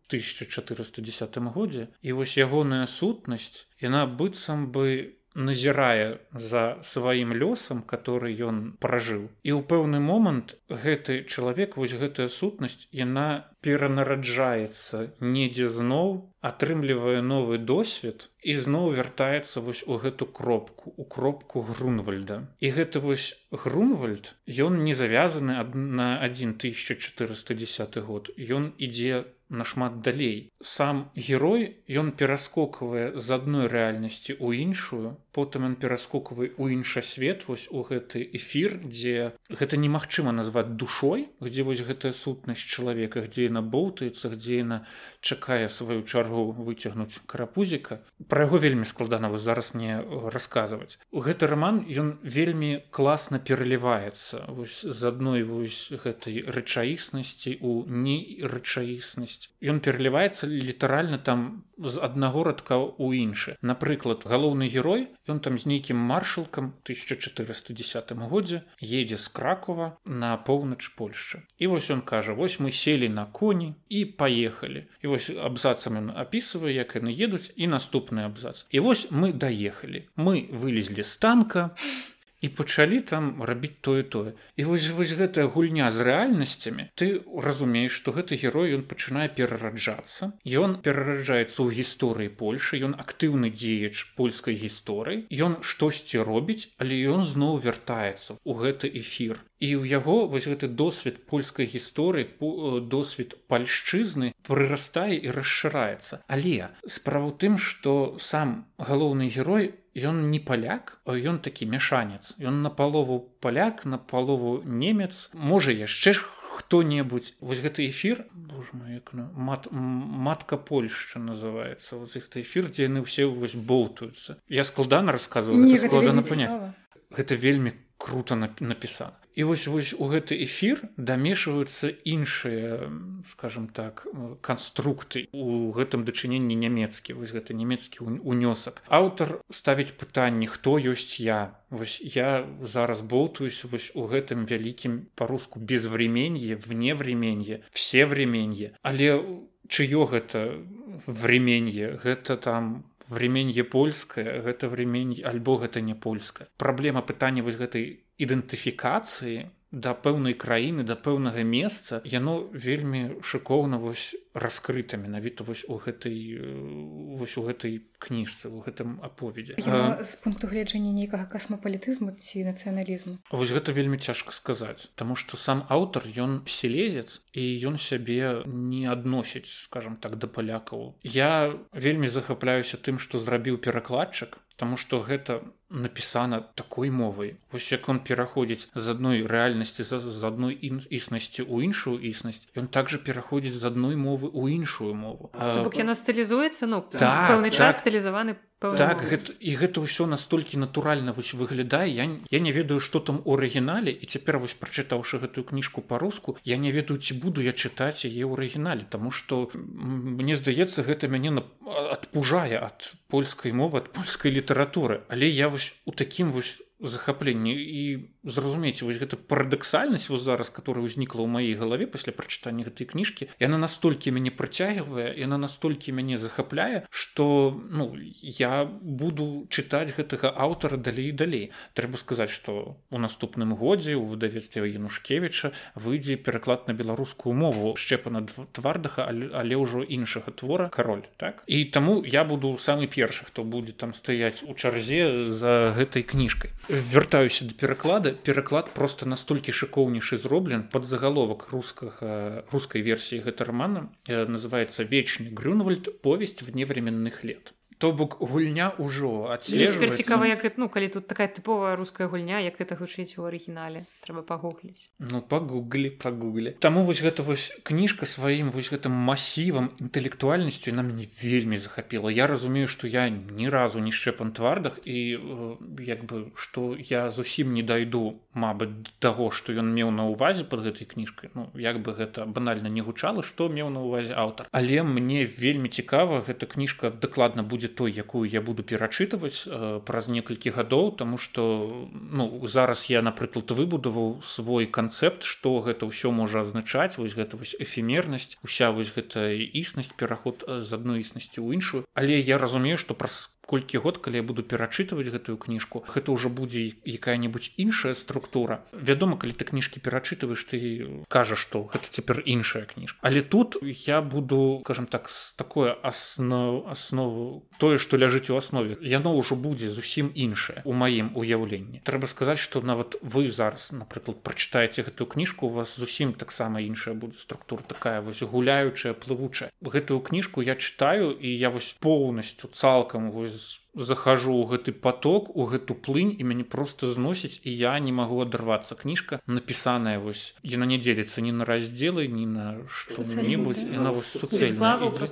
1410 годзе і вось ягоная сутнасць яна быццам бы назірае за сваім лёсам который ён пражыў. І ў пэўны момант гэты чалавек вось гэтая сутнасць яна перанараджаецца недзе зноў атрымлівае новы досвед і зноў вяртаецца вось у гэту кропку у кропку грунвальда. І гэты вось грунвальд ён не завязаны на 1410 год. Ён ідзе нашмат далей. Сам герой ён пераскоквае з адной рэальнасці ў іншую потым ён пераскоквае ў інша свет вось у гэты эфір дзе гэта немагчыма назваць душой где вось гэтая сутнасць чалавека дзе яна боўтаецца дзе яна чакае сваю чаргу выцягнуць карапузіка. Пра яго вельмі складана вы зараз мне расказваць. У гэты роман ён вельмі класна пераліваецца вось з адной вось гэтай рэчаіснасці у нерэчаіснасць ён пераліваецца літаральна там з аднаго радка ў іншы. Напрыклад галоўны герой ён там з нейкім маршалкам 1410 годзе едзе з кракова на поўнач польшчы. І вось ён кажа вось мы селі на коні і паехалі і вось абзацам ён апісвае як яны едуць і наступны абзац. І вось мы даехалі. Мы вылезлі з танка і пачалі там рабіць тое тое і вось вось гэтая гульня з рэальнасцямі ты разумееш што гэты герой ён пачынае перараджацца. Ён перараджаецца ў гісторыі польльшы ён актыўны дзеяч польскай гісторыі ён штосьці робіць але ён зноў вяртаецца у гэты эфір. І ў яго вось гэты досвед польскай гісторыі досвед пальшчызны прырастае і расшыраецца. Але справа ў тым што сам галоўны герой у ён не паляк ён такі мяшанец. Ён на палову паляк на палову немец. Можа яшчэ ж хто-небудзь. Вось гэты эфір ну, мат, матка польшча называется вот іх эфір дзе яны ўсе вось болтаюцца. Я складана рассказываю складана понять гэта вельмі круто напісана і вось вось у гэты эфір дамешваюцца іншыя скажем так канструкты. У гэтым дачыненні нямецкі вось гэта нямецкі унёсак. Аўтар ставіць пытанні хто ёсць я. Вось я зараз болтаюсь вось у гэтым вялікім па-руску безвременье вне временье все временье але чыё гэта временье? Гэта там временье польскае гэта времень альбо гэта не польская праблема пытання вось гэтай ідэнтыфікацыі да пэўнай краіны да пэўнага месца яно вельмі шыкоўна вось раскрыта менавіта вось у гэтай вось у гэтай кніжцы у гэтым аповедзе. З пункту гледжання нейкага касмапалітызму ці нацыяналізму? Вось гэта вельмі цяжка сказаць Таму што сам аўтар ён селезец і ён сябе не адносіць скажем так да палякаў. Я вельмі захапляюся тым што зрабіў перакладчык Таму што гэта напісана такой мовай вось як он пераходзіць з адной рэальнасці з адной існасці ў іншую існасць ён также пераходзіць з адной мовы ў іншую мову. Яно стылізуецца ну так, пэўны так, час стылізаваны так гэта, і гэта ўсё настолькі натуральна вось выглядае. Я, я не ведаю што там у арыгінале і цяпер вось прачытаўшы гэтую кніжку па-руску я не ведаю ці буду я чытаць яе ў арыгінале Таму што мне здаецца гэта мяне адпужае ад польскай мовы ад польскай літаратуры. Але я вось у такім вось захапленні і зразумееце вось гэта парадаксальнасць вот зараз которая ўзнікла ў маей галаве пасля прачытання гэтай кніжкі яна настолькі мяне прыцягвае яна настолькі мяне захапляе что ну я буду чытаць гэтага аўтара далей далей. Трэба сказаць что у наступным годзе у выдавецтве янушкевича выйдзе пераклад на беларускую мову шчепана твардаха але, ўжо іншага твора кароль так? І таму я буду самы першы хто будзе там стаяць у чарзе за гэтай кніжкай. Вяртаюся до пераклада пераклад просто настолькі шыкоўнейшы зроблен под загаловак рускага рускай версіі гэта романа называется вечны грюнвальд. Повесть вневременных лет то бок гульня ўжо цікава як ну калі тут такая тыповая руская гульня як это гучыць у арыгінале трэба пагугліць. Ну пагуглі пагуглі. Таму вось гэта вось кніжка сваім вось гэтым масівам інтэлектуальнасцю нам не вельмі захапіла. Я разумею што я ні разу не шчэпан твардах і як бы што я зусім не дайду Мабыць таго што ён меў на ўвазе под гэтай кніжкай ну як бы гэта банальна не гучала што меў на ўвазе аўтар. Але мне вельмі цікава гэта кніжка дакладна будзе будзе той якую я буду перачытваць э, праз некалькі гадоў тому что ну зараз я напрыклад выбудаваў свой канцэпт что гэта ўсё можа азначаць вось гэта вось эфемернасць уся вось гэта існасць пераход з адной існасці ў іншую. Але я разумею что праз колькі год калі я буду перачытваць гэтую кніжку гэта ўжо будзе якая-небудзь іншая структура. Вядома калі ты кніжкі перачытваеш ты кажаш што гэта цяпер іншая кніжка. Але тут я буду скажем так с такое основ основу тое што ляжыць у аснове яно ўжо будзе зусім іншае у маім уяўленні. Трэба сказаць што нават вы зараз напрыклад прачытаеце гэтую кніжку у вас зусім таксама іншая будзе структура такая вось гуляючая плывучая. Гэтую кніжку я чытаю і я вось поўнасцю цалкам вось захожу ў гэты поток у гэту плынь і мяне просто зносіць і я не магу адарвацца. Кніжка напісаная вось яна не дзеліцца ні на раздзелы ні на што-небудзь яна вось суцэльна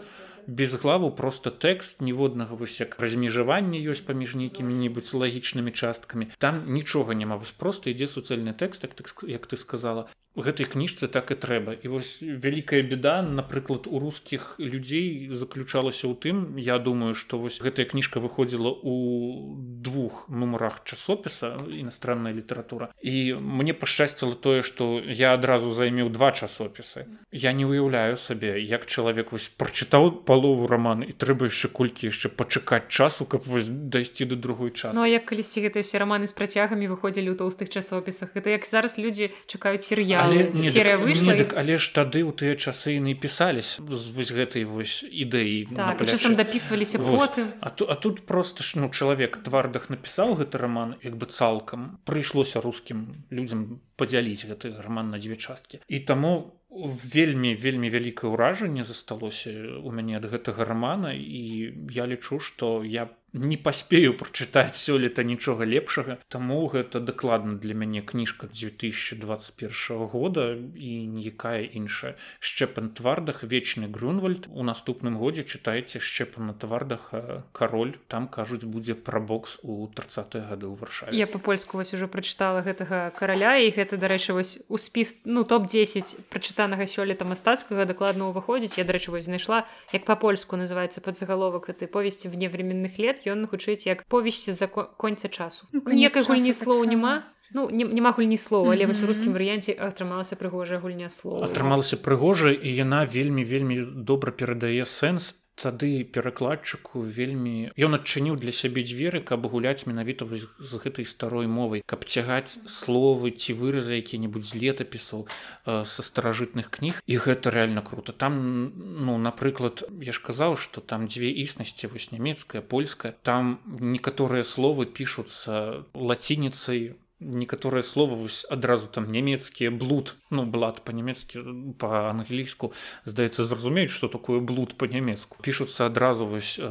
без главу просто тэкст ніводнага вось як размежавання ёсць паміж нейкімі-небудзь лагічнымі часткамі. Там нічога няма вось просто ідзе суцэльны тэкст як, як ты сказала гэтай кніжцы так і трэба і вось вялікая беда напрыклад у рускіх людзей заключалася ў тым я думаю что вось гэтая кніжка выходзіла у двух нумарах часопіса іностранная літаратура і мне пашчасціла тое что я адразу займеў два часопісы я не уяўляю сабе як чалавек вось прачытаў палову роман і трэба яшчэ колькі яшчэ пачакаць часу каб вось дайсці до другой час Ну як калісьці гэтыя все раманы з працягамі выходзілі ў тоўстых часопісах? Это як зараз людзі чакаюць серыял але, не, серыя дык, выйшла не, дык, але ж тады ў тыя часы не пісались з вось гэтай вось ідэі так, часам дапісваліся потым. А, ту, а тут просто ж ну чалавек твардах напісаў гэты роман як бы цалкам прыйшлося рускім людзям падзяліць гэты роман на дзве часткі. І таму вельмі вельмі вялікае ўражанне засталося у мяне ад гэтага романа і я лічу што я не паспею прачытаць сёлета нічога лепшага. Таму гэта дакладна для мяне кніжка 2021 года і ніякая іншая. Шчэпан твардах. Вечны грунвальд у наступным годзе чытаеце шчэпан на твардах кароль там кажуць будзе пра бокс у 30 гады ў варшаве. Я па-польску вось уже прачытала гэтага караля і гэта дарэчы вось у спіс ну топ-10 прачытанага сёлета мастацкага дакладна уваходзіць я дарэчы вось знайшла як па-польску называется падзагаловак этой повесці вневременных лет ён гучыць як повесці за конца часу ну, ніякай гульні слоў няма. Ну, няма гульні слова але вось у рускім варыянце атрымалася прыгожая гульня слова атрымалася прыгожая і яна вельмі вельмі добра перадае сэнс тады перакладчыку вельмі ён адчыніў для сябе дзверы каб гуляць менавіта з гэтай старой мовай каб цягаць словы ці выразы які-небудзь з летапісаў э, са старажытных кніг. І гэта реально круто там ну напрыклад я ж казаў что там дзве існасці вось нямецкая польская. Там некаторыя словы пішуцца лацініцай некаторыя словы вось адразу там нямецкія блуд ну блат по-нямецкі по-англійску здаецца зразумеюць что такое блуд по-нямецку пішуцца адразу вось э,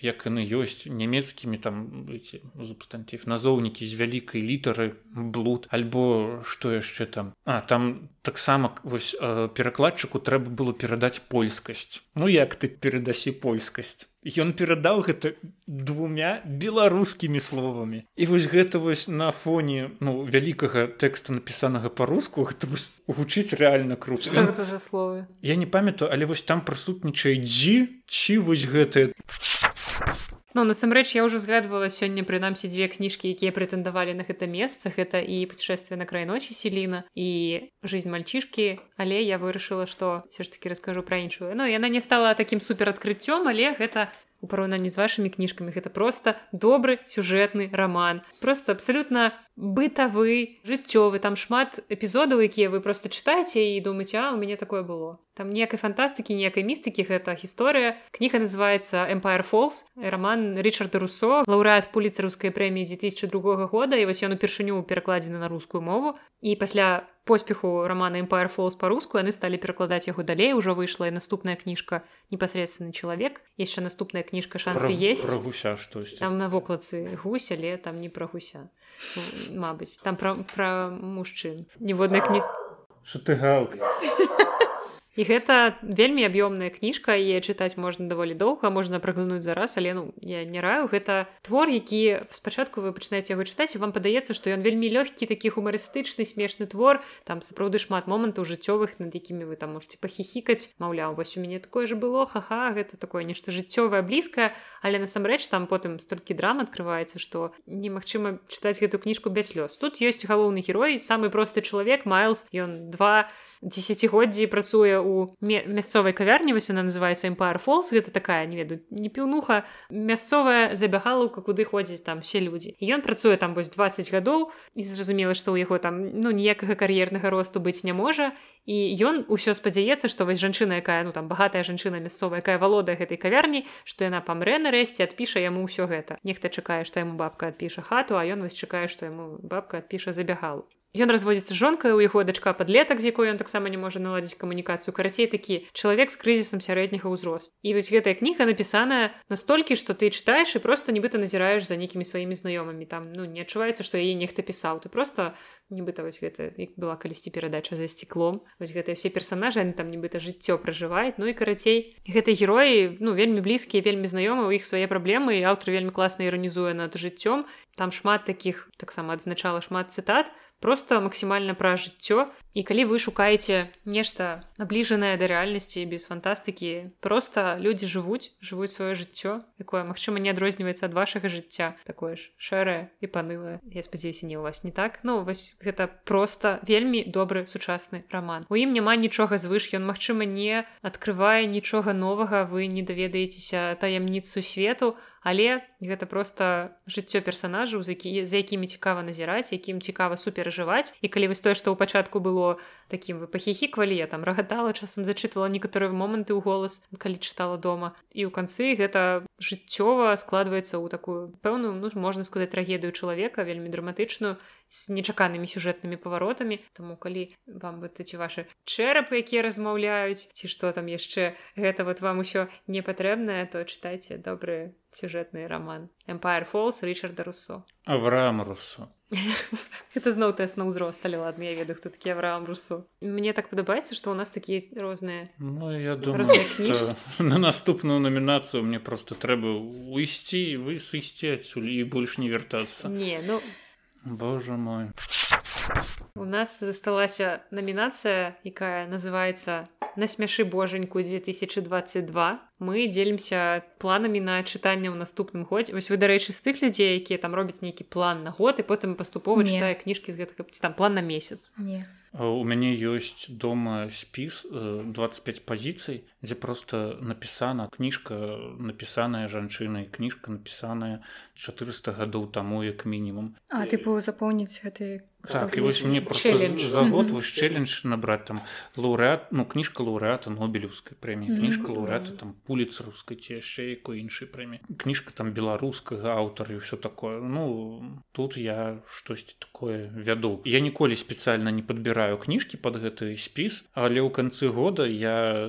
як яны ёсць нямецкімі там субстантив назоўнікі з вялікай літары блуд альбо што яшчэ там? А там таксама вось э, перакладчыку трэба было перадаць польскасць. Ну як ты перадасі польскасць? Ён перадаў гэта двумя беларускімі словамі. І вось гэта вось на фоне ну вялікага тэкста напісанага по-руску гэта гучыць реально круто за словы? Я не памятаю але вось там прысутнічае дзі ці вось гэтыя Ну, насамрэч я ўжо згадвала сёння прынамсі дзве кніжкі якія прэтэндавалі на гэта месца. Гэта і путешествие на край ночи селіна і жизнь мальчишки але я вырашыла што все ж таки раскажу пра іншую. Ну яна не стала таким супер адкрыццём але гэта у параўнанні з вашымі кніжкамі гэта просто добры сюжэтны роман просто абсолютно бытавы жыццёвы. Там шмат эпізодаў якія вы просто чытаеце і думаце а у мяне такое было там ніякай фантастыкі ніякай містыкі гэта гісторыя. Кніга называется empire falls роман ричарда руссо лаўрэат пуліцарускай прэміі 2002 года. І вось ён упершыню перакладзены на рускую мову. І пасля поспеху романа empire falls по-руску яны сталі перакладаць яго далей. Ужо выйшла і наступная кніжка непасредственны чалавек яшчэ наступная кніжка шансы есть гуся што там на вокладцы гусь але там не пра гуся мабыць там пра, пра мужчын. Ніводнай кніг ты гаўка і гэта вельмі аб'ёмная кніжка і чытаць можна даволі доўга можна праглынуць зараз але ну я не раю гэта твор які спачатку вы пачынаеце яго чытаць вам падаецца што ён вельмі лёгкі такі гумарыстычны смешны твор. Там сапраўды шмат момантаў жыццёвых над якімі вы там можете пахіхікаць. Маўляў вось у мяне такое же было хаха гэта такое нешта жыццёвае блізкае. Але насамрэч там потым столькі драм открывваецца што немагчыма чытаць гэту кніжку без слёз. Тут ёсць галоўны герой самы просты чалавек майлз ён два десятгоддзі працуе ў мясцовай кавярні вось она называется Empire Falls гэта такая не ведаю не піўнуха мясцовая забягалаўка куды ходзіць там все людзі і ён працуе там вось 20 гадоў і зразумела што ў яго там ну ніякага кар'ернага росту быць не можа і ён усё спадзяецца што вось жанчына якая ну там багатая жанчына мясцовая якая валодае гэтай кавярні што яна памрэ нарэшце адпіша яму ўсё гэта. Нехта чакае што яму бабка адпіша хату а ён вось чакае што яму бабка адпіша забягал Ён разводзіцца жонкай у яго дачка падлетак з якой ён таксама не можа наладзіць камунікацыю карацей такі чалавек з крызісам сярэдняга ўзросту. І вось гэтая кніга напісаная настолькі што ты чытаеш і просто нібыта назіраеш за нейкімі сваімі знаёмымі. Там ну не адчуваецца што яе нехта пісаў. Ты просто нібыта вось гэта як была калісьці перадача за сціклом вось гэтыя все персонажы там нібыта жыццё пражываюць. Ну і карацей гэтай героі ну вельмі блізкія вельмі знаёмы у іх свае праблемы і аўтар вельмі класна іранізуе над жыццём. Там шмат таких таксама адзначала шмат цытат просто максімальна пра жыццё і калі вы шукаеце нешта набліжанае да рэальнасці без фантастыкі просто людзі жывуць жывуць сваё жыццё якое магчыма не адрозніваецца ад вашага жыцця такое ж шэрае і панылае я спадзяюся не у вас не так. Ну вось гэта просто вельмі добры сучасны роман. У ім няма нічога звыш ён магчыма не адкрывае нічога новага вы не даведаецеся таямніцу свету але гэта просто жыццё персонажаў за які за якімі цікава назіраць якім цікава суперажываць і калі вось тое што ў пачатку было таким вы пахіхіквалі я там рагатала часам зачытвала некаторыя моманты ў голас калі чытала дома. І ў канцы гэта жыццёва складваецца ў такую пэўную ну можна сказаць трагедыю чалавека вельмі драматычную з нечаканымі сюжэтнымі паваротамі. Таму калі вам вот эти ваши чэрапы якія размаўляюць ці што там яшчэ гэта вот вам усё не патрэбнае то чытайце добры сюжэтны роман Empire Falls Рчарда Руссо. Авраам Руссо это зноў тэст на ўзрост але ладно я ведаю хто такі Авраам Руссо. Мне так падабаецца што ў нас такія розныя Ну я думаю что на наступную намінацыю мне просто трэба уйсці вы сысці адсюль і больш не вяртацца не ну Боже мой. у нас засталася намінацыя якая называется насмяшы божаньку 2022 мы дзелімся планамі на чытанне ў наступным годзе вось вы дарэчы з тых людзей якія там робяць нейкі план на год і потым паступова чытае кніжкі з гэтага там план на месяц. Не. У мяне ёсць дома спіс 25 пазіцый дзе просто напісана кніжка напісаная жанчынай кніжка напісаная 400 гадоў таму як мінімум. А тыпу запоўніць гэты так і вось мне просто за год вось челлендж набраць там лаўрэат ну кніжка лаўрэата нобелеўскай прэміі кніжка лаўрэата там пуліца рускай ці яшчэ якой іншай прэміі. Кніжка там беларускага аўтара і ўсё такое. Ну тут я штосьці такое вяду. Я ніколі спецыяльна не падбіраю кніжкі под гэты спіс але ў канцы года я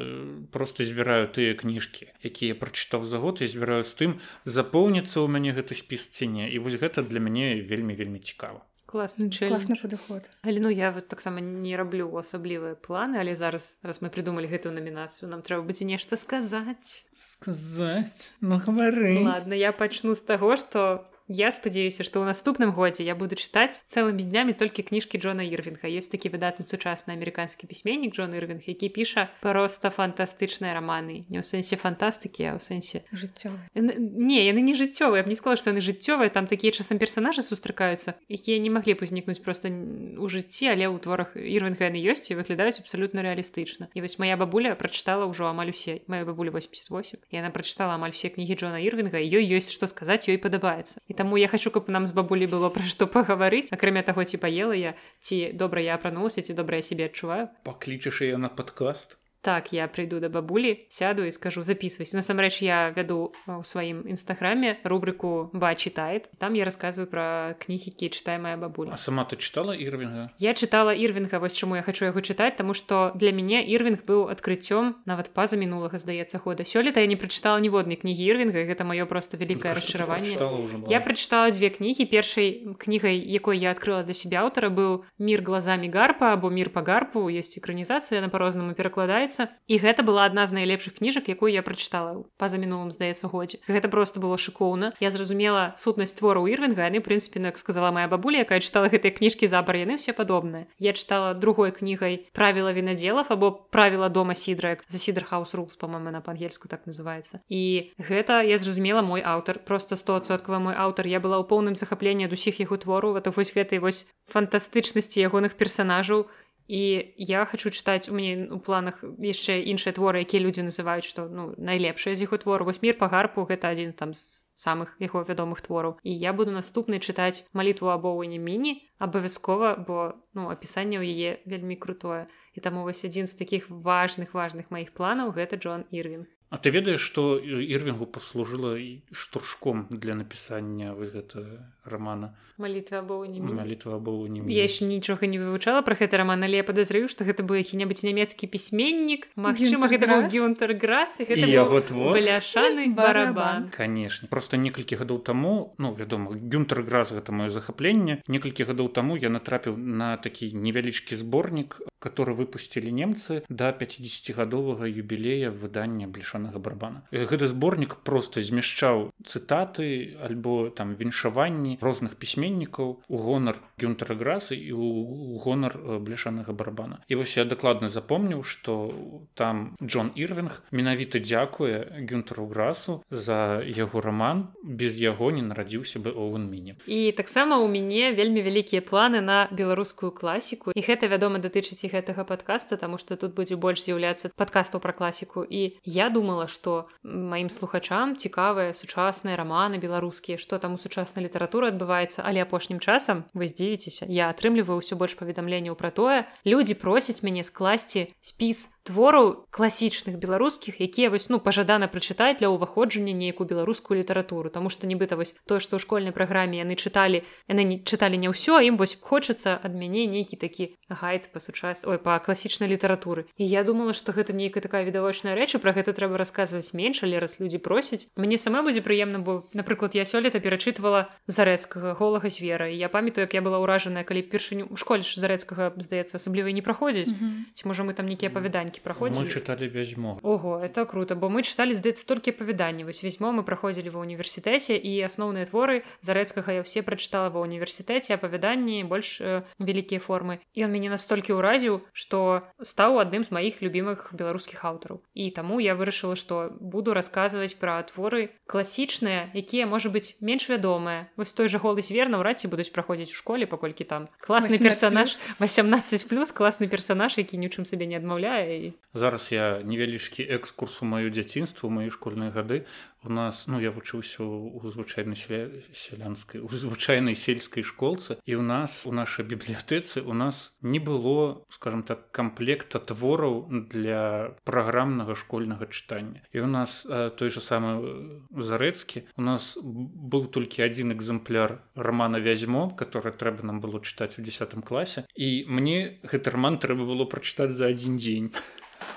просто збіраю тыя кніжкі якія прачытаў за год і збіраю з тым запоўніцца ў мяне гэты спіс ці не. І вось гэта для мяне вельмі вельмі цікава. Класны класны падыход. Але ну я вот таксама не раблю асаблівыя планы але зараз раз мы придумалі гэтую намінацыю нам трэба будзе нешта сказаць. Сказаць? Ну гавары ладно я пачну з таго что Я спадзяюся, што ў наступным годзе я буду чытаць цэлымі днямі толькі кніжкі Джона Ірвінга. ёсць такі выдатны сучасны амерыканскі пісьменнік Джон Ірвінг, які піша проста фантастычныя раманы. Не ў сэнсе фантастыкі, а ў сэнсе жыццёвы. Не, яны не жыццёвыя, б не сказала, што яны жыццёвыя, там такія часам персонажы сустракаюцца, якія не маглі б узнікнуць проста у жыцці, але ў творах Ірвінга яны ёсць і выглядаюць абсалютна рэалістычна. І вось моя бабуля прачытала ўжо амаль усе мая бабуля 88. Яна прачытала амаль все кнігі Джона Ірвінга, ёй ёсць што сказаць ёй падабаецца. І таму я хочу каб нам з бабулі было пра што пагаварыць. Акрамя таго ці паела я ці добра я апранулася ці добра я сябе адчуваю. Паклічыш яе на падкаст так я прыйду да бабулі сяду і скажу записывайся насамрэч я вяду ў сваім нстаграме рубрыку ба читает там я рассказываю про кнігі які чытае моя бабуля. А сама ты чытала ірвинга я чытала ірвинга вось чаму я хочу яго чытаць тому что для мяне ірвинг быў адкрыццём нават паза мінулага здаецца года сёлета я не прачытала ніводнай кнігі ірвинга гэта маё просто вялікае расчараванне я прачытала дзве кнігі першай кнігай якой я адкрыла для сябе аўтара быў мир глазами гарпа або мир по гарпу есть экранізацыя на по-рознаму перакладаецца здаецца і гэта была адна з найлепшых кніжак якую я прачытала па-за мінулым здаецца годзе. Гэта просто было шыкоўна. Я зразумела сутнасць твору ірвинга яны прынцыпе ну, як сказала моя бабуля якая чытала гэтыя кніжкі забар яны все падобныя. Я чытала другой кнігай правіла вінаделов або правіла дома сідрак за сідрхаус рукс по-моему на па-ангельску так называется і гэта я зразумела мой аўтар просто стосоткава мой аўтар. Я была ў поўным захапленні ад усіх яго твору это вось гэтай вось фантастычнасці ягоных персонажаў і я хочу чытаць у мяне у планах яшчэ іншыя творы якія людзі называюць што ну найлепшыя з іх у твору вось мір па гарпу гэта адзін там з самых яго вядомых твораў і я буду наступны чытаць малітву або не міні абавязкова бо ну апісанне ў яе вельмі крутое. І таму вось адзін з такіх важных важных маіх планаў гэта Джон ірвинг А ты ведаеш што ірвінгу паслужыла штуршком для напісання вось гэта романа? Малітва або малітва або не я яшчэ нічога не вывучала про гэты роман але я падазрыю што гэта быў які-небудзь нямецкі пісьменнік Магчыма гэта быў гюнтер грас яго ляшаны барабан. канешне просто некалькі гадоў таму ну вядома гюнтер грас гэта маё захапленне некалькі гадоў таму я натрапіў на такі невялічкі зборнік который выпусцілі немцы да 50гадовага юбілея выдання бляшанага барабана. Гэты зборнік просто змяшчаў цытаты альбо там віншаванні розных пісьменнікаў у гонар гюнтера грасы і у гонар бляшанага барабана. І вось я дакладна запомніў что там Джон ірвинг менавіта дзякуе гюнтеру грасу за яго роман без яго не нарадзіўся бы оуэн міне і таксама у мяне вельмі вялікія планы на беларускую класіку і гэта вядома датычыць і гэтага подкаста тому что тут будзе больш з'яўляцца подкастаў про класіку. І я думала что маім слухачам цікавыя сучасныя романы беларускія что там у сучаснай літаратуры адбываецца але апошнім часам вы здзівіцеся я атрымліваю ўсё больш паведамленняў пра тое людзі просяць мяне скласці спіс твораў класічных беларускіх якія вось ну пажадана прачытаць для ўваходжання нейкую беларускую літаратуру. Тому что нібыта вось тое што ў школьнай праграме яны чыталі яны не чыталі не ўсё ім вось хочацца ад мяне нейкі такі гайд па сучас ой па класічнай літаратуры. І я думала что гэта нейкая такая відавочная рэчы про гэта трэба расказваць менш але раз людзі просяць. Мне сама будзе прыемна бо напрыклад я сёлета перачытвала зарэцкага голага звера я памятаю як я была ўражаная калі першыню у школе зарэцкага здаецца асабліва не праходзіць. Mm -hmm. ці можа мы там нейкія павяданні праходзілі мы чыталі вязьмо Ого это круто бо мы чыталі здаецца толькі павяданні вось вязьмо мы праходзілі ва універсітэце і асноўныя творы зарэцкага я ўсе прачытала ва універсітэце апавяданні больш э, вялікія формы. І он мяне настолькі ўразіў што стаў адным з маіх любімых беларускіх аўтараў і таму я вырашыла што буду расказваць пра творы класічныя якія можа быць менш вядомыя вось той жа голы звер наўрад ці будуць праходзіць у школе паколькі там. Класны персонаж 18 плюс класны персонаж які ні чым сабе не адмаўляе і зараз я невялічкі экскурс у маё дзяцінства маёй школьныя гады у нас ну я вучыўся у звычайнай сялянскай у звычайнай сельскай школцы і ў нас у нашай бібліятэцы у нас не было скажем так камплекта твораў для праграмнага школьнага чытання і у нас а, той же самы зарэцкі у нас быў толькі адзін экземпляр романа вязьмо который трэба нам было чытаць у десятым класе і мне гэты роман трэба было прачытаць за адзін дзень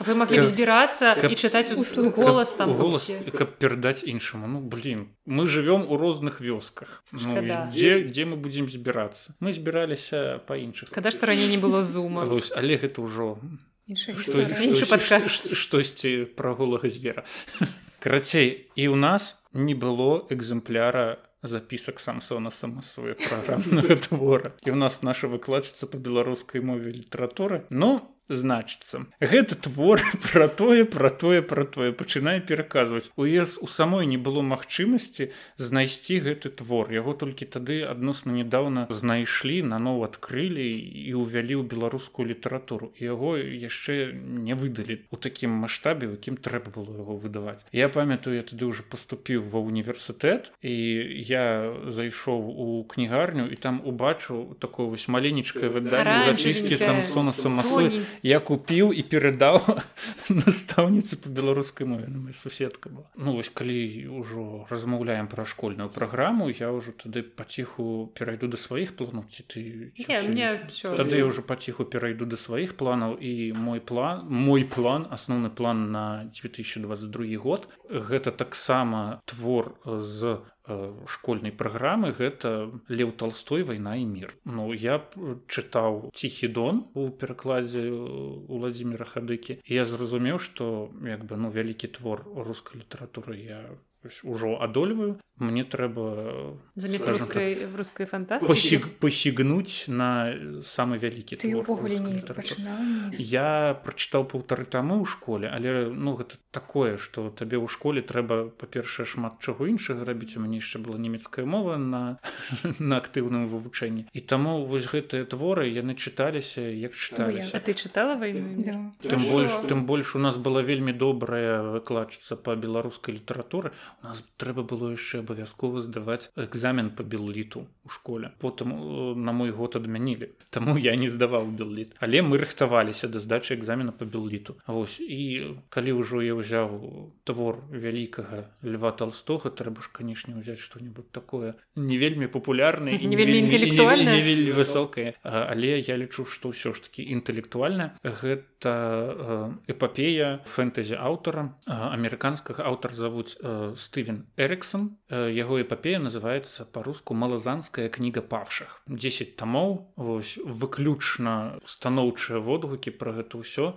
вы могли збірацца і чытаць голас там голас каб перадаць іншаму ну блин мы живвем у розных вёсках. Ну, дзе дзе мы будзем збірацца мы збіраліся па іншых когда што раней не было зума? Але гэта ўжо штосьці пра голага звера карацей і ў нас не было экземпляра запісак самсона самасуе праграмнага твора і ў нас наша выкладчыца па беларускай мове літаратуры ну значыцца. Гэты твор пра тое пра тое пра тое. Пачынае пераказваць. Уез у самой не было магчымасці знайсці гэты твор. Яго толькі тады адносна нядаўна знайшлі наноў адкрылі і ўвялі ў беларускую літаратуру. Яго яшчэ не выдалі у такім маштабе якім трэба было яго выдаваць. Я памятаю я тады ўжо паступіў ва універсітэт і я зайшоў у кнігарню і там убачыў такое вось маленечкае выданне зачысткі самсона самасой я купіў і перадаў настаўніцы по беларускай мове. Моя суседка была. Ну вось калі ўжо размаўляем пра школьную праграму я ўжо тады паціху перайду да сваіх планаў ці ты тады я ўжо паціху перайду да сваіх планаў і мой план мой план асноўны план на 2022 год гэта таксама твор з школьнай праграмы гэта леў толстой. Вайна і мір Ну я чытаў ціхі дон у перакладзе владимира хадыкі. Я зразумеў што як бы ну вялікі твор рускай літаратуры я ўжо адольваю мне трэба замест скажем рускай рускай фантастыкі пасіг, пасігнуць на самы вялікі Я прачытаў паўтары тамы ў школе, але ну гэта такое, што табе ў школе трэба па-першае шмат чаго іншага рабіць у мяне яшчэ была нямецкая мова на на актыўным вывучэнні. І таму вось гэтыя творы яны чыталіся як А чыталіся. ты чытала вайну Да. Тым больш тым больш у нас была вельмі добрая выкладчыца па беларускай літаратуры. У нас трэба было яшчэ абавязкова здаваць экзамен па белліту у школе. Потым э, на мой год адмянілі. Таму я не здаваў белліт. Але мы рыхтаваліся да здачы экзамена па белліту. Вось і калі ўжо я ўзяў твор вялікага льва толстога трэба ж канешне ўзяць што-нибудь такое не вельмі папулярнае і Не вельмі інтэлектуальнае. не вельмі высокае А, але я лічу што ўсё ж таки інтэлектуальна гэта э, эпапея фэнтэзі аўтара амерыканскага аўтар завуць э, Стывен Эриксон Э, яго эпапея называется по-руску малазанская кніга павшых 10 тамоў вось выключна станоўчыя водгукі про гэта ўсё.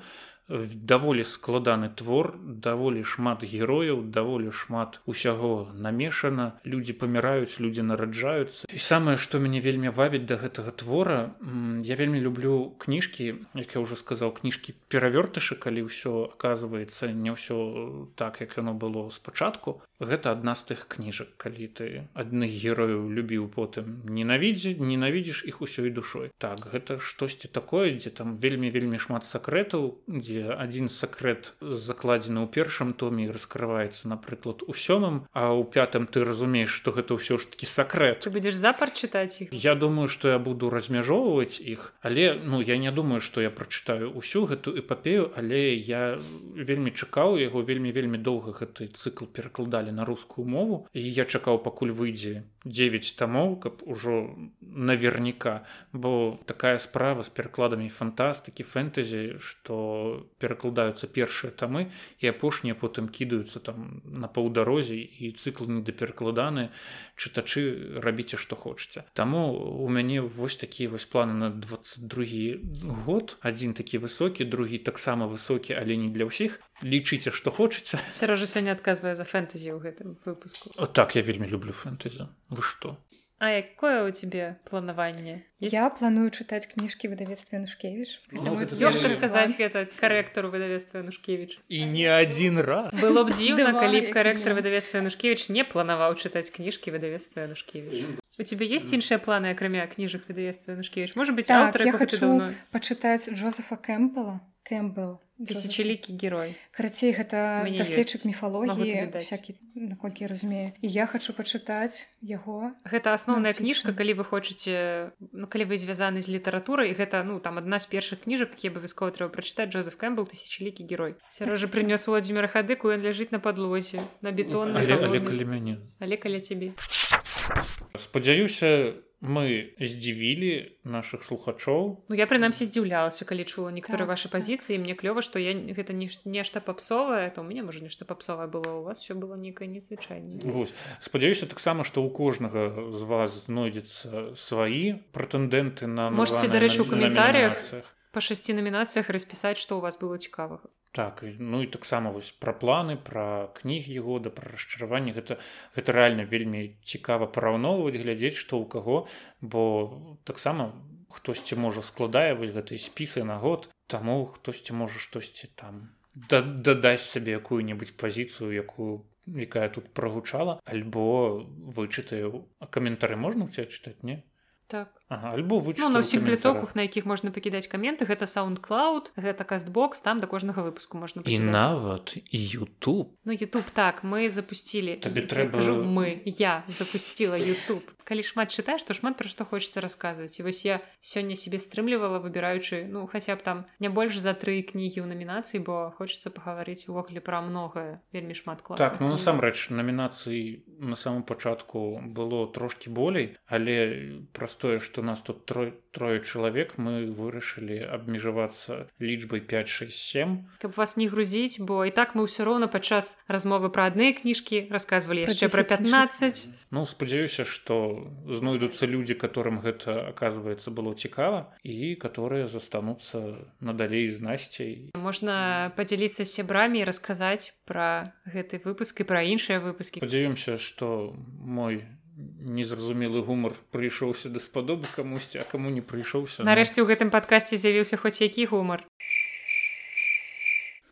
Даволі складаны твор даволі шмат герояў даволі шмат усяго намешана. Людзі паміраюць людзі нараджаюцца. І самае што мяне вельмі вабіць да гэтага твора я вельмі люблю кніжкі як я ўжо сказаў кніжкі перавёртышы калі ўсё оказывается не ўсё так як яно было спачатку гэта адна з тых кніжак калі ты адных герояў любіў потым ненавідзе ненавідзіш іх усёй душой. Так гэта штосьці такое дзе там вельмі вельмі шмат сакрэтаў дзе адзін сакрэт закладзены ў першым томе раскрываецца напрыклад у сёмым а ў пятым ты разумееш што гэта ўсё ж таки сакрэт. Ты будзеш запар чытаць іх? Я думаю, што я буду размяжоўваць іх, але ну я не думаю, што я прачытаю ўсю гэту эпапею, але я вельмі чакаў яго вельмі вельмі доўга гэты цыкл перакладалі на рускую мову і я чакаў пакуль выйдзе 9 тамоў, каб ужо наверняка, бо такая справа з перакладамі фантастыкі фэнтэзі, што перакладаюцца першыя тамы і апошнія потым кідаюцца там на паўдарозе і цыкл недаперакладаны чытачы рабіце што хочаце Таму у мяне вось такія вось планы на 22 год. Адзін такі высокі другі таксама высокі але не для ўсіх. Лічыце што хочаце Сярожа сёння адказвае за фэнтэзі ў гэтым выпуску. Так я вельмі люблю фэнтэзі вы што А якое ў цябе планаванне Я планую чытаць кніжкі выдавецтва Янушкевіч Ну, лёгка сказаць гэта карэктару выдавецтва Янушкевіч і не адзін раз. Было б дзіўна калі б карэктар выдавецтва Янушкевіч не планаваў чытаць кніжкі выдавецтва Янушкевіч у тебе есть іншыя планы акрамя кніжак выдавецтва Янушкевіч можа быть так, аўтар я хочу даўно пачытаць Джозефа Кэмпбелла Кэмпбелл тысячалікі герой. Карацей гэта даследчык. Магу міфалогіі всякі наколькі я разумею. І я хочу пачытаць яго. Гэта асноўная кніжка калі вы хочаце ну, калі вы звязаны з літаратурай гэта ну там адна з першых кніжак які абавязкова трэба прачытаць. Джозеф Кэмпбелл тысячалікі герой сярожа прынёс владимира хадыку ён ляжыць на падлозе на бетон але, але калі мяне. Але каля цябе. Спадзяюся мы здзівілі наших слухачоў Ну я прынамсі здзіўлялася калі чула некаторыя Так, ваши так. пазіцыі мне клёва што я гэта не нешта папсовае то у мяне можа нешта папсовае было у вас все было нейкае незвычайнае Вось. спадзяюся таксама што ў кожнага з вас знойдзецца сваі прэтэндэнты на Можете, дарэчы, у на- каментарях намінацыях. Па шасці намінацыях распісаць што у вас было цікавага так ну і таксама вось пра планы пра кнігі года пра расчараванне. Гэта гэта рэальна вельмі цікава параўноўваць глядзець што ў каго бо таксама хтосьці можа складае вось гэтыя спісы на год таму хтосьці можа штосьці там да- дадасць сабе якую-небудзь пазіцыю якую якая тут прагучала альбо вычытаю каментары можна ў цябе чытаць не? Так ага, альбо вы Ну, на ўсіх пляцоўках на якіх можна пакідаць каменты гэта soundcloud гэта кастбокс там да кожнага выпуску можна і пакідаць. нават YouTube. Ну YouTube так мы запустили. Табе трэба- кажу, мы я запустила YouTube. Калі шмат чытаеш то шмат пра што хочацца расказваць і вось я сёння себе стрымлівала выбіраючы ну хаця б там не больш за тры кнігі ў намінацыі бо хочацца пагаварыць увогуле пра многае вельмі шмат класных Так, ну насамрэч намінацый на самом пачатку было трошки болей, але праз тое, што што нас тут трое, трое чалавек мы вырашылі абмежавацца лічбай 567 каб вас не грузіць бо і так мы ўсё роўна падчас размовы пра адныя кніжкі расказвалі яшчэ пра 15 Ну спадзяюся што знойдуцца людзі которым гэта оказывается было цікава і которые застануцца надалей з насцей можна падзяліцца з сябрамі і расказаць пра гэты выпуск і пра іншыя выпускі. Спадзяёмся што мой незразумелы гумар прыйшоўся даспадобы камусьці а каму не прыйшоўся нарэшце ў гэтым падкасці з'явіўся хоць які гумар.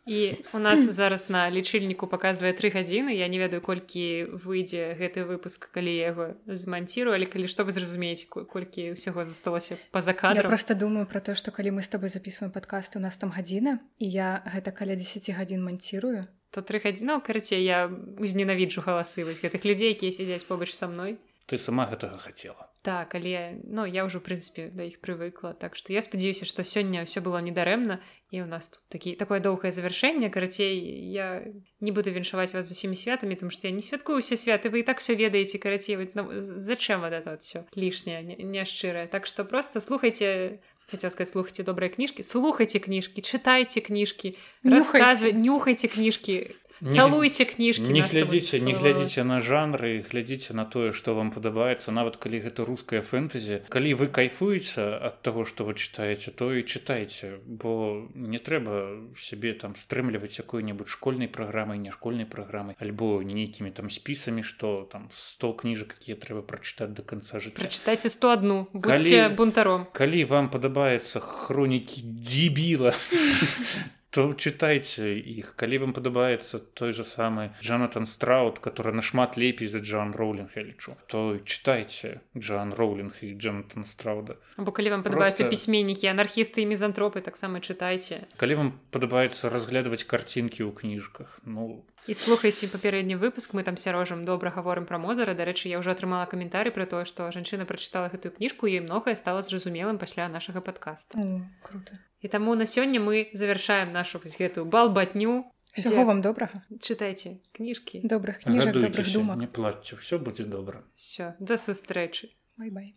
І у нас зараз на лічыльніку показвае тры гадзіны. Я не ведаю колькі выйдзе гэты выпуск калі яго зманцірую але калі што вы зразумееце колькі ўсяго засталося па-за кадр просто думаю про то што калі мы з тобой записываем падкасты у нас там гадзіна і я гэта каля 10 гадзін манцірую то тры гадзіны ну, карацей я узненавіджу галасы вось гэтых людзей якія сядзяць побач са мной. Ты сама гэтага хацела. Так але ну я ўжо прынцыпе да іх прывыкла так што я спадзяюся што сёння ўсё было недарэмна і у нас тут такі такое доўгае завяршэнне. Карацей я не буду віншаваць вас з усімі святамі там што я не святкую усе святы вы і так все ведаеце карацей ну, зачем вот это все лішняе няшчырае. Так што просто слухайте хотел сказать слухайте добрыя кніжкі слухайте кніжкі чытайце кніжкі расказвай нюхайте кніжкі цалуйце кніжкі не глядзіце не глядзіце на жанры глядзіце на тое што вам падабаецца нават калі гэта руская фэнтэзі калі вы кайфуеце ад таго што вы чытаеце то і чытайце бо не трэба сябе там стрымліваць якой-небудзь школьнай праграмай не школьнай праграмай альбо нейкімі там спісамі што там 100 кніжак якія трэба прачытаць до конца жыцця. Прачытайце 101 калі бунтаром. калі вам падабаецца хронікі дзібіла то чытайце іх калі вам падабаецца той же самы Джанатан страут который нашмат лепей за Джан роулинг я лічу то чытайце Джан роулинг і Джанатан страуда. Або калі вам падабаюцца Просто... пісьменнікі анархісты і мізантропы таксама чытайце калі вам падабаецца разглядваць карцінкі ў кніжках ну і слухайце папярэдні выпуск мы там сярожам добра гаворым пра мозара дарэчы я ўжо атрымала каментары пра тое што жанчына прачытала гэтую кніжку і многае стала зразумелым пасля нашага падкаста круто і таму на сёння мы завершаем нашу вось гэтую балбатню Всего вам добрага чытайце кніжкі добрых кніжак добрых думак не плачце все будзе добра все да сустрэчы бай-бай